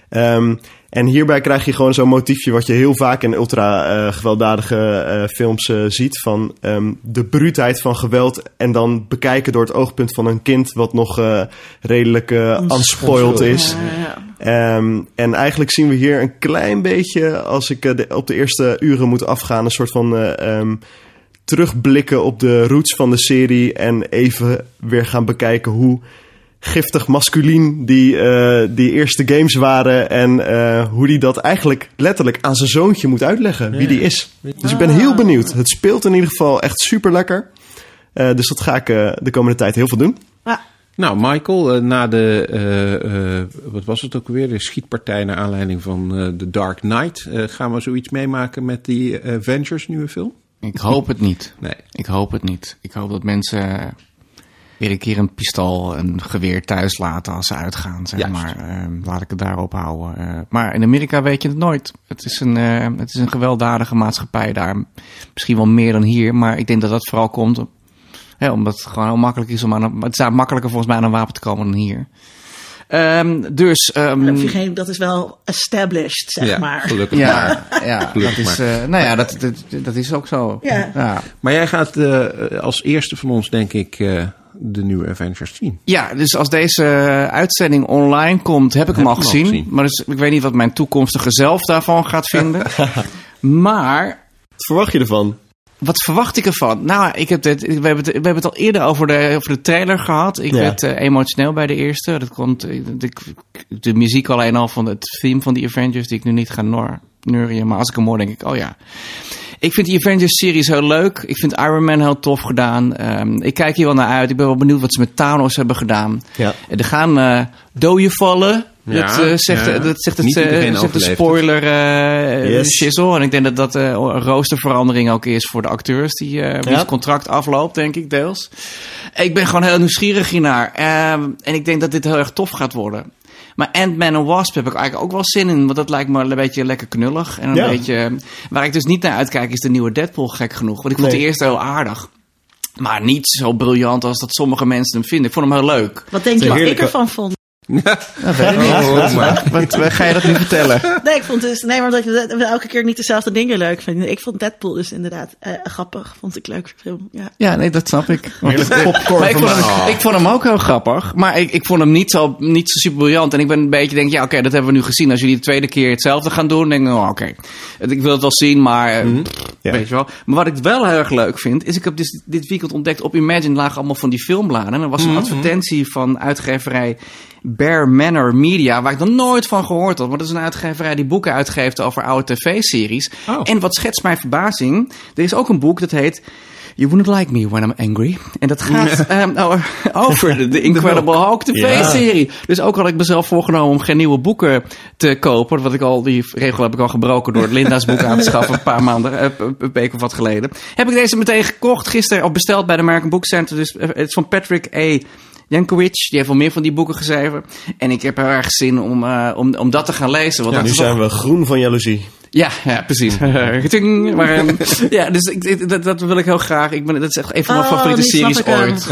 Ehm, en hierbij krijg je gewoon zo'n motiefje wat je heel vaak in ultra eh, gewelddadige eh, films eh, ziet. Van ehm, de bruutheid van geweld. En dan bekijken door het oogpunt van een kind wat nog redelijk unspoiled is. Ja, ja. Ehm, en eigenlijk zien we hier een klein beetje, als ik de- op de eerste uren moet afgaan, een soort van eh, ehm, terugblikken op de roots van de serie. En even weer gaan bekijken hoe giftig masculien die, eh, die eerste games waren. En eh, hoe die dat eigenlijk letterlijk aan zijn zoontje moet uitleggen, wie die is. Dus ik ben heel benieuwd. Het speelt in ieder geval echt super lekker. dus dat ga ik eh, de komende tijd heel veel doen. Ja. Nou, Michael, eh, na de, eh, eh, wat was het ook alweer, de schietpartij naar aanleiding van eh The Dark Knight. eh, gaan we zoiets meemaken met die eh, Avengers nieuwe film? Ik hoop het niet. Nee. Ik hoop het niet. Ik hoop dat mensen weer een keer een pistool, een geweer thuis laten als ze uitgaan. Zeg Juist. maar. Ehm, laat ik het daarop houden. Eh, maar in Amerika weet je het nooit. Het is, een, eh, het is een gewelddadige maatschappij daar. Misschien wel meer dan hier. Maar ik denk dat dat vooral komt hè, omdat het gewoon heel makkelijk is om aan een, Het is daar makkelijker volgens mij aan een wapen te komen dan hier. Ehm, dus... ehm, vergeet, dat is wel established, zeg ja, maar. gelukkig maar. ja, ja, dat Gelukkig is, maar. eh, nou ja, dat, dat, dat is ook zo. Ja. Maar jij gaat eh, als eerste van ons, denk ik, eh, de nieuwe Avengers zien. Ja, dus als deze uitzending online komt, heb ik hem al hem al gezien. gezien. Maar dus, ik weet niet wat mijn toekomstige zelf daarvan gaat vinden. maar Wat verwacht je ervan? wat verwacht ik ervan? Nou, ik heb dit, we, hebben het, we hebben het al eerder over de, over de trailer gehad. Ik Ja. werd eh, emotioneel bij de eerste. Dat komt, de, de muziek alleen al van het theme van die Avengers, die ik nu niet ga nor, neurien. Maar als ik hem hoor, denk ik, oh ja. Ik vind die Avengers-series heel leuk. Ik vind Iron Man heel tof gedaan. Ehm, ik kijk hier wel naar uit. Ik ben wel benieuwd wat ze met Thanos hebben gedaan. Ja. Er gaan eh doden vallen. Ja, dat, eh, zegt, ja. dat zegt, het, Niet eh, iedereen zegt de overleeft het. spoiler eh Yes. shizzle. En ik denk dat dat eh, een roosterverandering ook is voor de acteurs die eh Ja. het contract afloopt, denk ik deels. Ik ben gewoon heel nieuwsgierig hiernaar. Ehm, en ik denk dat dit heel erg tof gaat worden. Maar Ant-Man en Wasp heb ik eigenlijk ook wel zin in. Want dat lijkt me een beetje lekker knullig. En een Ja. beetje... Waar ik dus niet naar uitkijk is de nieuwe Deadpool gek genoeg. Want ik vond Nee. de eerste heel aardig. Maar niet zo briljant als dat sommige mensen hem vinden. Ik vond hem heel leuk. Wat denk je wat ik ervan vond? Dat weet ik niet. Oh, maar- Wat, wat ga je dat nu vertellen? Nee, ik vond dus, nee, maar dat je elke keer niet dezelfde dingen leuk vindt. Ik vond Deadpool dus inderdaad eh, grappig. Vond ik leuk film. Ja. Ja, nee, dat snap ik. Popcorn Maar ik, vond hem, ik vond hem ook heel grappig. Maar ik, ik vond hem niet zo, niet zo super briljant. En ik ben een beetje denk, ja, oké, dat hebben we nu gezien. Als jullie de tweede keer hetzelfde gaan doen, denk ik, oh, oké. Ik wil het wel zien, maar eh, pff, Ja. weet je wel. Maar wat ik wel heel erg leuk vind, is ik heb dus dit weekend ontdekt op Imagine lagen allemaal van die filmbladen. En er was een advertentie van uitgeverij Bear Manor Media, waar ik nog nooit van gehoord had. Maar dat is een uitgeverij die boeken uitgeeft over oude tv-series. Oh. En wat schetst mijn verbazing, er is ook een boek dat heet... You wouldn't like me when I'm angry. En dat gaat ehm, over- over de, de Incredible Hulk tv-serie. Dus ook had ik mezelf voorgenomen om geen nieuwe boeken te kopen. Wat ik al, die regel heb ik al gebroken door Linda's boek aan te schaffen. Een paar maanden, eh, een week of wat geleden. Heb ik deze meteen gekocht gisteren. Of besteld bij de American Book Center. Dus eh, het is van Patrick A. Jankovic, die heeft wel meer van die boeken geschreven. En ik heb heel erg zin om, eh, om, om dat te gaan lezen. Want Ja, dat nu toch- zijn we groen van jaloezie. ja, ja, precies. Maar, ehm, ja, dus ik, ik- dat, dat wil ik heel graag. Ik ben, dat is echt een van mijn favoriete nu snap series ooit.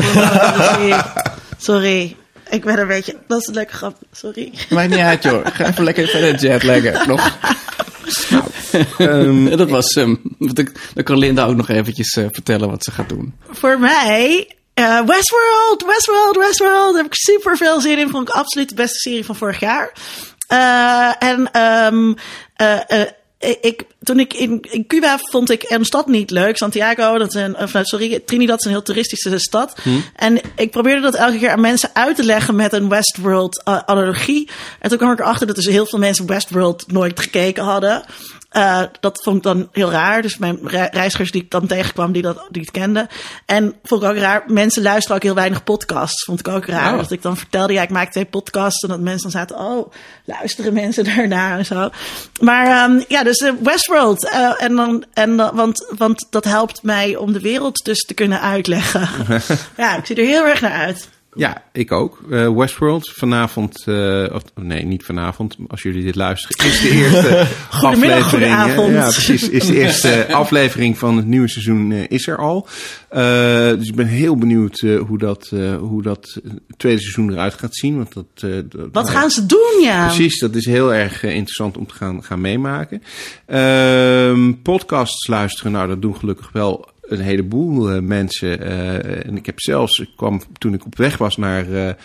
Sorry. Ik ben een beetje... Dat is een leuke grap. Sorry. Maakt niet uit, joh. Ga even lekker verder jetlaggen. Nog. Ehm, dat was ik- dan kan Linda ook nog eventjes eh, vertellen wat ze gaat doen. Voor mij... eh, Westworld, Westworld, Westworld. Daar heb ik super veel zin in. Vond ik absoluut de beste serie van vorig jaar. Eh, en ehm, eh, ik, toen ik in, in Cuba vond ik een stad niet leuk. Santiago, dat is een, of, nou, sorry, Trinidad is een heel toeristische stad. En ik probeerde dat elke keer aan mensen uit te leggen met een Westworld eh, analogie. En toen kwam ik erachter dat dus heel veel mensen Westworld nooit gekeken hadden. Eh, dat vond ik dan heel raar. Dus mijn re- reizigers die ik dan tegenkwam, die dat die het kenden. En vond ik ook raar. Mensen luisteren ook heel weinig podcasts. Vond ik ook raar. Oh. Dat ik dan vertelde, ja, ik maak twee podcasts. En dat mensen dan zaten, oh, luisteren mensen daarnaar en zo. Maar ehm, ja, dus eh, Westworld. eh, en dan, en, dan- want, want dat helpt mij om de wereld dus te kunnen uitleggen. ja, ik zie er heel erg naar uit. Ja, ik ook. Eh, Westworld, vanavond, eh, of nee, niet vanavond, als jullie dit luisteren, is de eerste aflevering. eh. Ja, precies, is de eerste aflevering van het nieuwe seizoen is er al. Dus ik ben heel benieuwd hoe, dat, hoe dat tweede seizoen eruit gaat zien. Want dat, dat- Wat nou, gaan ze doen, ja? Precies, dat is heel erg interessant om te gaan, gaan meemaken. Ehm, podcasts luisteren, nou dat doen gelukkig wel een heleboel eh, mensen. eh, en ik heb zelfs, ik kwam toen ik op weg was naar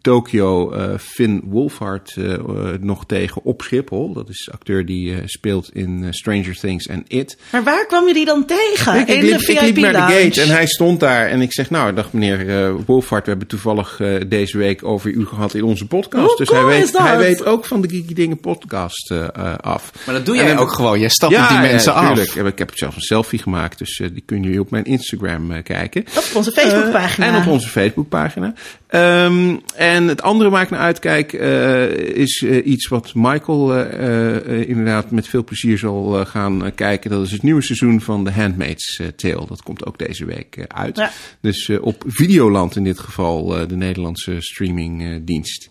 Tokio, eh, Finn Wolfhard eh, eh, nog tegen op Schiphol. Dat is de acteur die eh, speelt in Stranger Things en It. Maar waar kwam je die dan tegen? Ik, ik in liep, de ik liep naar de gate en hij stond daar. En ik zeg, nou, dag meneer Wolfhard, we hebben toevallig eh, deze week over u gehad in onze podcast. Hoe dus cool hij is weet, dat? hij weet ook van de Geeky Dingen podcast af. Maar dat doe En jij dan- ook gewoon. Jij stapt met die mensen af. tuurlijk. Ik heb zelfs een selfie gemaakt, dus die kunnen jullie op mijn Instagram eh, kijken. Op onze Facebookpagina. En op onze Facebookpagina. Ehm, en het andere waar ik naar uitkijk eh, is eh, iets wat Michael eh, inderdaad met veel plezier zal gaan kijken. Dat is het nieuwe seizoen van The Handmaid's Tale. Dat komt ook deze week uit. Ja. Dus op Videoland in dit geval, de Nederlandse streamingdienst.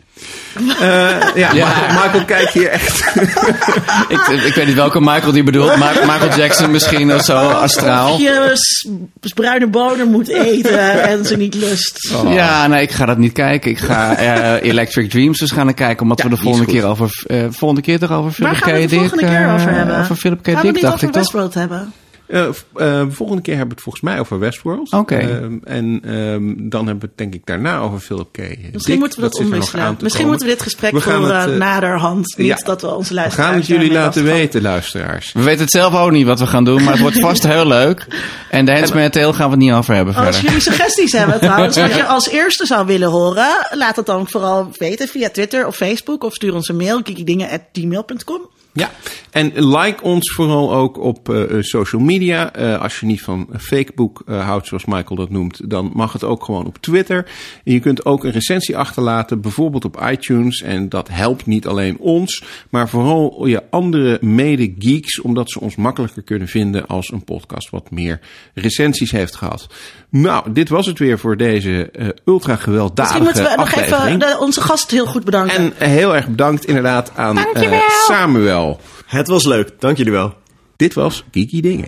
Eh ja, Michael, Michael kijkt hier echt. Ik, ik weet niet welke Michael die bedoelt. Ma- Michael Jackson misschien of zo, astraal. Of je bruine bonen moet eten en ze niet lust. Ja, nee, ik ga dat niet kijken. Ik ga eh, Electric Dreams waarschijnlijk kijken, omdat Ja, we de volgende keer over, eh, volgende keer toch over Waar Philip gaan we K. het de volgende Dick, keer over hebben? Over Philip K. Gaan we Dick, niet dacht over ik toch? Westworld hebben? Eh, eh, volgende keer hebben we het volgens mij over Westworld. Oké. Ehm, en ehm, dan hebben we het denk ik daarna over Philip K. Misschien Dick. moeten we dat, nog omwisselen. Misschien komen. moeten we dit gesprek We gaan voeren het, eh, naderhand. Niet ja. dat we onze We luisteraars gaan het jullie laten weten, luisteraars. We weten het zelf ook niet wat we gaan doen, maar het wordt vast heel leuk. En de Handmaid's Tale gaan we het niet over hebben Als verder. jullie suggesties hebben trouwens, wat je als eerste zou willen horen, laat het dan vooral weten via Twitter of Facebook of stuur ons een mail, kikidingen.gmail.com. Ja, en like ons vooral ook op uh, social media. Uh, als je niet van Facebook uh, houdt, zoals Michael dat noemt, dan mag het ook gewoon op Twitter. En je kunt ook een recensie achterlaten, bijvoorbeeld op iTunes. En dat helpt niet alleen ons, maar vooral je andere mede-geeks, omdat ze ons makkelijker kunnen vinden als een podcast wat meer recensies heeft gehad. Nou, dit was het weer voor deze ultra gewelddadige Misschien moeten we nog even onze gast heel goed bedanken. En heel erg bedankt inderdaad aan Samuel. Het was leuk, dank jullie wel. Dit was Kiki Dingen.